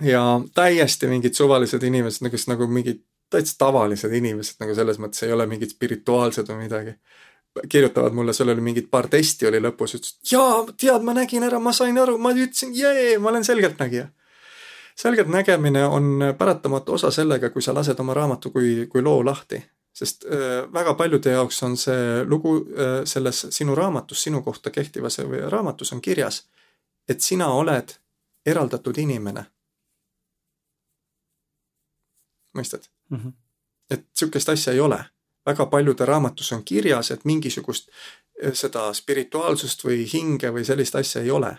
ja täiesti mingid suvalised inimesed, kes nagu mingid täitsa tavalised inimesed nagu selles mõttes ei ole mingid spirituaalsed või midagi. Kirjutavad mulle, seal oli mingid paar testi oli lõpus, ütlesid jaa, tead, ma nägin ära, ma sain aru, ma ütlesin jee, ma olen selgeltnägija. selgeltnägemine on paratamatu osa sellega, kui sa lased oma raamatu kui, kui loo lahti sest äh, väga paljude jaoks on see lugu äh, selles sinu raamatus, sinu kohta kehtivas raamatus on kirjas, et sina oled eraldatud inimene. mõistad mm? -hmm. et sihukest asja ei ole. Väga paljude raamatus on kirjas, et mingisugust äh, seda spirituaalsust või hinge või sellist asja ei ole.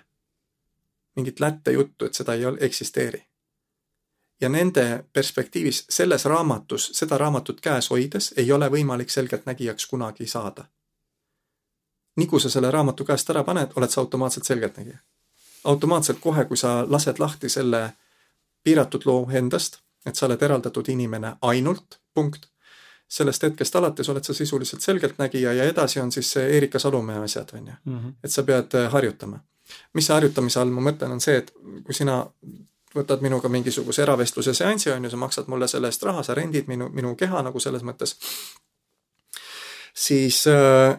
mingit lättejuttu, et seda ei eksisteeri ja nende perspektiivis selles raamatus, seda raamatut käes hoides ei ole võimalik selgeltnägijaks kunagi saada. nii kui sa selle raamatu käest ära paned, oled sa automaatselt selgeltnägija. automaatselt kohe, kui sa lased lahti selle piiratud loo endast, et sa oled eraldatud inimene ainult, punkt. Sellest hetkest alates oled sa sisuliselt selgeltnägija ja edasi on siis see Erika Salumäe asjad, on ju. Mhm. et sa pead äh, harjutama mis see harjutamise all ma mõtlen, on see, et kui sina võtad minuga mingisuguse eravestluse seansi, on ju, sa maksad mulle selle eest raha, sa rendid minu, minu keha nagu selles mõttes. siis äh,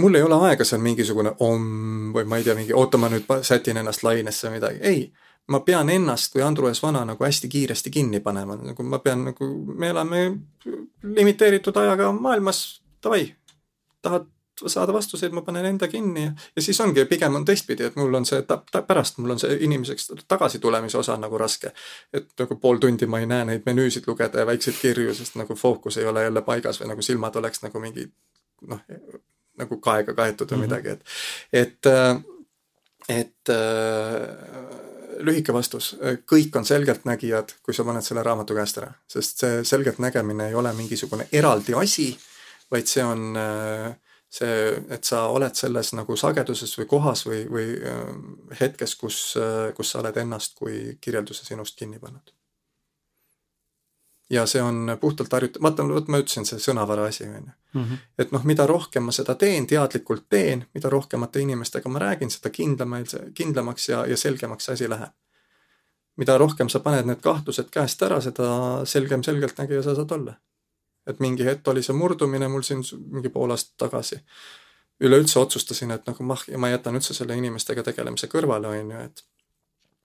mul ei ole aega seal mingisugune om või ma ei tea, mingi oota, ma nüüd sätin ennast lainesse või midagi, ei. Ma pean ennast kui Andrus S Vana nagu hästi kiiresti kinni panema, nagu ma pean nagu, me elame limiteeritud ajaga maailmas, davai, tahad saada vastuseid, ma panen enda kinni ja, ja siis ongi, pigem on teistpidi, et mul on see ta, ta, pärast mul on see inimeseks tagasitulemise osa nagu raske. et nagu pool tundi ma ei näe neid menüüsid lugeda ja väikseid kirju, sest nagu fookus ei ole jälle paigas või nagu silmad oleks nagu mingi noh, nagu kaega kaetud või mm -hmm. midagi, et, et, äh, et äh, lühike vastus, kõik on selgeltnägijad, kui sa paned selle raamatu käest ära, sest see selgeltnägemine ei ole mingisugune eraldi asi, vaid see on äh, see, et sa oled selles nagu sageduses või kohas või, või äh, hetkes, kus, äh, kus sa oled ennast kui kirjelduse sinust kinni pannud. Ja see on puhtalt harjut-, vaata, vot ma ütlesin, see sõnavara asi, on ju. Mhm. et noh, mida rohkem ma seda teen, teadlikult teen, mida rohkemate inimestega ma räägin, seda kindlamaks, kindlamaks ja, ja selgemaks see asi läheb. mida rohkem sa paned need kahtlused käest ära, seda selgem selgeltnägija sa saad olla et mingi hetk oli see murdumine mul siin mingi pool aastat tagasi. üleüldse otsustasin, et nagu mah, ma jätan üldse selle inimestega tegelemise kõrvale, on ju, et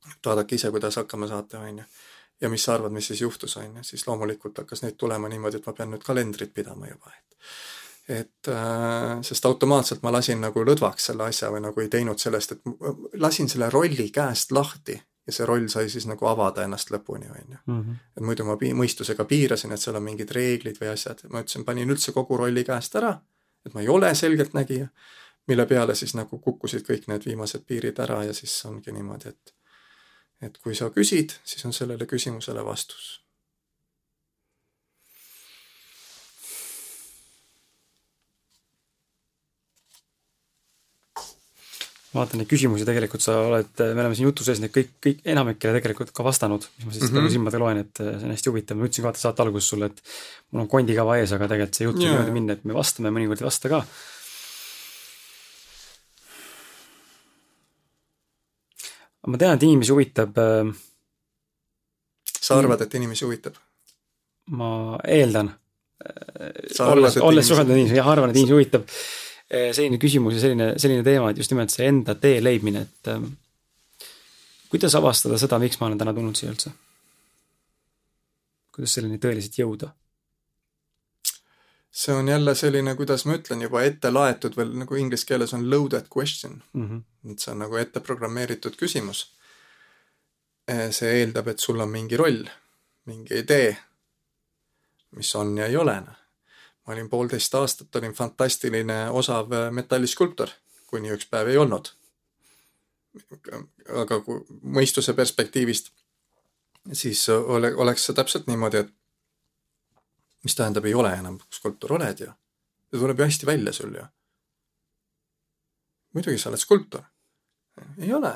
et vaadake ise, kuidas hakkama saate, on ju. Ja mis sa arvad, mis siis juhtus, on ju, siis loomulikult hakkas neid tulema niimoodi, et ma pean nüüd kalendrit pidama juba, et et äh, sest automaatselt ma lasin nagu lõdvaks selle asja või nagu ei teinud sellest, et lasin selle rolli käest lahti ja see roll sai siis nagu avada ennast lõpuni, on ju. Mhm. et muidu ma pi-, mõistusega piirasin, et seal on mingid reeglid või asjad, ma ütlesin, panin üldse kogu rolli käest ära, et ma ei ole selgeltnägija, mille peale siis nagu kukkusid kõik need viimased piirid ära ja siis ongi niimoodi, et et kui sa küsid, siis on sellele küsimusele vastus vaatan neid küsimusi, tegelikult sa oled, me oleme siin jutu sees neid kõik, kõik enamikele tegelikult ka vastanud, mis ma siis mm -hmm. silmadega loen, et see on hästi huvitav, ma ütlesin ka vaata saate alguses sulle, et mul on kondikava ees, aga tegelikult see jutt võib niimoodi minna, et me vastame, mõnikord ei vasta ka. Ma tean, et inimesi huvitab äh, sa arvad, et inimesi huvitab? ma eeldan. olles, olles suhelnud inimesi, jah, arvan, et inimesi huvitab Eh, selline küsimus ja selline, selline teema, et just nimelt see enda tee leidmine, et ähm, kuidas avastada seda, miks ma olen täna tulnud siia üldse? kuidas selleni tõeliselt jõuda? See on jälle selline, kuidas ma ütlen, juba ette laetud veel nagu inglise keeles on loaded question mm. -hmm. et see on nagu ette programmeeritud küsimus. Eh, see eeldab, et sul on mingi roll, mingi idee, mis on ja ei ole noh ma olin poolteist aastat, olin fantastiline osav äh, metalliskulptor, kuni üks päev ei olnud. aga kui mõistuse perspektiivist, siis ole, oleks see täpselt niimoodi, et mis tähendab, ei ole enam skulptor, oled ju. see tuleb ju hästi välja sul ju. muidugi sa oled skulptor. ei ole,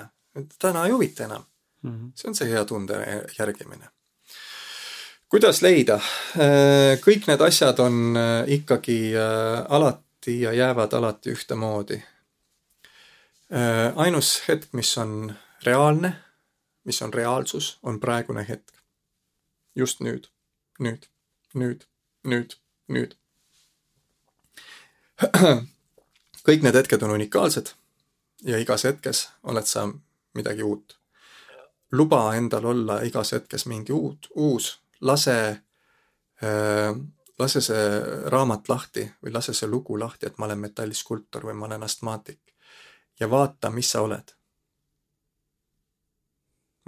täna ei huvita enam mm. -hmm. see on see hea tunde järgimine kuidas leida? Äh, kõik need asjad on äh, ikkagi äh, alati ja jäävad alati ühtemoodi. ainus hetk, mis on reaalne, mis on reaalsus, on praegune hetk. just nüüd, nüüd. nüüd, nüüd, nüüd. (clears throat) kõik need hetked on unikaalsed ja igas hetkes oled sa midagi uut. luba endal olla igas hetkes mingi uut, uus, lase äh,, lase see raamat lahti või lase see lugu lahti, et ma olen metalliskulptor või ma olen astmaatik. ja vaata, mis sa oled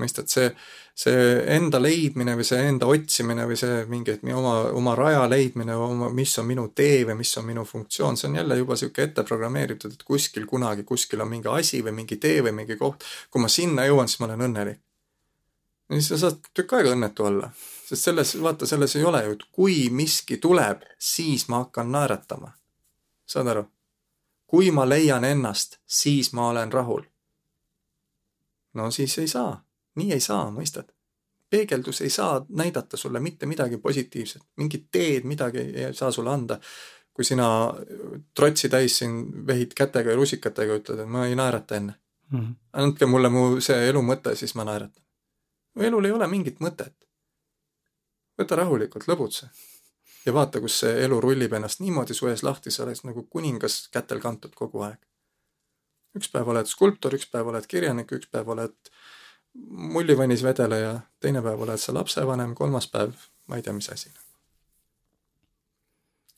mõistad, see, see enda leidmine või see enda otsimine või see mingi, et oma, oma raja leidmine, oma, mis on minu tee või mis on minu funktsioon, see on jälle juba sihuke ette programmeeritud, et kuskil kunagi, kuskil on mingi asi või mingi tee või mingi koht. kui ma sinna jõuan, siis ma olen õnnelik. ja siis sa saad tükk aega õnnetu olla, sest selles, vaata, selles ei ole ju, et kui miski tuleb, siis ma hakkan naeratama. saad aru? kui ma leian ennast, siis ma olen rahul. no siis ei saa nii ei saa, mõistad? peegeldus ei saa näidata sulle mitte midagi positiivset, mingit teed, midagi ei saa sulle anda. kui sina trotsi täis siin vehid kätega ja rusikatega, ütled, et ma ei naerata enne mm. -hmm. andke mulle mu see elu mõte, siis ma naeratan. elul ei ole mingit mõtet. võta rahulikult, lõbutse. ja vaata, kus see elu rullib ennast niimoodi su ees lahti, sa oled nagu kuningas kätel kantud kogu aeg. üks päev oled skulptor, üks päev oled kirjanik, üks päev oled mullivannis vedeleja, teine päev oled sa lapsevanem, kolmas päev ma ei tea, mis asi.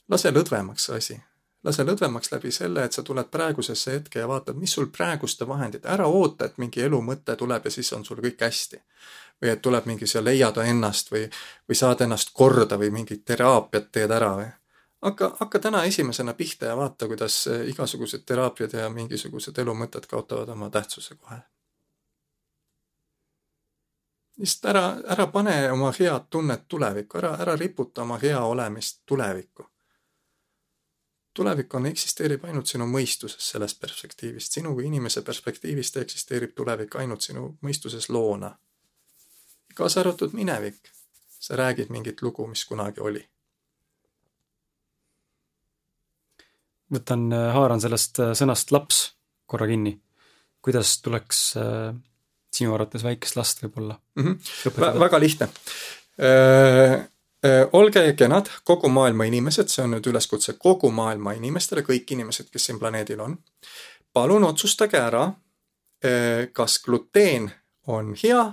lase lõdvemaks see asi, lase lõdvemaks läbi selle, et sa tuled praegusesse hetke ja vaatad, mis sul praeguste vahendid, ära oota, et mingi elu mõte tuleb ja siis on sul kõik hästi. või et tuleb mingi, sa leiad ennast või, või saad ennast korda või mingit teraapiat teed ära või hakka, hakka täna esimesena pihta ja vaata, kuidas igasugused teraapiad ja mingisugused elumõtted kaotavad oma tähtsuse kohe lihtsalt ära, ära pane oma head tunnet tulevikku, ära, ära riputa oma hea olemist tulevikku. tulevik on, eksisteerib ainult sinu mõistuses sellest perspektiivist, sinu kui inimese perspektiivist eksisteerib tulevik ainult sinu mõistuses loona. kaasa arvatud minevik. sa räägid mingit lugu, mis kunagi oli. võtan, haaran sellest äh, sõnast laps korra kinni. kuidas tuleks äh, sinu arvates väikest last võib-olla mm? -hmm. väga lihtne olge kenad, kogu maailma inimesed, see on nüüd üleskutse kogu maailma inimestele, kõik inimesed, kes siin planeedil on. palun otsustage ära kas gluteen on hea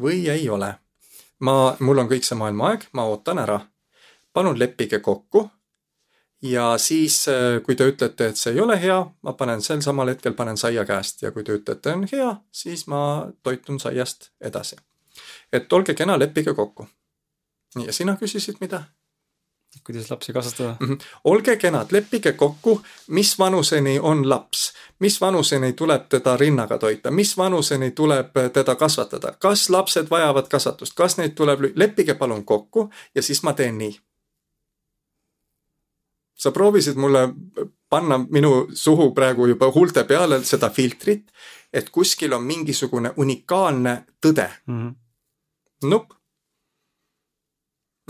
või ei ole. ma, mul on kõik see maailma aeg, ma ootan ära. palun leppige kokku ja siis, äh, kui te ütlete, et see ei ole hea, ma panen sel samal hetkel, panen saia käest ja kui te ütlete, on hea, siis ma toitun saiast edasi. et olge kena, leppige kokku. ja sina küsisid mida? kuidas lapsi kasvatada mm? -hmm. olge kenad, leppige kokku, mis vanuseni on laps, mis vanuseni tuleb teda rinnaga toita, mis vanuseni tuleb teda kasvatada, kas lapsed vajavad kasvatust, kas neid tuleb, leppige palun kokku ja siis ma teen nii sa proovisid mulle panna minu suhu praegu juba huulte peale seda filtrit, et kuskil on mingisugune unikaalne tõde mm. -hmm. Nupp.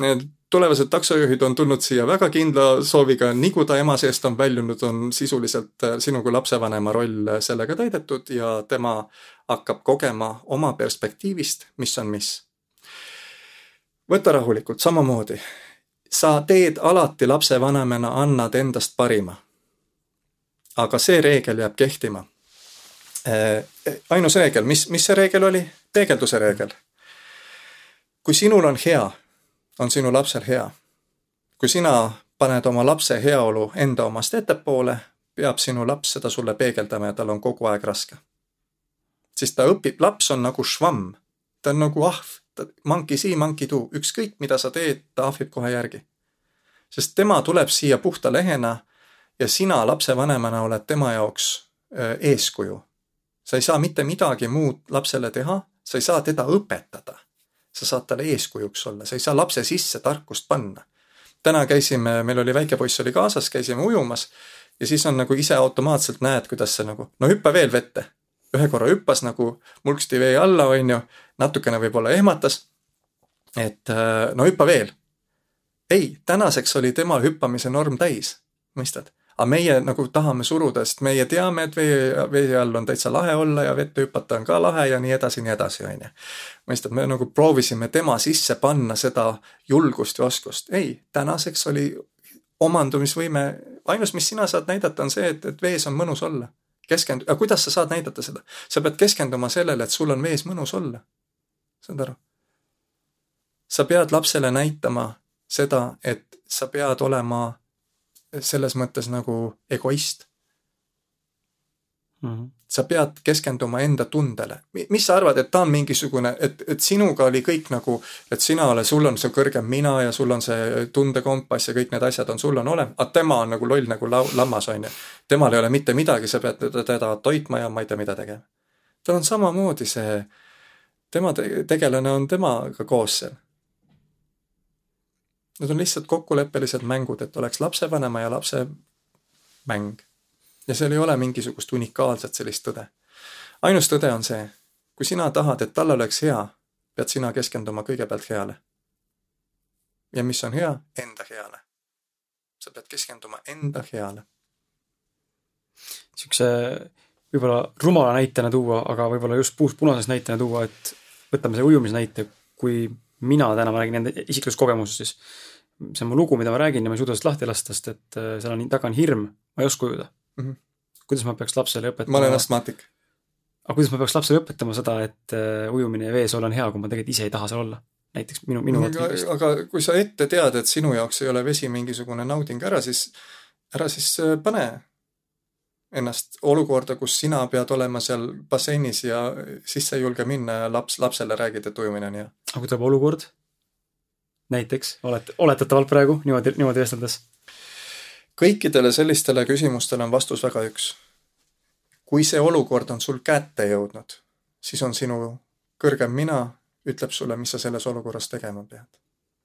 Need tulevased taksojuhid on tulnud siia väga kindla sooviga, nii kui ta ema seest on väljunud, on sisuliselt äh, sinu kui lapsevanema roll sellega täidetud ja tema hakkab kogema oma perspektiivist, mis on mis. võta rahulikult, samamoodi sa teed alati lapsevanemana, annad endast parima. aga see reegel jääb kehtima. Äh, ainus reegel, mis, mis see reegel oli? peegelduse reegel. kui sinul on hea, on sinu lapsel hea. kui sina paned oma lapse heaolu enda omast ettepoole, peab sinu laps seda sulle peegeldama ja tal on kogu aeg raske. siis ta õpib, laps on nagu švamm, ta on nagu ahv monkey see, monkey do, ükskõik mida sa teed, ta ahvib kohe järgi. sest tema tuleb siia puhta lehena ja sina lapsevanemana oled tema jaoks äh, eeskuju. sa ei saa mitte midagi muud lapsele teha, sa ei saa teda õpetada. sa saad talle eeskujuks olla, sa ei saa lapse sisse tarkust panna. täna käisime, meil oli väike poiss oli kaasas, käisime ujumas ja siis on nagu ise automaatselt näed, kuidas see nagu, no hüppa veel vette ühe korra hüppas nagu mulksti vee alla, on ju, natukene võib-olla ehmatas. et äh, no hüppa veel. ei, tänaseks oli tema hüppamise norm täis, mõistad? aga meie nagu tahame suruda, sest meie teame, et vee, vee all on täitsa lahe olla ja vette hüpata on ka lahe ja nii edasi, nii edasi, on ju. mõistad, me nagu proovisime tema sisse panna seda julgust ja oskust. ei, tänaseks oli omandumisvõime, ainus, mis sina saad näidata, on see, et, et vees on mõnus olla. keskendu-, aga kuidas sa saad näidata seda? sa pead keskenduma sellele, et sul on vees mõnus olla. Saad aru? sa pead lapsele näitama seda, et sa pead olema selles mõttes nagu egoist mm. -hmm. sa pead keskenduma enda tundele. mis sa arvad, et ta on mingisugune, et, et sinuga oli kõik nagu, et sina oled, sul on see kõrgem mina ja sul on see tundekompass ja kõik need asjad on, sul on olemas, aga tema on nagu loll nagu lau-, lammas, on ju. temal ei ole mitte midagi, sa pead teda, toitma ja ma ei tea, mida tegema. tal on samamoodi see, tema te tegelane on temaga koos seal Need on lihtsalt kokkuleppelised mängud, et oleks lapsevanema ja lapse mäng. ja seal ei ole mingisugust unikaalset sellist tõde. ainus tõde on see, kui sina tahad, et tal oleks hea, pead sina keskenduma kõigepealt heale. ja mis on hea? Enda heale. sa pead keskenduma enda heale. niisuguse võib-olla rumala näitena tuua, aga võib-olla just puust-punasest näitena tuua, et võtame selle ujumisnäite, kui mina täna, ma räägin enda isiklikust kogemusest siis, see on mu lugu, mida ma räägin ja ma ei suuda sellest lahti lasta, sest et äh, seal on, taga on hirm, ma ei oska ujuda mm. -hmm. kuidas ma peaks lapsele õpetama? ma olen astmaatik. aga kuidas ma peaks lapsele õpetama seda, et uh, ujumine ja vees olla on hea, kui ma tegelikult ise ei taha seal olla? näiteks minu, minu aga, aga kui sa ette tead, et sinu jaoks ei ole vesi mingisugune nauding ära, siis ära siis äh, pane ennast olukorda, kus sina pead olema seal basseinis ja sisse ei julge minna ja laps, lapsele räägid, et ujumine on hea. aga kui tuleb olukord, näiteks, olet-, oletatavalt praegu niimoodi, niimoodi vesteldes? kõikidele sellistele küsimustele on vastus väga üks. kui see olukord on sul kätte jõudnud, siis on sinu kõrgem mina, ütleb sulle, mis sa selles olukorras tegema pead.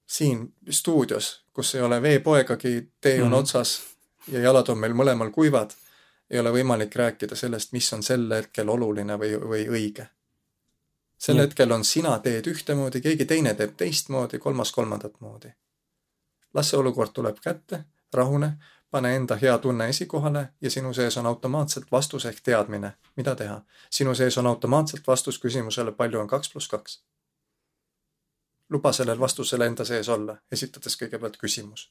siin stuudios, kus ei ole veepoegagi, tee on mm otsas ja jalad on meil mõlemal kuivad ei ole võimalik rääkida sellest, mis on sel hetkel oluline või, või õige. sel Nii. hetkel on sina teed ühtemoodi, keegi teine teeb teistmoodi, kolmas kolmandat moodi. las see olukord tuleb kätte, rahune, pane enda hea tunne esikohale ja sinu sees on automaatselt vastus ehk teadmine, mida teha. sinu sees on automaatselt vastus küsimusele, palju on kaks pluss kaks. luba sellel vastusel enda sees olla, esitades kõigepealt küsimus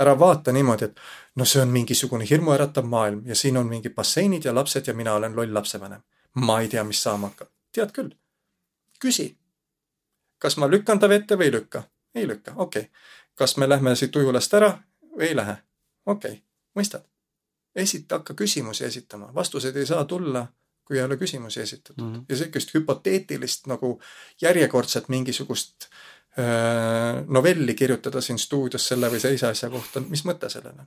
ära vaata niimoodi, et no see on mingisugune hirmuäratav maailm ja siin on mingid basseinid ja lapsed ja mina olen loll lapsevanem. ma ei tea, mis saama hakkab. tead küll. küsi. kas ma lükkan ta vette või ei lükka? ei lükka, okei okay.. kas me lähme siit ujulast ära või ei lähe? okei okay., mõistad? esita, hakka küsimusi esitama, vastused ei saa tulla, kui ei ole küsimusi esitatud mm. -hmm. ja sihukest hüpoteetilist nagu järjekordset mingisugust äh, novelli kirjutada siin stuudios selle või teise asja kohta, mis mõte sellel on?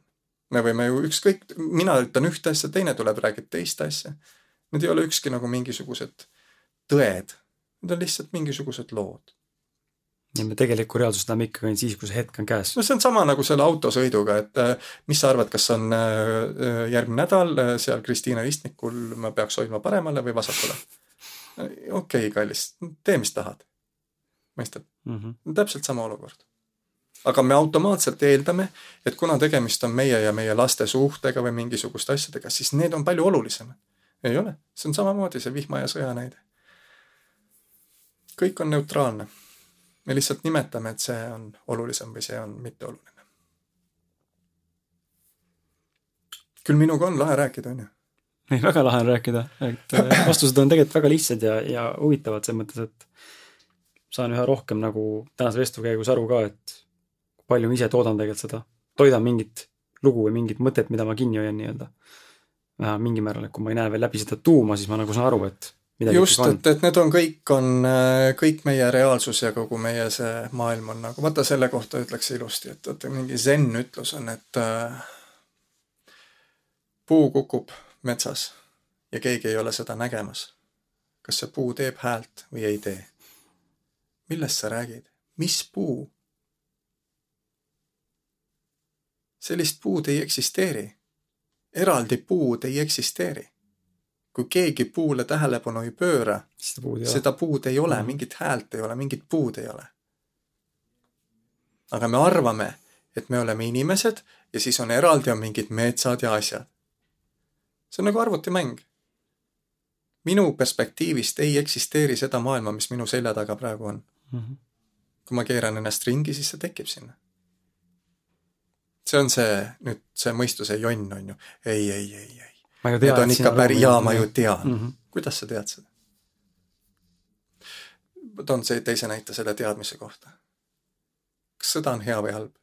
me võime ju ükskõik, mina ütlen ühte asja, teine tuleb, räägib teist asja. Need ei ole ükski nagu mingisugused tõed, need on lihtsalt mingisugused lood. ja me tegelikku reaalsust näeme ikkagi siis, kui see hetk on käes. no see on sama nagu selle autosõiduga, et äh, mis sa arvad, kas on äh, järgmine nädal seal Kristiina istmikul ma peaks hoidma paremale või vasakule? okei okay,, kallis, tee, mis tahad mõistad mm? -hmm. täpselt sama olukord. aga me automaatselt eeldame, et kuna tegemist on meie ja meie laste suhtega või mingisuguste asjadega, siis need on palju olulisemad. ei ole, see on samamoodi see vihma ja sõja näide. kõik on neutraalne. me lihtsalt nimetame, et see on olulisem või see on mitteoluline. küll minuga on lahe rääkida, on ju ei, väga lahe on rääkida, et äh, vastused on tegelikult väga lihtsad ja, ja huvitavad selles mõttes, et saan üha rohkem nagu tänase vestluse käigus aru ka, et palju ma ise toodan tegelikult seda, toidan mingit lugu või mingit mõtet, mida ma kinni hoian nii-öelda. mingil määral, et kui ma ei näe veel läbi seda tuuma, siis ma nagu saan aru, et just, et, et need on kõik, on kõik meie reaalsus ja kogu meie see maailm on nagu, vaata selle kohta ütleks ilusti, et vaata mingi zen ütlus on, et äh, puu kukub metsas ja keegi ei ole seda nägemas. kas see puu teeb häält või ei tee? Millest sa räägid? mis puu? sellist puud ei eksisteeri. eraldi puud ei eksisteeri. kui keegi puule tähelepanu ei pööra, seda puud ei ole mingit häält ei ole, mingit puud ei ole. aga me arvame, et me oleme inimesed ja siis on eraldi on mingid metsad ja asjad. see on nagu arvutimäng. minu perspektiivist ei eksisteeri seda maailma, mis minu selja taga praegu on mm. -hmm. kui ma keeran ennast ringi, siis see tekib sinna. see on see nüüd see mõistuse jonn on ju, ei, ei, ei, ei. Need on ikka päris, jaa, ma ju tean mm. -hmm. kuidas sa tead seda? toon see teise näite selle teadmise kohta. kas sõda on hea või halb?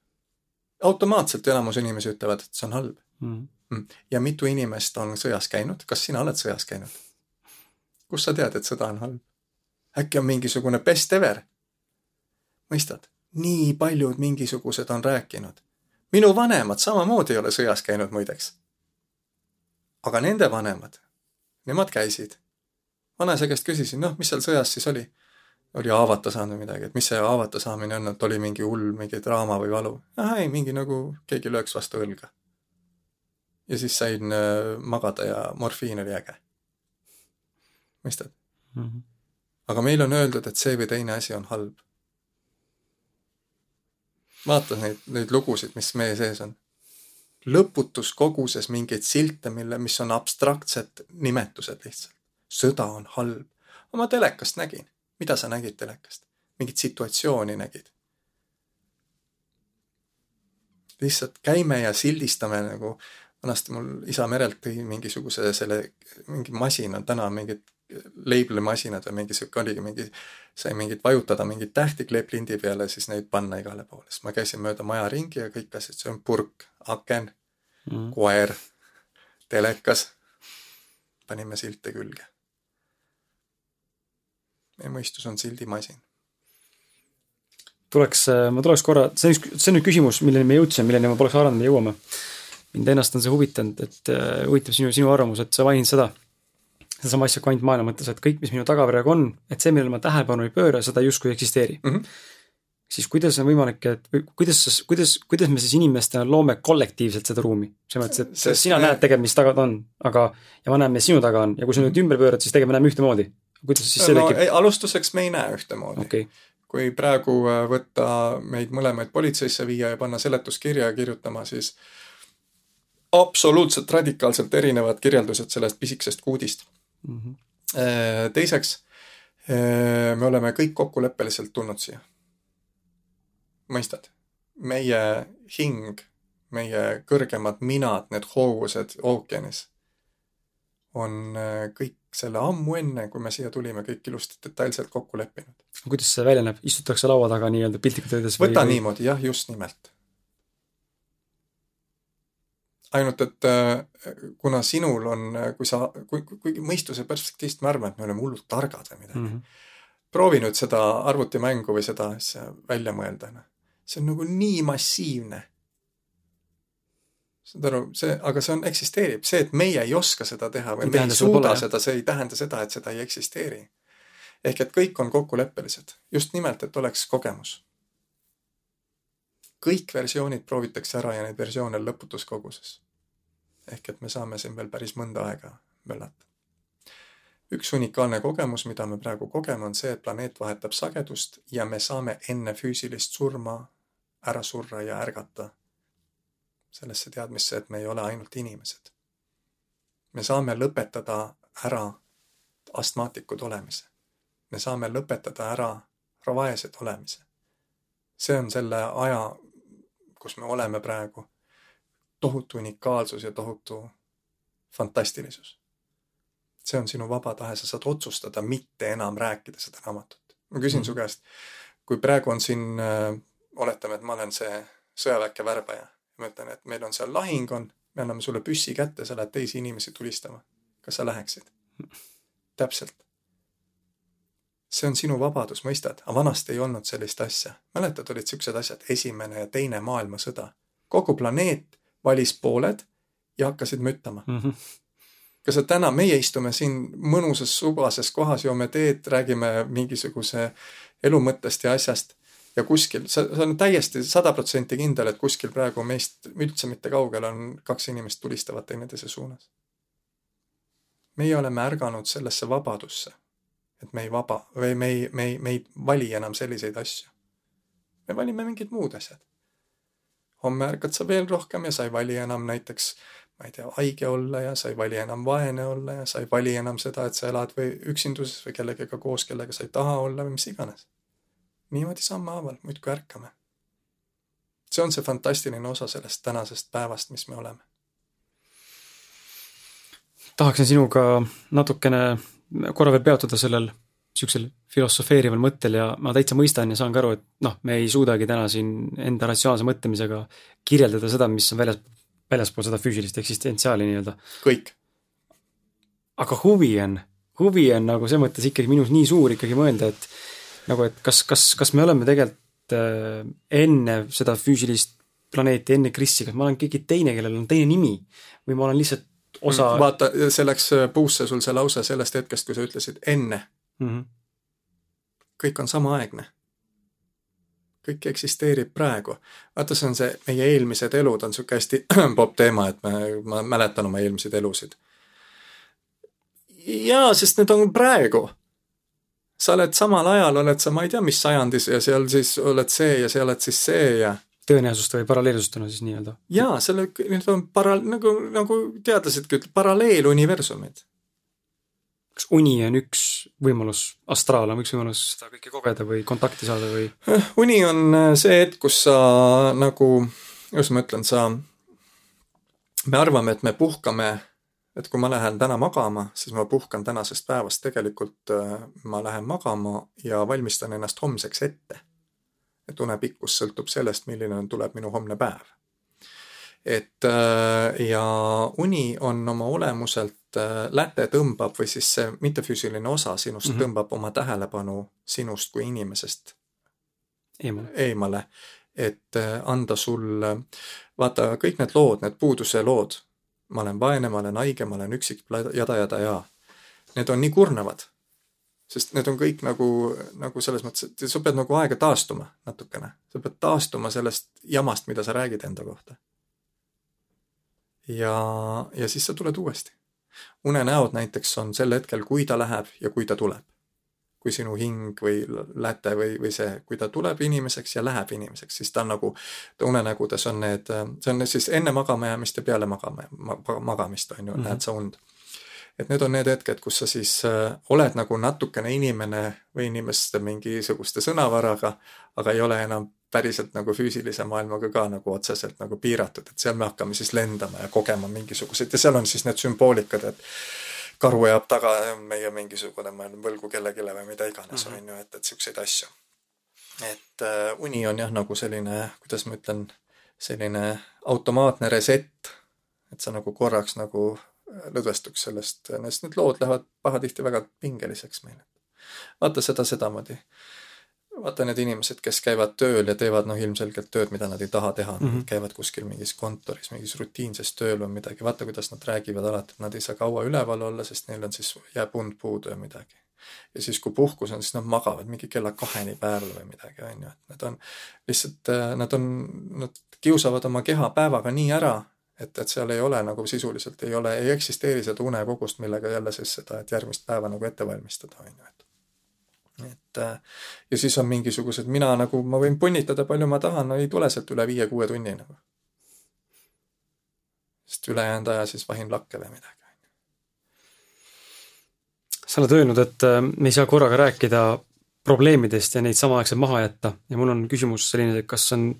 automaatselt enamus inimesi ütlevad, et see on halb mm. -hmm. ja mitu inimest on sõjas käinud, kas sina oled sõjas käinud? kust sa tead, et sõda on halb? äkki on mingisugune best ever? Mõistad? nii paljud mingisugused on rääkinud. minu vanemad samamoodi ei ole sõjas käinud muideks. aga nende vanemad, nemad käisid. vanaisa käest küsisin, noh, mis seal sõjas siis oli? oli haavata saanud või midagi, et mis see haavata saamine on, et oli mingi hull mingi draama või valu. ah ei, mingi nagu keegi lööks vastu õlga. ja siis sain äh, magada ja morfiin oli äge. mõistad mm? -hmm. aga meile on öeldud, et see või teine asi on halb. Vaata neid, neid lugusid, mis meie sees on. lõputus koguses mingeid silte, mille, mis on abstraktsed nimetused lihtsalt. sõda on halb. oma telekast nägin mida sa nägid telekast? mingit situatsiooni nägid? lihtsalt käime ja sildistame nagu, vanasti mul isa merelt tõi mingisuguse selle, mingi masina, täna on mingid label'i masinad või mingi sihuke oligi mingi, sai mingit vajutada mingeid tähti kleeplindi peale, siis neid panna igale poole, siis ma käisin mööda maja ringi ja kõik asjad, see on purk, aken mm., koer, telekas. panime silte külge meie mõistus on sildimasin. tuleks, äh, ma tuleks korra, see on, see on nüüd küsimus, milleni me jõudsime, milleni ma poleks arvanud, me jõuame. mind ennast on see huvitanud, et uh, huvitab sinu, sinu arvamus, et sa mainisid seda, sedasama asja kvantmaailma mõttes, et kõik, mis minu taga praegu on, et see, millele ma tähelepanu ei pööra, seda justkui ei eksisteeri mm. -hmm siis kuidas on võimalik, et või kuidas, kuidas, kuidas me siis inimestena loome kollektiivselt seda ruumi? selles mõttes, et Sest sina me... näed tegelikult, mis taga ta on, aga, ja ma näen, mis sinu taga on ja kui sa nüüd ümber pöörad, siis tegelikult me näeme ühtemoodi kuidas siis see no, tekib? alustuseks me ei näe ühtemoodi okay.. kui praegu äh, võtta meid mõlemaid politseisse viia ja panna seletuskirja kirjutama, siis absoluutselt radikaalselt erinevad kirjeldused sellest pisikesest kuudist mm. -hmm. Teiseks, äh, me oleme kõik kokkuleppeliselt tulnud siia. mõistad? meie hing, meie kõrgemad minad, need hoovused ookeanis on kõik selle ammu enne, kui me siia tulime, kõik ilusti detailselt kokku leppinud. kuidas see välja näeb, istutakse laua taga nii-öelda piltlikult öeldes võta või... niimoodi, jah, just nimelt. Ainult, et äh, kuna sinul on, kui sa, kui, kuigi mõistuse perspektiivist me arvame, et me oleme hullult targad või midagi mm, -hmm. proovi nüüd seda arvutimängu või seda asja välja mõelda, noh. see on nagu nii massiivne saad aru, see, aga see on, eksisteerib, see, et meie ei oska seda teha või me ei suuda seda, see ei tähenda seda, et seda ei eksisteeri. ehk et kõik on kokkuleppelised, just nimelt, et oleks kogemus. Kõik versioonid proovitakse ära ja neid versioone on lõputus koguses. ehk et me saame siin veel päris mõnda aega möllata. üks unikaalne kogemus, mida me praegu kogeme, on see, et planeet vahetab sagedust ja me saame enne füüsilist surma ära surra ja ärgata sellesse teadmisse, et me ei ole ainult inimesed. me saame lõpetada ära astmaatikud olemise. me saame lõpetada ära vaesed olemise. see on selle aja, kus me oleme praegu, tohutu unikaalsus ja tohutu fantastilisus. see on sinu vaba tahe, sa saad otsustada mitte enam rääkida seda raamatut. ma küsin mm su käest, kui praegu on siin äh,, oletame, et ma olen see sõjaväkke värbaja ma ütlen, et meil on seal lahing on, me anname sulle püssi kätte, sa lähed teisi inimesi tulistama. kas sa läheksid? täpselt. See on sinu vabadus, mõistad, aga vanasti ei olnud sellist asja. mäletad, olid siuksed asjad, esimene ja teine maailmasõda. kogu planeet valis pooled ja hakkasid müttama mm. -hmm kas sa täna, meie istume siin mõnusas subases kohas, joome teed, räägime mingisuguse elu mõttest ja asjast ja kuskil, sa, sa oled täiesti sada protsenti kindel, et kuskil praegu meist üldse mitte kaugel on kaks inimest tulistavad teineteise suunas. meie oleme ärganud sellesse vabadusse, et me ei vaba või me ei, me ei, me ei vali enam selliseid asju. me valime mingid muud asjad. homme ärkad sa veel rohkem ja sa ei vali enam näiteks ma ei tea, haige olla ja sa ei vali enam vaene olla ja sa ei vali enam seda, et sa elad või üksinduses või kellegagi koos, kellega sa ei taha olla või mis iganes. niimoodi sammhaaval muudkui ärkame. see on see fantastiline osa sellest tänasest päevast, mis me oleme. tahaksin sinuga natukene korra veel peatuda sellel niisugusel filosofeerival mõttel ja ma täitsa mõistan ja saan ka aru, et noh, me ei suudagi täna siin enda ratsionaalse mõtlemisega kirjeldada seda, mis on väljas, väljaspool seda füüsilist eksistentsiaali nii-öelda. kõik. aga huvi on, huvi on nagu selles mõttes ikkagi minus nii suur ikkagi mõelda, et nagu, et kas, kas, kas me oleme tegelikult äh, enne seda füüsilist planeeti, enne Krissi, kas ma olen keegi teine, kellel on teine nimi või ma olen lihtsalt osa vaata, see läks äh, puusse sul see lause sellest hetkest, kui sa ütlesid enne mm. -hmm. kõik on samaaegne kõik eksisteerib praegu. vaata, see on see, meie eelmised elud on niisugune hästi (clears throat) popp teema, et me, ma mäletan oma eelmiseid elusid. jaa, sest need on praegu. sa oled samal ajal, oled sa, ma ei tea, mis sajandis ja seal siis oled see ja sa oled siis see ja tõenäosust või paralleelsustena siis nii-öelda? jaa, selle, need on para-, nagu, nagu teadlasedki ütlevad, paralleeluniversumid kas uni on üks võimalus, astraal on üks võimalus seda kõike kogeda või kontakti saada või? Eh, uni on eh, see hetk, kus sa nagu, kuidas ma ütlen, sa, me arvame, et me puhkame, et kui ma lähen täna magama, siis ma puhkan tänasest päevast, tegelikult eh, ma lähen magama ja valmistan ennast homseks ette. Et une pikkus sõltub sellest, milline tuleb minu homne päev et ja uni on oma olemuselt Äh, läte tõmbab või siis see mittefüüsiline osa sinust mm -hmm. tõmbab oma tähelepanu sinust kui inimesest eemale, eemale, et äh, anda sulle, vaata kõik need lood, need puuduse lood, ma olen vaene, ma olen haige, ma olen üksik, jada, jada, jaa. Need on nii kurnavad. Sest need on kõik nagu, nagu selles mõttes, et sa pead nagu aega taastuma natukene. sa pead taastuma sellest jamast, mida sa räägid enda kohta. ja, ja siis sa tuled uuesti unenäod näiteks on sel hetkel, kui ta läheb ja kui ta tuleb. kui sinu hing või läte või, või see, kui ta tuleb inimeseks ja läheb inimeseks, siis ta on nagu, ta unenägudes on need, see on siis enne magamajäämist ja peale magama, magamist, on ju mm, -hmm. näed sa und et need on need hetked, kus sa siis äh, oled nagu natukene inimene või inimeste mingisuguste sõnavaraga, aga ei ole enam päriselt nagu füüsilise maailmaga ka nagu otseselt nagu piiratud, et seal me hakkame siis lendama ja kogema mingisuguseid ja seal on siis need sümboolikad, et karu jääb taga, meie mingisugune, ma olen võlgu kellelegi või mida iganes mm, on ju, et, et siukseid asju. et äh, uni on jah, nagu selline, kuidas ma ütlen, selline automaatne reset, et sa nagu korraks nagu lõdvestuks sellest, sest need lood lähevad pahatihti väga pingeliseks meile. vaata seda sedamoodi vaata need inimesed, kes käivad tööl ja teevad noh, ilmselgelt tööd, mida nad ei taha teha mm, -hmm. käivad kuskil mingis kontoris, mingis rutiinses tööl või midagi, vaata, kuidas nad räägivad alati, et nad ei saa kaua üleval olla, sest neil on siis, jääb und puudu ja midagi. ja siis, kui puhkus on, siis nad magavad mingi kella kaheni päeval või midagi, on ju, et nad on lihtsalt, nad on, nad kiusavad oma keha päevaga nii ära, et, et seal ei ole nagu sisuliselt ei ole, ei eksisteeri seda unekogust, millega jälle siis seda, et järgmist päeva nagu ette valmistada, on ju, et et ja siis on mingisugused, mina nagu, ma võin punnitada palju ma tahan, no ei tule sealt üle viie-kuue tunni nagu. sest ülejäänud aja siis vahin lakke või midagi. sa oled öelnud, et äh, me ei saa korraga rääkida probleemidest ja neid samaaegselt maha jätta ja mul on küsimus selline, kas on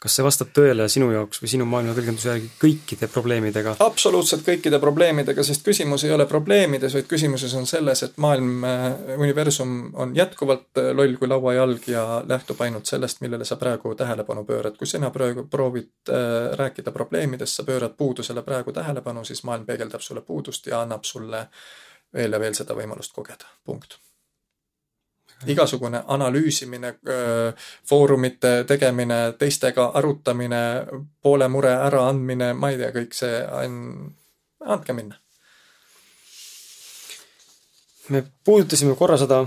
kas see vastab tõele sinu jaoks või sinu maailmatõlgenduse järgi kõikide probleemidega? absoluutselt kõikide probleemidega, sest küsimus ei ole probleemides, vaid küsimuses on selles, et maailm, äh, universum on jätkuvalt äh, loll kui lauajalg ja lähtub ainult sellest, millele sa praegu tähelepanu pöörad. kui sina praegu proovid äh, rääkida probleemidest, sa pöörad puudusele praegu tähelepanu, siis maailm peegeldab sulle puudust ja annab sulle veel ja veel seda võimalust kogeda, punkt igasugune analüüsimine, foorumite tegemine, teistega arutamine, poole mure äraandmine, ma ei tea, kõik see on, andke minna. me puudutasime korra seda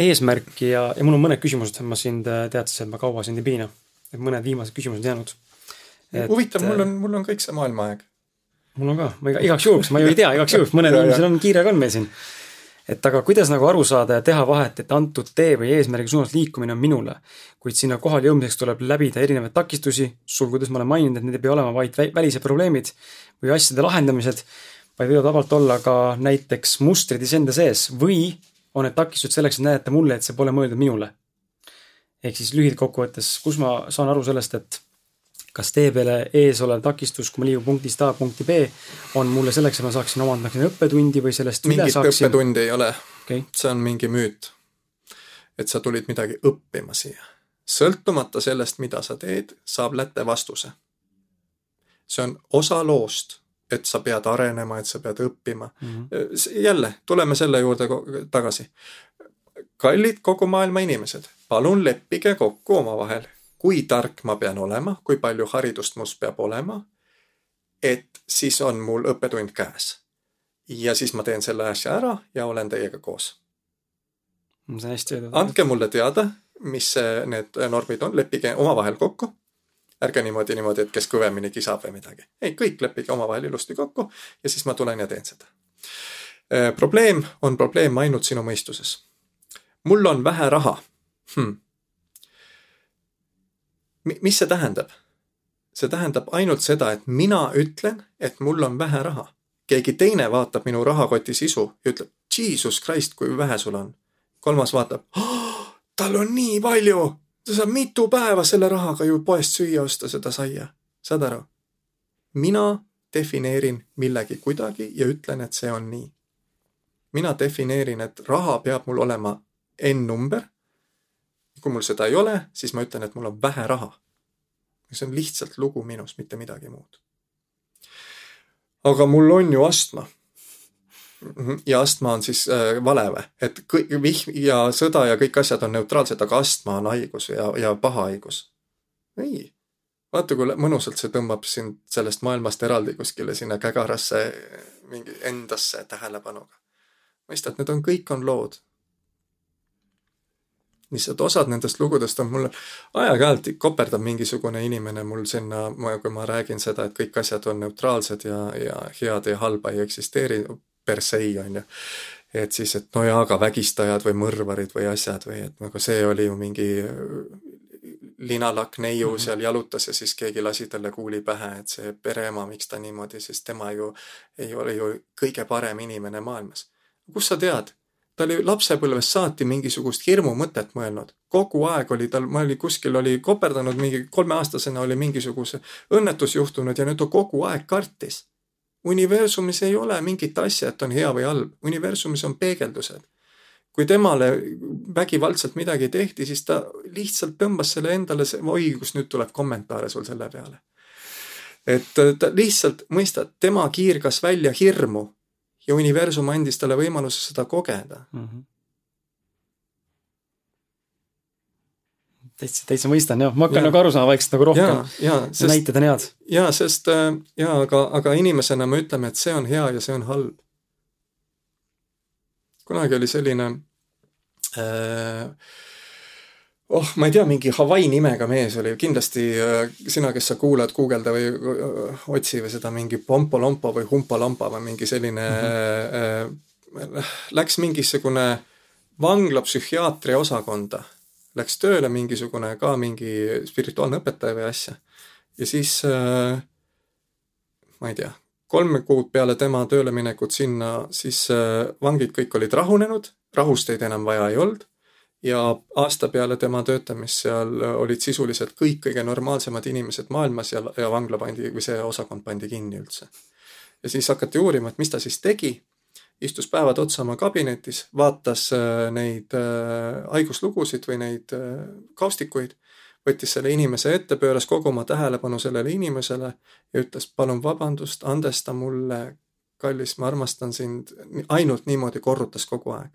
eesmärki ja, ja mul on mõned küsimused, ma sind teadsin, et ma kaua sind ei piina. et mõned viimased küsimused jäänud. huvitav, mul on, mul on kõik see maailma aeg. mul on ka, ma igaks juhuks, ma ju ei tea, igaks juhuks, mõnel (laughs) inimesel on kiire ka on meil siin et aga kuidas nagu aru saada ja teha vahet, et antud tee või eesmärgi suunas liikumine on minule. kuid sinna kohale jõudmiseks tuleb läbida erinevaid takistusi, sulgudes ma olen maininud, et need ei pea olema vaid välised probleemid või asjade lahendamised, vaid võivad vabalt olla ka näiteks mustrid iseenda sees või on need takistused selleks, et näidata mulle, et see pole mõeldud minule. ehk siis lühidkokkuvõttes, kus ma saan aru sellest, et kas tee peale ees olev takistus, kui ma liigun punktist A punkti B, on mulle selleks, et ma saaksin omandada õppetundi või sellest mingit saaksin? õppetundi ei ole okay.. see on mingi müüt. et sa tulid midagi õppima siia. sõltumata sellest, mida sa teed, saab läte vastuse. see on osa loost, et sa pead arenema, et sa pead õppima mm. -hmm. jälle, tuleme selle juurde tagasi. kallid kogu maailma inimesed, palun leppige kokku omavahel kui tark ma pean olema, kui palju haridust must peab olema, et siis on mul õppetund käes. ja siis ma teen selle asja ära ja olen teiega koos. see on hästi öeldud. andke mulle teada, mis need normid on, leppige omavahel kokku. ärge niimoodi, niimoodi, et kes kõvemini kisab või midagi. ei, kõik leppige omavahel ilusti kokku ja siis ma tulen ja teen seda. Äh, probleem on probleem ainult sinu mõistuses. mul on vähe raha hm mis see tähendab? see tähendab ainult seda, et mina ütlen, et mul on vähe raha. keegi teine vaatab minu rahakoti sisu ja ütleb, Jesus Christ, kui vähe sul on. kolmas vaatab oh,, tal on nii palju, ta saab mitu päeva selle rahaga ju poest süüa osta seda saia. saad aru? mina defineerin millegi kuidagi ja ütlen, et see on nii. mina defineerin, et raha peab mul olema N-number kui mul seda ei ole, siis ma ütlen, et mul on vähe raha. see on lihtsalt lugu minust, mitte midagi muud. aga mul on ju astma. ja astma on siis äh, vale või? et kõik vihm ja sõda ja kõik asjad on neutraalsed, aga astma on haigus ja, ja paha haigus. ei. vaata, kui mõnusalt see tõmbab sind sellest maailmast eraldi kuskile sinna kägarasse mingi endasse tähelepanuga. mõistad, need on, kõik on lood lihtsalt osad nendest lugudest on mulle, aeg-ajalt koperdab mingisugune inimene mul sinna, kui ma räägin seda, et kõik asjad on neutraalsed ja, ja head ja halba ei eksisteeri per se, on ju. et siis, et no jaa, aga vägistajad või mõrvarid või asjad või et nagu see oli ju mingi linalakk neiu mm -hmm. seal jalutas ja siis keegi lasi talle kuuli pähe, et see pereema, miks ta niimoodi, sest tema ju ei ole ju kõige parem inimene maailmas. kust sa tead? Ta oli lapsepõlvest saati mingisugust hirmumõtet mõelnud. kogu aeg oli tal, ma oli kuskil, oli koperdanud mingi kolmeaastasena oli mingisuguse õnnetus juhtunud ja nüüd ta kogu aeg kartis. universumis ei ole mingit asja, et on hea või halb, universumis on peegeldused. kui temale vägivaldselt midagi tehti, siis ta lihtsalt tõmbas selle endale, oi, kus nüüd tuleb kommentaare sul selle peale. et ta lihtsalt, mõistad, tema kiirgas välja hirmu ja universum andis talle võimaluse seda kogeda mm. -hmm. täitsa, täitsa mõistan jah, ma hakkan ja. nagu aru saama vaikselt nagu rohkem. näited on head. jaa, sest äh, jaa, aga, aga inimesena me ütleme, et see on hea ja see on halb. kunagi oli selline äh, oh, ma ei tea, mingi Hawaii nimega mees oli, kindlasti äh, sina, kes sa kuulad, guugelda või äh, otsi või seda mingi Pompo-Lompo või Humpa-Lampa või mingi selline mm, -hmm. äh, läks mingisugune vanglapsühhiaatria osakonda, läks tööle mingisugune ka mingi spirituaalne õpetaja või asja. ja siis äh, ma ei tea, kolm kuud peale tema tööleminekut sinna, siis äh, vangid kõik olid rahunenud, rahusteid enam vaja ei olnud ja aasta peale tema töötamist seal olid sisuliselt kõik kõige normaalsemad inimesed maailmas ja, ja vangla pandi või see osakond pandi kinni üldse. ja siis hakati uurima, et mis ta siis tegi, istus päevad otsa oma kabinetis, vaatas äh, neid äh, haiguslugusid või neid äh, kaustikuid, võttis selle inimese ette, pööras kogu oma tähelepanu sellele inimesele ja ütles, palun vabandust, andesta mulle, kallis, ma armastan sind, ainult niimoodi korrutas kogu aeg.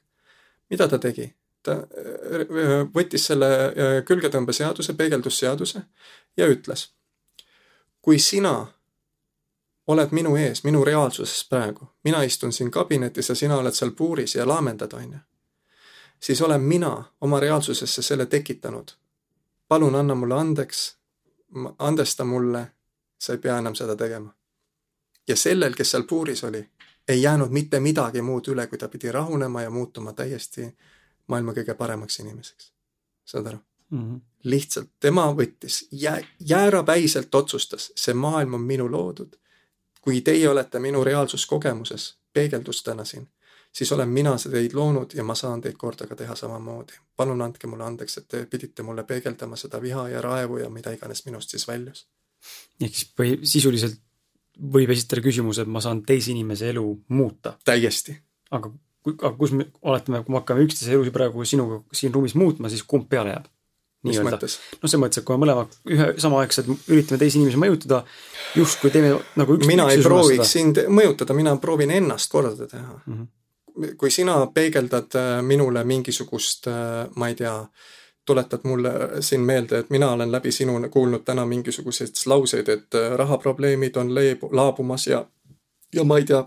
mida ta tegi? Ta äh, võttis selle äh, külgetõmbeseaduse, peegeldusseaduse ja ütles, kui sina oled minu ees, minu reaalsuses praegu, mina istun siin kabinetis ja sina oled seal puuris ja laamendad, on ju, siis olen mina oma reaalsusesse selle tekitanud. palun anna mulle andeks, andesta mulle, sa ei pea enam seda tegema. ja sellel, kes seal puuris oli, ei jäänud mitte midagi muud üle, kui ta pidi rahunema ja muutuma täiesti maailma kõige paremaks inimeseks. saad aru mm? -hmm. lihtsalt tema võttis jää, jäärapäiselt otsustas, see maailm on minu loodud. kui teie olete minu reaalsuskogemuses, peegeldustena siin, siis olen mina teid loonud ja ma saan teid kordaga teha samamoodi. palun andke mulle andeks, et te pidite mulle peegeldama seda viha ja raevu ja mida iganes minust siis väljus. ehk siis põhi, sisuliselt võib esitada küsimuse, et ma saan teise inimese elu muuta. täiesti. aga, aga kus me, oletame, kui me hakkame üksteise elusid praegu sinuga siin ruumis muutma, siis kumb peale jääb? nii-öelda. noh, selles mõttes, et kui me mõlemad ühe samaaegselt üritame teisi inimesi mõjutada, justkui teeme nagu üks mina ei prooviks sind mõjutada, mina proovin ennast korda teha mm. -hmm kui sina peegeldad äh, minule mingisugust, äh, ma ei tea, tuletad mulle siin meelde, et mina olen läbi sinu kuulnud täna mingisuguseid lauseid, et äh, rahaprobleemid on leebu-, laabumas ja, ja ma ei tea,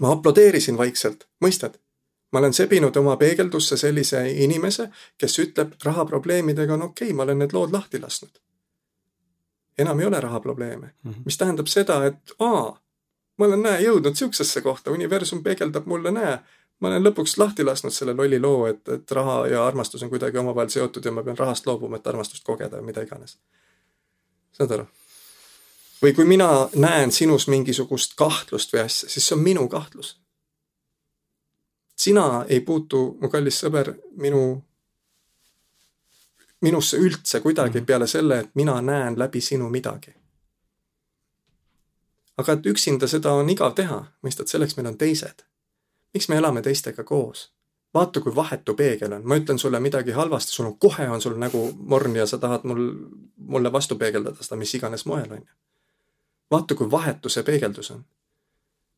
ma aplodeerisin vaikselt, mõistad? ma olen sebinud oma peegeldusse sellise inimese, kes ütleb, rahaprobleemidega on okei okay,, ma olen need lood lahti lasknud. enam ei ole rahaprobleeme mm, -hmm. mis tähendab seda, et aa ma olen, näe, jõudnud siuksesse kohta, universum peegeldab mulle, näe, ma olen lõpuks lahti lasknud selle lolli loo, et, et raha ja armastus on kuidagi omavahel seotud ja ma pean rahast loobuma, et armastust kogeda või mida iganes. saad aru? Või kui mina näen sinus mingisugust kahtlust või asja, siis see on minu kahtlus. sina ei puutu, mu kallis sõber, minu, minusse üldse kuidagi mhm. peale selle, et mina näen läbi sinu midagi aga et üksinda seda on igav teha, mõistad, selleks meil on teised. miks me elame teistega koos? vaata, kui vahetu peegel on, ma ütlen sulle midagi halvasti, sul on kohe on sul nägu morn ja sa tahad mul, mulle vastu peegeldada seda mis iganes moel, on ju. Vaata, kui vahetu see peegeldus on.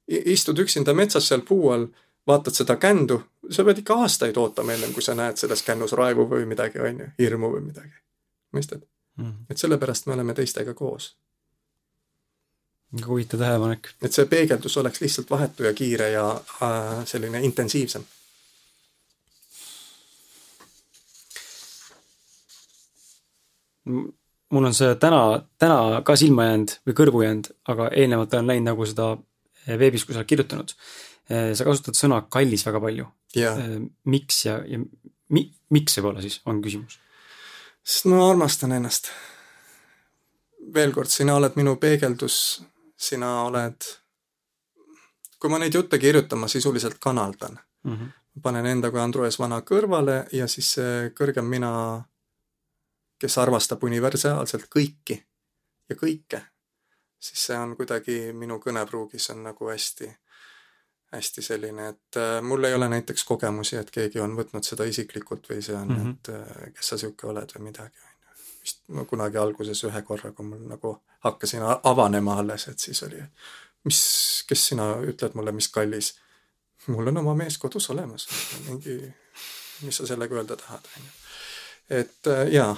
istud üksinda metsas seal puu all, vaatad seda kändu, sa pead ikka aastaid ootama ennem, kui sa näed selles kännus raevu või midagi, on ju, hirmu või midagi. mõistad mm? -hmm. et sellepärast me oleme teistega koos huvitav tähelepanek. et see peegeldus oleks lihtsalt vahetu ja kiire ja äh, selline intensiivsem. Mul on see täna, täna ka silma jäänud või kõrvu jäänud, aga eelnevalt olen näinud nagu seda veebis, kui sa oled kirjutanud. sa kasutad sõna kallis väga palju yeah.. miks ja, ja mi, miks võib-olla siis, on küsimus? sest ma armastan ennast. veel kord, sina oled minu peegeldus sina oled, kui ma neid jutte kirjutan, ma sisuliselt kanaldan mm. -hmm. panen enda kui Andrus Vana kõrvale ja siis see kõrgem mina, kes armastab universaalselt kõiki ja kõike, siis see on kuidagi minu kõnepruugis on nagu hästi, hästi selline, et äh, mul ei ole näiteks kogemusi, et keegi on võtnud seda isiklikult või see on mm, -hmm. et äh, kes sa sihuke oled või midagi vist no kunagi alguses ühe korra, kui mul nagu hakkasin avanema alles, et siis oli, mis, kes sina ütled mulle, mis kallis. mul on oma mees kodus olemas, mingi, mis sa sellega öelda tahad, on ju. et äh, jaa,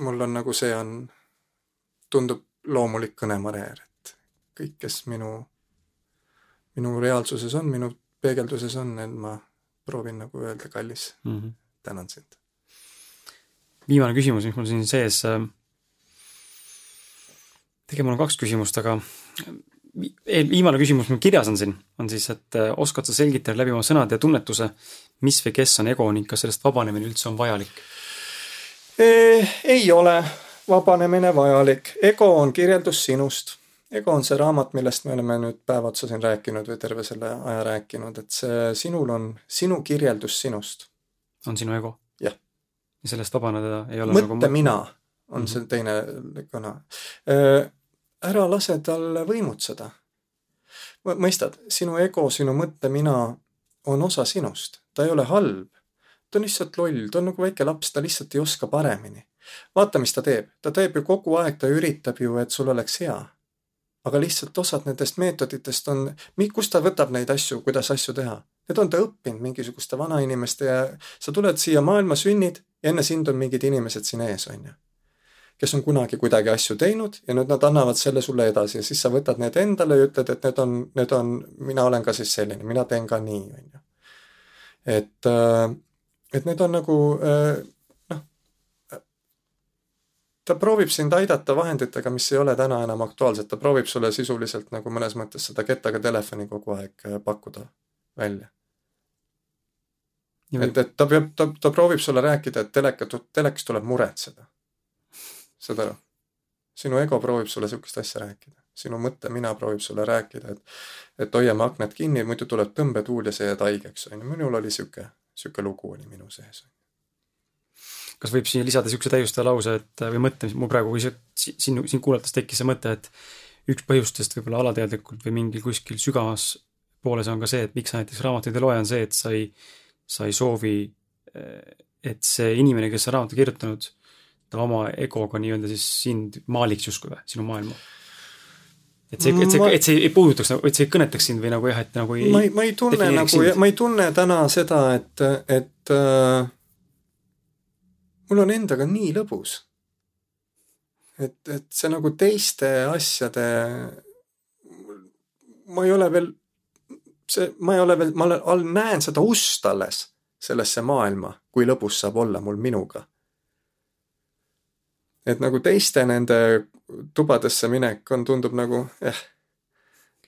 mul on nagu see on, tundub loomulik kõnemaneer, et kõik, kes minu, minu reaalsuses on, minu peegelduses on, et ma proovin nagu öelda kallis mm, -hmm. tänan sind viimane küsimus, mis mul siin sees, äh, tegelikult mul on kaks küsimust, aga viimane küsimus, mul kirjas on siin, on siis, et äh, oskad sa selgitada läbi oma sõnade ja tunnetuse, mis või kes on ego ning kas sellest vabanemine üldse on vajalik? Ei ole vabanemine vajalik, ego on kirjeldus sinust. ego on see raamat, millest me oleme nüüd päev otsa siin rääkinud või terve selle aja rääkinud, et see sinul on sinu kirjeldus sinust. on sinu ego? ja sellest vabaneda ei ole mõtte nagu mina on mm -hmm. see teine kõne. ära lase tal võimutseda. mõistad, sinu ego, sinu mõtte mina on osa sinust, ta ei ole halb. Ta on lihtsalt loll, ta on nagu väike laps, ta lihtsalt ei oska paremini. vaata, mis ta teeb, ta teeb ju kogu aeg, ta üritab ju, et sul oleks hea. aga lihtsalt osad nendest meetoditest on, kust ta võtab neid asju, kuidas asju teha? Need on ta õppinud mingisuguste vanainimeste ja sa tuled siia maailma, sünnid ja enne sind on mingid inimesed siin ees, on ju. kes on kunagi kuidagi asju teinud ja nüüd nad annavad selle sulle edasi ja siis sa võtad need endale ja ütled, et need on, need on, mina olen ka siis selline, mina teen ka nii, on ju. et, äh, et need on nagu äh, noh, ta proovib sind aidata vahenditega, mis ei ole täna enam aktuaalsed, ta proovib sulle sisuliselt nagu mõnes mõttes seda kettaga telefoni kogu aeg äh, pakkuda välja. et, et ta peab, ta, ta proovib sulle rääkida, et teleka, telekas tuleb muretseda. saad aru? sinu ego proovib sulle sihukest asja rääkida sinu mõtte-mina proovib sulle rääkida, et et hoiame aknad kinni, muidu tuleb tõmbetuul ja sa jääd haigeks, on ju. minul oli sihuke, sihuke lugu oli minu sees. kas võib siia lisada niisuguse täiustava lause, et või mõtte, mis mul praegu siin, sind kuulates tekkis see mõte, et üks põhjustest võib-olla alateadlikult või mingil kuskil sügavas pooles on ka see, et miks sa näiteks raamatuid ei loe, on see, et sa ei, sa ei soovi, et see inimene, kes on raamatu kirjutanud, ta oma egoga nii-öelda siis sind maaliks justkui või, sinu maailma et see, et see, et see ei puudutaks nagu, et see ei kõnetaks sind või nagu jah, et nagu ei ma ei, ma ei tunne nagu, ma ei tunne täna seda, et, et äh, mul on endaga nii lõbus. et, et see nagu teiste asjade, ma ei ole veel, see, ma ei ole veel, ma all näen seda ust alles sellesse maailma, kui lõbus saab olla mul minuga et nagu teiste nende tubadesse minek on, tundub nagu eh,,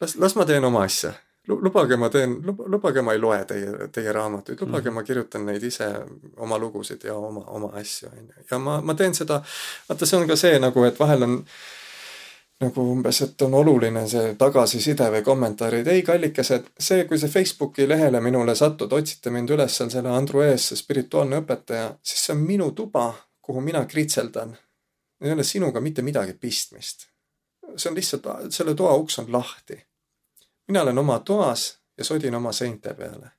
las, las ma teen oma asja. lubage, ma teen, lubage, ma ei loe teie, teie raamatuid, lubage mm., ma kirjutan neid ise, oma lugusid ja oma, oma asju, on ju. ja ma, ma teen seda, vaata, see on ka see nagu, et vahel on nagu umbes, et on oluline see tagasiside või kommentaarid. ei, kallikesed, see, kui see Facebooki lehele minule satud, otsite mind üles seal selle Andru ees, see spirituaalne õpetaja, siis see on minu tuba, kuhu mina kritseldan ei ole sinuga mitte midagi pistmist. see on lihtsalt, selle toa uks on lahti. mina olen oma toas ja sodin oma seinte peale.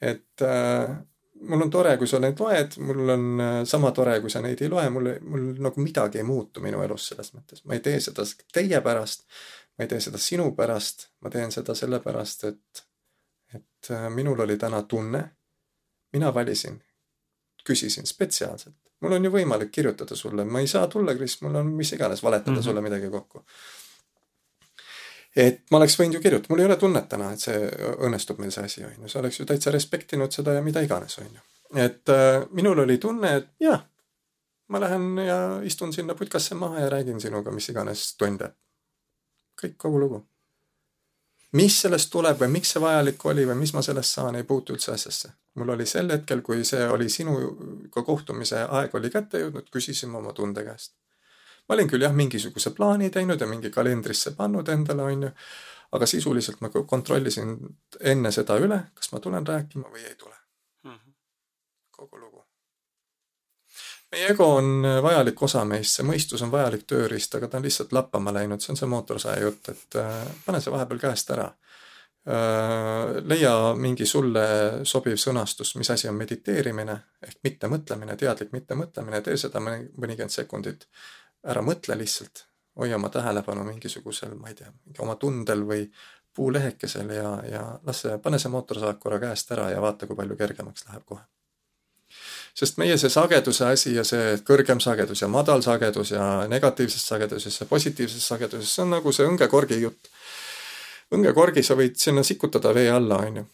et äh, mul on tore, kui sa neid loed, mul on äh, sama tore, kui sa neid ei loe, mul, mul nagu midagi ei muutu minu elus selles mõttes. ma ei tee seda teie pärast, ma ei tee seda sinu pärast, ma teen seda sellepärast, et, et äh, minul oli täna tunne. mina valisin, küsisin spetsiaalselt mul on ju võimalik kirjutada sulle, ma ei saa tulla, Kris, mul on mis iganes, valetada mm -hmm. sulle midagi kokku. et ma oleks võinud ju kirjutada, mul ei ole tunnet täna, et see õnnestub meil see asi, on ju, sa oleks ju täitsa respektinud seda ja mida iganes, on ju. et äh, minul oli tunne, et jah, ma lähen ja istun sinna putkasse maha ja räägin sinuga mis iganes tunde. kõik, kogu lugu. Mis sellest tuleb või miks see vajalik oli või mis ma sellest saan, ei puutu üldse asjasse mul oli sel hetkel, kui see oli sinuga kohtumise aeg oli kätte jõudnud, küsisime oma tunde käest. ma olin küll jah, mingisuguse plaani teinud ja mingi kalendrisse pannud endale, onju, aga sisuliselt ma kontrollisin enne seda üle, kas ma tulen rääkima või ei tule. -hmm. kogu lugu. Meie ego on vajalik osa meist, see mõistus on vajalik tööriist, aga ta on lihtsalt lappama läinud, see on see mootorsae jutt, et äh, pane see vahepeal käest ära Äh, leia mingi sulle sobiv sõnastus, mis asi on mediteerimine ehk mittemõtlemine, teadlik mittemõtlemine, tee seda mõnikümmend sekundit. ära mõtle lihtsalt, hoia oma tähelepanu mingisugusel, ma ei tea, oma tundel või puulehekesel ja, ja las see, pane see mootorsaak korra käest ära ja vaata, kui palju kergemaks läheb kohe. Sest meie see sageduse asi ja see kõrgem sagedus ja madal sagedus ja negatiivses sageduses ja positiivses sageduses, see on nagu see õngekorgi jutt õngekorgi sa võid sinna sikutada vee alla, on ju.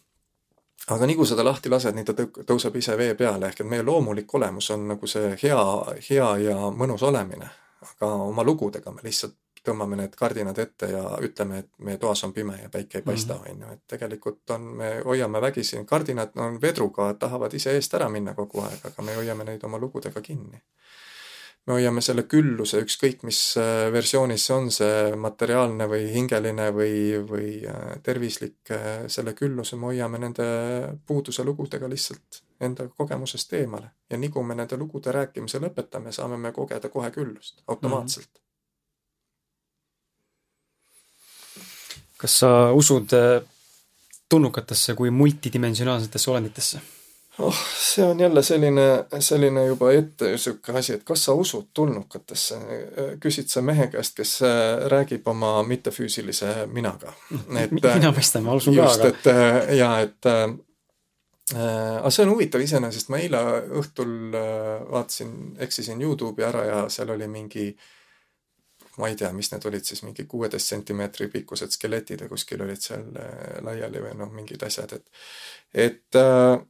aga nii kui seda lahti lased, nii ta tõuseb ise vee peale, ehk et meie loomulik olemus on nagu see hea, hea ja mõnus olemine. aga oma lugudega me lihtsalt tõmbame need kardinad ette ja ütleme, et meie toas on pime ja päike ei paista, mhm. on ju, et tegelikult on, me hoiame vägisi, kardinad on vedruga, tahavad ise eest ära minna kogu aeg, aga me hoiame neid oma lugudega kinni me hoiame selle külluse, ükskõik mis äh, versioonis see on, see materiaalne või hingeline või, või äh, tervislik, äh, selle külluse me hoiame nende puuduse lugudega lihtsalt enda kogemusest eemale. ja nii kui me nende lugude rääkimise lõpetame, saame me kogeda kohe küllust, automaatselt mm. -hmm. Kas sa usud tulnukatesse kui multidimensionaalsetesse olenditesse? oh, see on jälle selline, selline juba ette sihuke asi, et kas sa usud tulnukatesse, küsid sa mehe käest, kes äh, räägib oma mittefüüsilise minaga. et mina mõistan, ma usun ka, aga. et äh, ja et äh, aga see on huvitav iseenesest, ma eile õhtul äh, vaatasin, eksisin Youtube'i ära ja seal oli mingi ma ei tea, mis need olid siis, mingi kuueteist sentimeetri pikkused skeletid ja kuskil olid seal laiali või noh, mingid asjad, et et äh,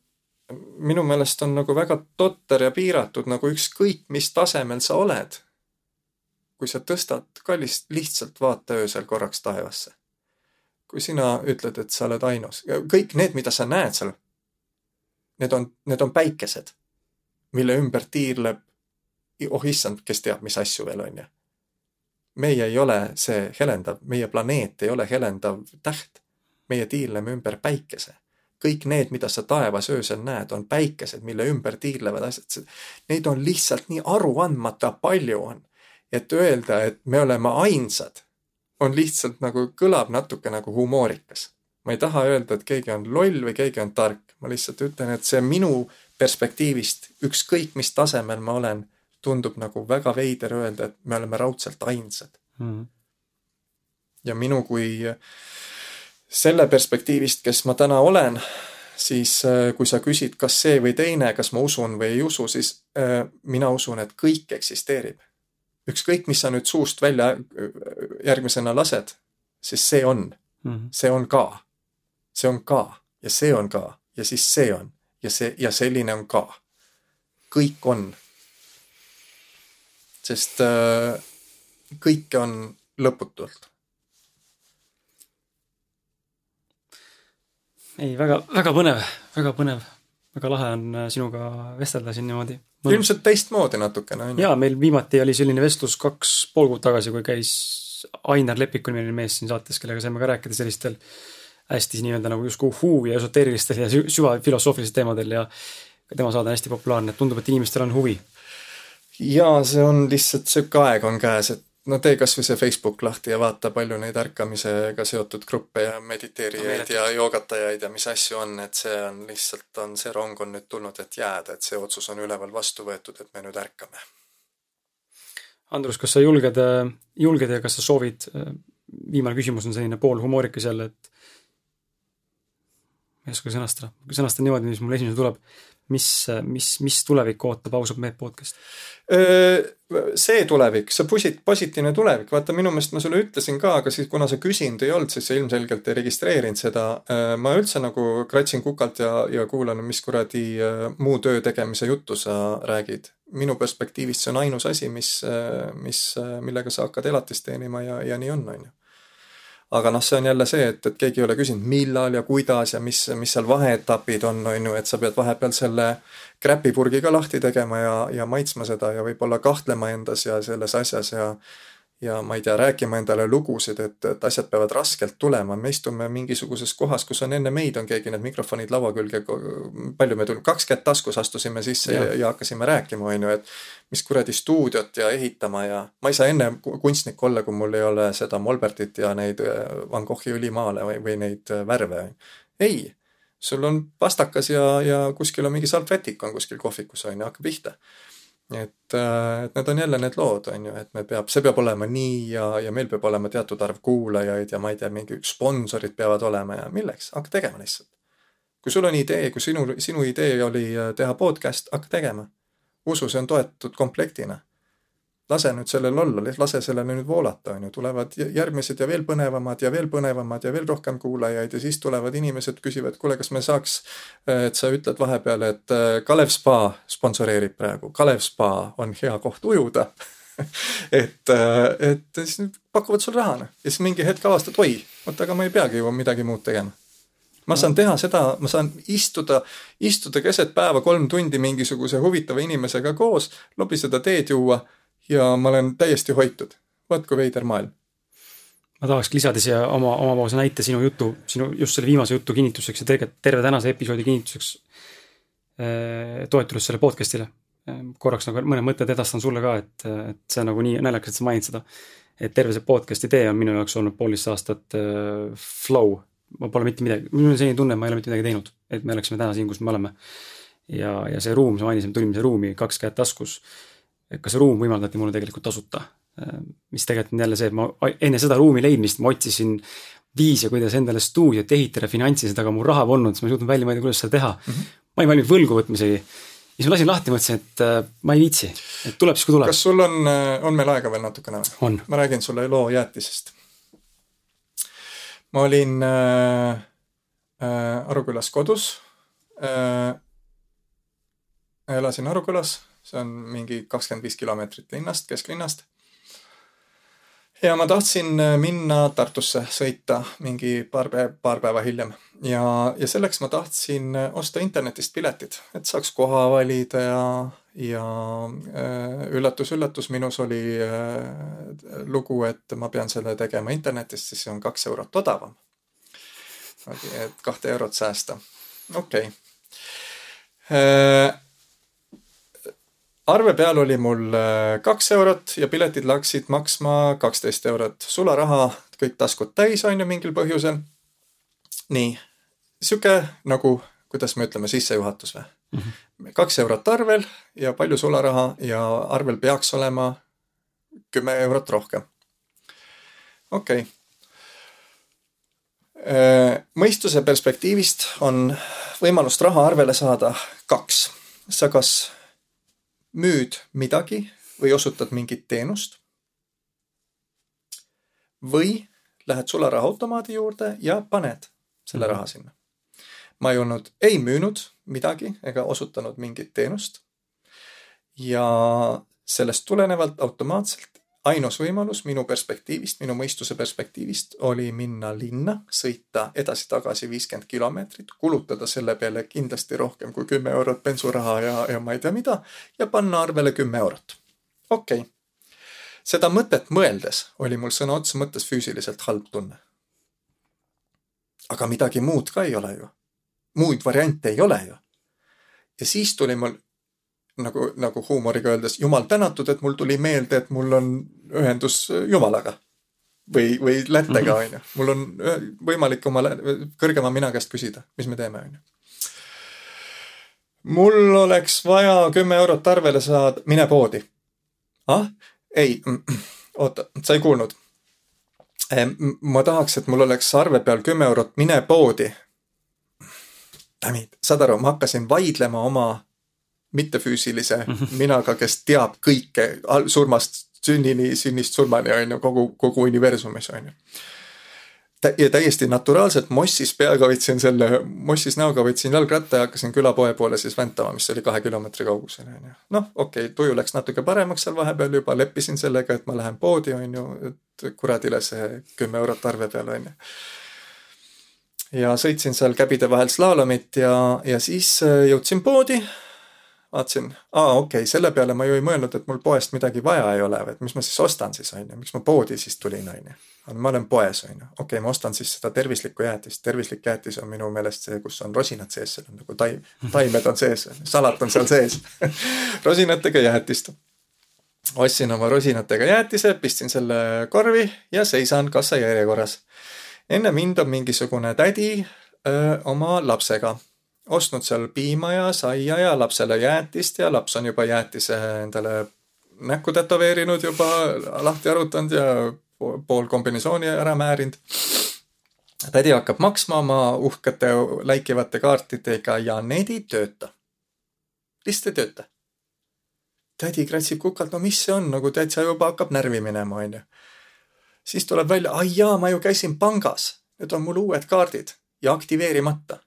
minu meelest on nagu väga totter ja piiratud nagu ükskõik, mis tasemel sa oled. kui sa tõstad kallist, lihtsalt vaata öösel korraks taevasse. kui sina ütled, et sa oled ainus, kõik need, mida sa näed seal, need on, need on päikesed, mille ümber tiirleb, oh issand, kes teab, mis asju veel on ju. Meie ei ole see helendav, meie planeet ei ole helendav täht. meie tiirleme ümber päikese kõik need, mida sa taevas öösel näed, on päikesed, mille ümber tiirlevad asjad. Neid on lihtsalt nii aruandmata palju on et öelda, et me oleme ainsad, on lihtsalt nagu, kõlab natuke nagu humoorikas. ma ei taha öelda, et keegi on loll või keegi on tark, ma lihtsalt ütlen, et see minu perspektiivist, ükskõik mis tasemel ma olen, tundub nagu väga veider öelda, et me oleme raudselt ainsad mm. ja minu kui selle perspektiivist, kes ma täna olen, siis äh, kui sa küsid, kas see või teine, kas ma usun või ei usu, siis äh, mina usun, et kõik eksisteerib ükskõik, mis sa nüüd suust välja järgmisena lased, siis see on mm, -hmm. see on ka, see on ka ja see on ka ja siis see on ja see ja selline on ka. kõik on. Sest äh, kõike on lõputult. ei, väga, väga põnev, väga põnev väga lahe on äh, sinuga vestelda siin niimoodi. ilmselt teistmoodi natukene, on ju? jaa, meil viimati oli selline vestlus kaks pool kuud tagasi, kui käis Ainar Lepik oli meil mees siin saates, kellega saime ka rääkida sellistel hästi nii-öelda nagu justkui uhuu ja esoteerilistel ja süvafilosoofilistel teemadel ja tema saade on hästi populaarne, tundub, et inimestel on huvi. Jaa, see on lihtsalt, sihuke aeg on käes, et no tee kasvõi see Facebook lahti ja vaata, palju neid ärkamisega seotud gruppe ja mediteerijaid ja joogatajaid ja mis asju on, et see on lihtsalt, on see rong on nüüd tulnud, et jääda, et see otsus on üleval vastu võetud, et me nüüd ärkame. Andrus, kas sa julged, julged ja kas sa soovid, viimane küsimus on selline poolhumoorikas jälle, et ma ei oska sõnastada, sõnastan niimoodi, mis mul esimesena tuleb mis, mis, mis tulevik ootab ausalt mehed podcast? see tulevik, see posit-, positiivne tulevik, vaata minu meelest ma sulle ütlesin ka, aga siis kuna sa küsinud ei olnud, siis sa ilmselgelt ei registreerinud seda. ma üldse nagu kratsin kukalt ja, ja kuulan, mis kuradi muu töö tegemise juttu sa räägid. minu perspektiivist see on ainus asi, mis, mis, millega sa hakkad elatist teenima ja, ja nii on, on ju aga noh, see on jälle see, et, et keegi ei ole küsinud, millal ja kuidas ja mis, mis seal vaheetapid on, on ju, et sa pead vahepeal selle kräpipurgi ka lahti tegema ja, ja maitsma seda ja võib-olla kahtlema endas ja selles asjas ja ja ma ei tea, rääkima endale lugusid, et, et asjad peavad raskelt tulema, me istume mingisuguses kohas, kus on enne meid on keegi need mikrofonid laua külge, palju me tulime, kaks kätt taskus astusime sisse ja, ja, ja hakkasime rääkima, on ju, et mis kuradi stuudiot ja ehitama ja ma ei saa enne kunstnik olla, kui mul ei ole seda Molbertit ja neid äh, Van Goghi õlimaale või, või neid äh, värve. ei, sul on pastakas ja, ja kuskil on mingi salvrätik on kuskil kohvikus on ju, hakka pihta et, äh, et need on jälle need lood, on ju, et me peab, see peab olema nii ja, ja meil peab olema teatud arv kuulajaid ja ma ei tea, mingi sponsorid peavad olema ja milleks, hakka tegema lihtsalt. kui sul on idee, kui sinu, sinu idee oli äh, teha podcast, hakka tegema. usu, see on toetatud komplektina lase nüüd sellel olla, lase sellele nüüd voolata, on ju, tulevad järgmised ja veel põnevamad ja veel põnevamad ja veel rohkem kuulajaid ja siis tulevad inimesed, küsivad, kuule, kas me saaks, et sa ütled vahepeal, et äh, Kalev Spa sponsoreerib praegu, Kalev Spa on hea koht ujuda. (laughs) Et, äh, et siis pakuvad sulle raha, noh. ja siis mingi hetk avastad, oi, oot, aga ma ei peagi ju midagi muud tegema. Ma saan teha seda, ma saan istuda, istuda keset päeva kolm tundi mingisuguse huvitava inimesega koos, lobiseda teed juua ja ma olen täiesti hoitud. vaat kui veider maailm. ma tahaks lisada siia oma, omapoolse näite sinu jutu, sinu just selle viimase jutu kinnituseks ja tegelikult terve tänase episoodi kinnituseks äh,. toetudes selle podcast'ile äh,. korraks nagu mõned mõtted edastan sulle ka, et, et see nagu nii naljakas, et sa mainid seda. et terve see podcast'i tee on minu jaoks olnud poolteist aastat äh, flow. ma pole mitte midagi, mul on selline tunne, et ma ei ole mitte midagi teinud, et me oleksime täna siin, kus me oleme. ja, ja see ruum, sa mainisid, tulime siia ruumi, kaks kätt taskus et ka see ruum võimaldati mulle tegelikult tasuta. mis tegelikult on jälle see, et ma enne seda ruumi leidmist ma otsisin viise, kuidas endale stuudiot ehitada, finantsisid, aga mul raha polnud, siis ma ei suutnud välja mõelda, kuidas seda teha mm. -hmm. ma olin valmis võlgu võtmisegi. siis ma lasin lahti, mõtlesin, et äh, ma ei viitsi, et tuleb siis, kui tuleb. kas sul on, äh, on meil aega veel natukene või? ma räägin sulle loo jäätisest. ma olin äh, äh, Arukülas kodus äh,. elasin Arukülas see on mingi kakskümmend viis kilomeetrit linnast, kesklinnast. ja ma tahtsin äh, minna Tartusse sõita mingi paar päeva, paar päeva hiljem ja, ja selleks ma tahtsin äh, osta internetist piletid, et saaks koha valida ja, ja üllatus-üllatus äh,, minus oli lugu, et ma pean selle tegema internetist, siis see on kaks eurot odavam. et kahte eurot säästa, okei okay. Arve peal oli mul äh, kaks eurot ja piletid läksid maksma kaksteist eurot. sularaha kõik taskud täis, on ju, mingil põhjusel. nii, sihuke nagu, kuidas me ütleme, sissejuhatus või mm? -hmm. kaks eurot arvel ja palju sularaha ja arvel peaks olema kümme eurot rohkem. okei okay. Äh, mõistuse perspektiivist on võimalust raha arvele saada kaks. sa kas müüd midagi või osutad mingit teenust. või lähed sularahaautomaadi juurde ja paned selle raha sinna. ma ei olnud, ei müünud midagi ega osutanud mingit teenust. ja sellest tulenevalt automaatselt ainus võimalus minu perspektiivist, minu mõistuse perspektiivist oli minna linna, sõita edasi-tagasi viiskümmend kilomeetrit, kulutada selle peale kindlasti rohkem kui kümme eurot bensuraha ja, ja ma ei tea mida ja panna arvele kümme eurot. okei okay., seda mõtet mõeldes oli mul sõna otseses mõttes füüsiliselt halb tunne. aga midagi muud ka ei ole ju. muid variante ei ole ju. ja siis tuli mul nagu, nagu huumoriga öeldes, jumal tänatud, et mul tuli meelde, et mul on ühendus Jumalaga. või, või lättega, mhm. on ju. mul on võimalik oma kõrgema mina käest küsida, mis me teeme, on ju. mul oleks vaja kümme eurot arvele saada, mine poodi. ah, ei, oota, sa ei kuulnud. ma tahaks, et mul oleks arve peal kümme eurot, mine poodi. saad aru, ma hakkasin vaidlema oma mittefüüsilise (laughs) minaga, kes teab kõike surmast sünnini, sünnist surmani, on ju, kogu, kogu universumis, on ju. ja täiesti naturaalselt mossis peaga võtsin selle, mossis näoga võtsin jalgratta ja hakkasin külapoe poole siis väntama, mis oli kahe kilomeetri kaugusel, on ju. noh, okei okay,, tuju läks natuke paremaks seal vahepeal juba, leppisin sellega, et ma lähen poodi, on ju, et kuradile see kümme eurot arve peal, on ju ja sõitsin seal käbide vahel slaalomit ja, ja siis äh, jõudsin poodi vaatasin, aa okei okay,, selle peale ma ju ei mõelnud, et mul poest midagi vaja ei ole, et mis ma siis ostan siis on ju, miks ma poodi siis tulin, on ju. ma olen poes, on ju, okei okay,, ma ostan siis seda tervislikku jäätist, tervislik jäätis on minu meelest see, kus on rosinad sees, seal on nagu taim, taimed on sees, salat on seal sees (laughs) rosinatega jäätist. ostsin oma rosinatega jäätise, pistsin selle korvi ja seisan kassajärjekorras. enne mind on mingisugune tädi öö, oma lapsega ostnud seal piima ja saia ja lapsele jäätist ja laps on juba jäätise endale näkku tätoveerinud juba, lahti arutanud ja pool kombinesooni ära määrinud. tädi hakkab maksma oma uhkete läikivate kaartidega ja need ei tööta. lihtsalt ei tööta. tädi kratsib kukalt, no mis see on, nagu täitsa juba hakkab närvi minema, onju. siis tuleb välja, ai jaa, ma ju käisin pangas, need on mul uued kaardid ja aktiveerimata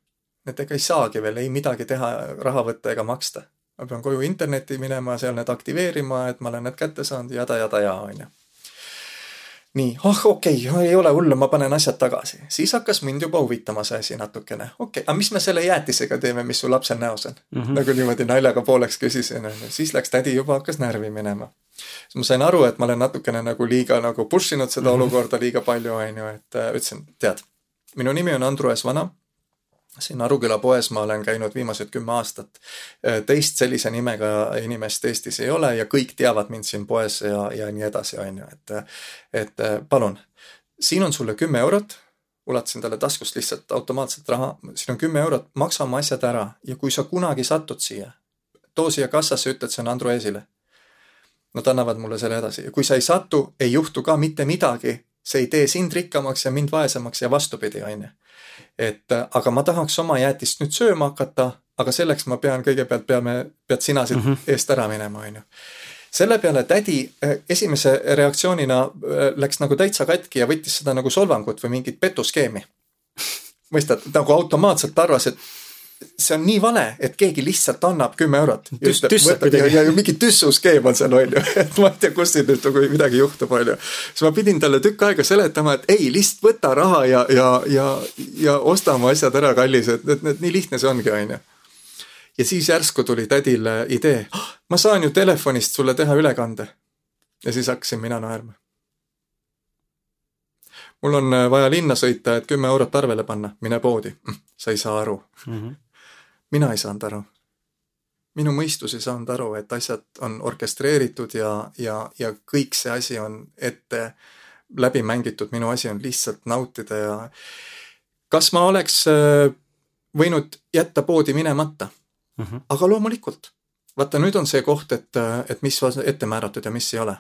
nendega ei saagi veel ei midagi teha, raha võtta ega maksta. ma pean koju internetti minema, seal need aktiveerima, et ma olen need kätte saanud, jada, jada, ja onju. nii, oh okei okay,, ei ole hullu, ma panen asjad tagasi. siis hakkas mind juba huvitama see asi natukene. okei okay,, aga mis me selle jäätisega teeme, mis su lapsel näos on mm? -hmm. nagu niimoodi naljaga pooleks küsisin, onju. siis läks tädi juba hakkas närvi minema. siis ma sain aru, et ma olen natukene nagu liiga nagu push inud seda mm -hmm. olukorda liiga palju, onju, et äh, ütlesin, tead, minu nimi on Andrus Vana siin Aruküla poes ma olen käinud viimased kümme aastat. teist sellise nimega inimest Eestis ei ole ja kõik teavad mind siin poes ja, ja nii edasi, on ju, et, et palun, siin on sulle kümme eurot, ulatasin talle taskust lihtsalt automaatselt raha, siin on kümme eurot, maksa oma asjad ära ja kui sa kunagi satud siia, too siia kassasse, ütle, et see on Andru Eesile. Nad annavad mulle selle edasi ja kui sa ei satu, ei juhtu ka mitte midagi, see ei tee sind rikkamaks ja mind vaesemaks ja vastupidi, on ju et äh, aga ma tahaks oma jäätist nüüd sööma hakata, aga selleks ma pean kõigepealt peame, pead sina siit mm -hmm. eest ära minema, on ju. selle peale tädi äh, esimese reaktsioonina äh, läks nagu täitsa katki ja võttis seda nagu solvangut või mingit petuskeemi. mõistad, nagu automaatselt arvas, et see on nii vale, et keegi lihtsalt annab kümme eurot. Ja, ja mingi tüssuskeem on seal, on ju, (laughs) et ma ei tea, kus siin nüüd nagu midagi juhtub, on ju. siis ma pidin talle tükk aega seletama, et ei, lihtsalt võta raha ja, ja, ja, ja osta oma asjad ära, kallis, et, et, et nii lihtne see ongi, on ju. ja siis järsku tuli tädile idee, ah, ma saan ju telefonist sulle teha ülekande. ja siis hakkasin mina naerma mul on äh, vaja linna sõita, et kümme eurot arvele panna, mine poodi. Hm, sa ei saa aru mm. -hmm. Mina ei saanud aru. minu mõistus ei saanud aru, et asjad on orkestreeritud ja, ja, ja kõik see asi on ette läbi mängitud, minu asi on lihtsalt nautida ja kas ma oleks äh, võinud jätta poodi minemata mm? -hmm. aga loomulikult. vaata, nüüd on see koht, et, äh, et mis on ette määratud ja mis ei ole.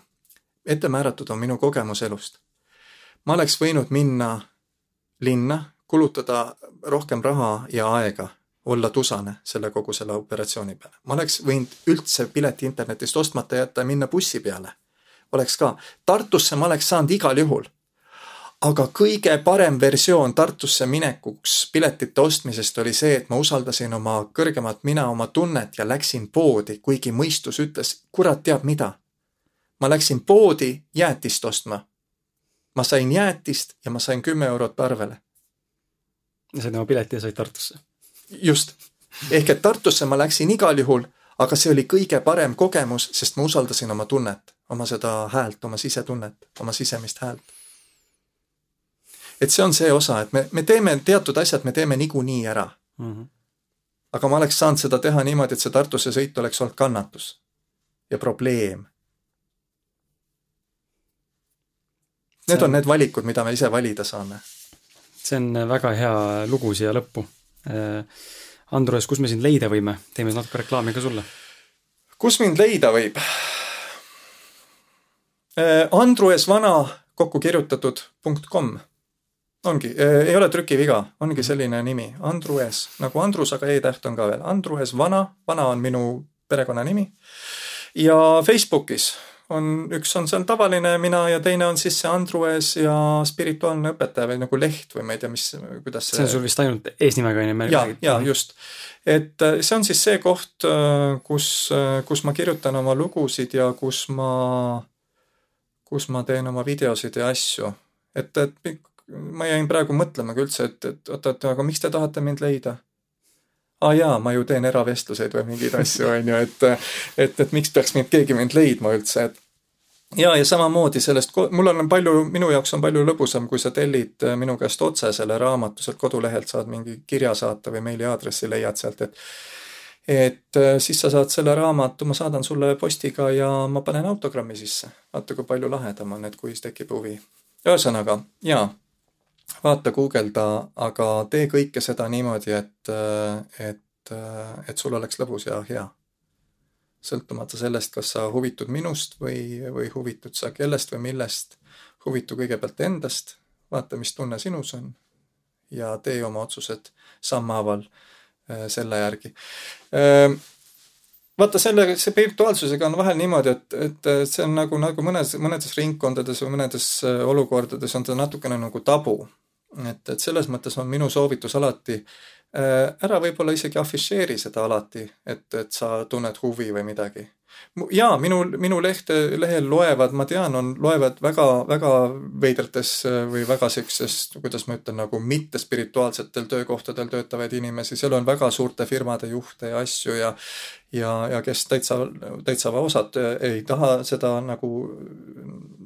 ette määratud on minu kogemus elust ma oleks võinud minna linna, kulutada rohkem raha ja aega, olla tusane selle kogu selle operatsiooni peale. ma oleks võinud üldse pileti internetist ostmata jätta ja minna bussi peale. oleks ka, Tartusse ma oleks saanud igal juhul. aga kõige parem versioon Tartusse minekuks piletite ostmisest oli see, et ma usaldasin oma kõrgemat mina, oma tunnet ja läksin poodi, kuigi mõistus ütles, kurat teab mida. ma läksin poodi jäätist ostma ma sain jäätist ja ma sain kümme eurot arvele. ja said oma pileti ja said Tartusse? Just, ehk et Tartusse ma läksin igal juhul, aga see oli kõige parem kogemus, sest ma usaldasin oma tunnet, oma seda häält, oma sisetunnet, oma sisemist häält. et see on see osa, et me, me teeme teatud asjad, me teeme niikuinii ära mm. -hmm. aga ma oleks saanud seda teha niimoodi, et see Tartusse sõit oleks olnud kannatus ja probleem Need on need valikud, mida me ise valida saame. see on väga hea lugu siia lõppu. Äh, Andrus, kus me sind leida võime? teeme natuke reklaami ka sulle. kus mind leida võib? Äh, Andrues Vana kokku kirjutatud punkt kom. ongi, äh, ei ole trükiviga, ongi selline nimi, Andrues, nagu Andrus, aga E-täht on ka veel, Andrues Vana, Vana on minu perekonnanimi. ja Facebookis on, üks on seal tavaline mina ja teine on siis see Andrues ja spirituaalne õpetaja või nagu leht või ma ei tea, mis, kuidas see see on sul vist ainult eesnimega on ju? ja, ja just. et äh, see on siis see koht, äh, kus, äh, kus ma kirjutan oma lugusid ja kus ma, kus ma teen oma videosid ja asju. et, et ma jäin praegu mõtlema ka üldse, et, et oot-oot, aga miks te tahate mind leida? Aa jaa, ma ju teen eravestluseid või mingeid asju, on ju, et et, et miks peaks mind keegi mind leidma üldse, et ja, ja samamoodi sellest, mul on palju, minu jaoks on palju lõbusam, kui sa tellid äh, minu käest otse selle raamatu, sealt kodulehelt saad mingi kirja saata või meiliaadressi leiad sealt, et et äh, siis sa saad selle raamatu, ma saadan sulle postiga ja ma panen autogrammi sisse. vaata, kui palju lahedam on, et kui tekib huvi. ühesõnaga, jaa, vaata, guugelda, aga tee kõike seda niimoodi, et, äh, et, et sul oleks lõbus ja hea sõltumata sellest, kas sa huvitud minust või, või huvitud sa kellest või millest, huvitu kõigepealt endast, vaata, mis tunne sinus on ja tee oma otsused sammhaaval äh, selle järgi. Äh, vaata selle, see virtuaalsusega on vahel niimoodi, et, et see on nagu, nagu mõnes, mõnedes ringkondades või mõnedes äh, olukordades on ta natukene nagu tabu. Et, et selles mõttes on minu soovitus alati Äh, ära võib-olla isegi afišeeri seda alati, et, et sa tunned huvi või midagi. jaa, minu, minu lehte, lehel loevad, ma tean, on, loevad väga, väga veidrates äh, või väga siukses, kuidas ma ütlen, nagu mittespirituaalsetel töökohtadel töötavaid inimesi, seal on väga suurte firmade juhte ja asju ja ja, ja kes täitsa, täitsa osad ei taha seda nagu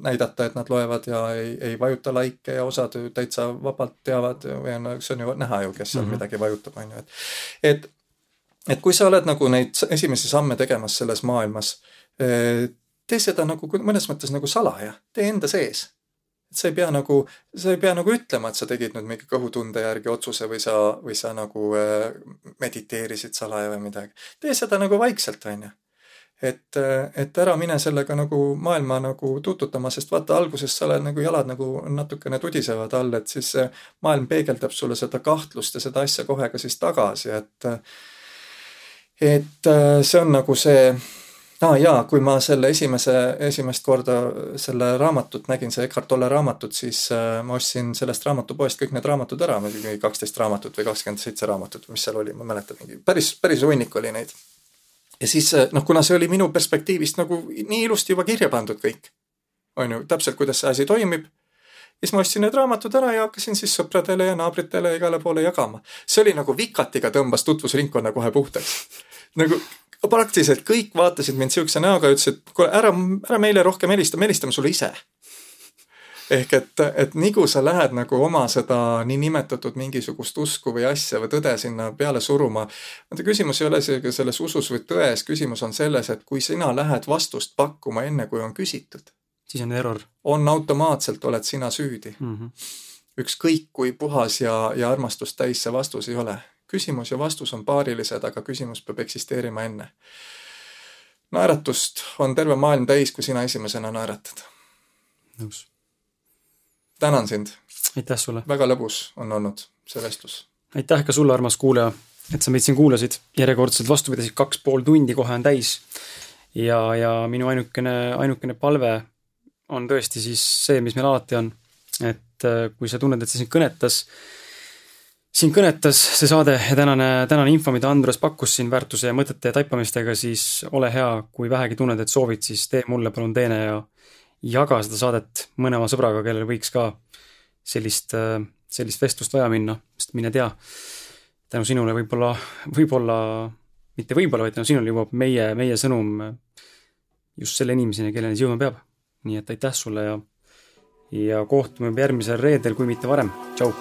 näidata, et nad loevad ja ei, ei vajuta likee ja osad täitsa vabalt teavad või on, see on ju näha ju, kes seal mm -hmm. midagi vajutab, on ju, et et et kui sa oled nagu neid esimesi samme tegemas selles maailmas, tee seda nagu mõnes mõttes nagu salaja, tee enda sees et sa ei pea nagu, sa ei pea nagu ütlema, et sa tegid nüüd mingi kõhutunde järgi otsuse või sa, või sa nagu äh, mediteerisid salaja või midagi. tee seda nagu vaikselt, on ju. Et, et ära mine sellega nagu maailma nagu tuututama, sest vaata, alguses sa oled nagu jalad nagu natukene tudisevad all, et siis maailm peegeldab sulle seda kahtlust ja seda asja kohe ka siis tagasi, et et äh, see on nagu see aa ah, jaa, kui ma selle esimese, esimest korda selle raamatut nägin, see Eckart Tolle raamatut, siis äh, ma ostsin sellest raamatupoest kõik need raamatud ära, mingi kaksteist raamatut või kakskümmend seitse raamatut, mis seal oli, ma ei mäleta, mingi päris, päris hunnik oli neid. Ja siis äh, noh, kuna see oli minu perspektiivist nagu nii ilusti juba kirja pandud kõik, on ju, täpselt, kuidas see asi toimib siis ma ostsin need raamatud ära ja hakkasin siis sõpradele ja naabritele igale poole jagama. see oli nagu vikatiga tõmbas tutvusringkonna kohe puhtaks. nagu praktiliselt kõik vaatasid mind siukse näoga ja ütlesid, kuule ära, ära meile rohkem helista, me helistame sulle ise. Ehk et, et nii kui sa lähed nagu oma seda niinimetatud mingisugust usku või asja või tõde sinna peale suruma. vaata küsimus ei ole isegi selles usus või tões, küsimus on selles, et kui sina lähed vastust pakkuma enne, kui on küsitud. siis on error. on automaatselt, oled sina süüdi mm. -hmm. ükskõik kui puhas ja, ja armastust täis see vastus ei ole küsimus ja vastus on paarilised, aga küsimus peab eksisteerima enne. naeratust on terve maailm täis, kui sina esimesena naeratad. nõus. Tänan sind. aitäh sulle. väga lõbus on olnud see vestlus. aitäh ka sulle, armas kuulaja, et sa meid siin kuulasid. järjekordselt vastu pidasid, kaks pool tundi kohe on täis. ja, ja minu ainukene, ainukene palve on tõesti siis see, mis meil alati on. et äh, kui sa tunned, et see sind kõnetas, sind kõnetas see saade ja tänane, tänane info, mida Andres pakkus siin väärtuse ja mõtete taipamistega, siis ole hea, kui vähegi tunned, et soovid, siis tee mulle palun teene ja jaga seda saadet mõne oma sõbraga, kellel võiks ka sellist, sellist vestlust vaja minna, sest mine tea, tänu sinule võib-olla, võib-olla, mitte võib-olla, vaid tänu sinule jõuab meie, meie sõnum just selle inimeseni, kelleni see jõudma peab. nii et aitäh sulle ja, ja kohtume järgmisel reedel, kui mitte varem, tšau!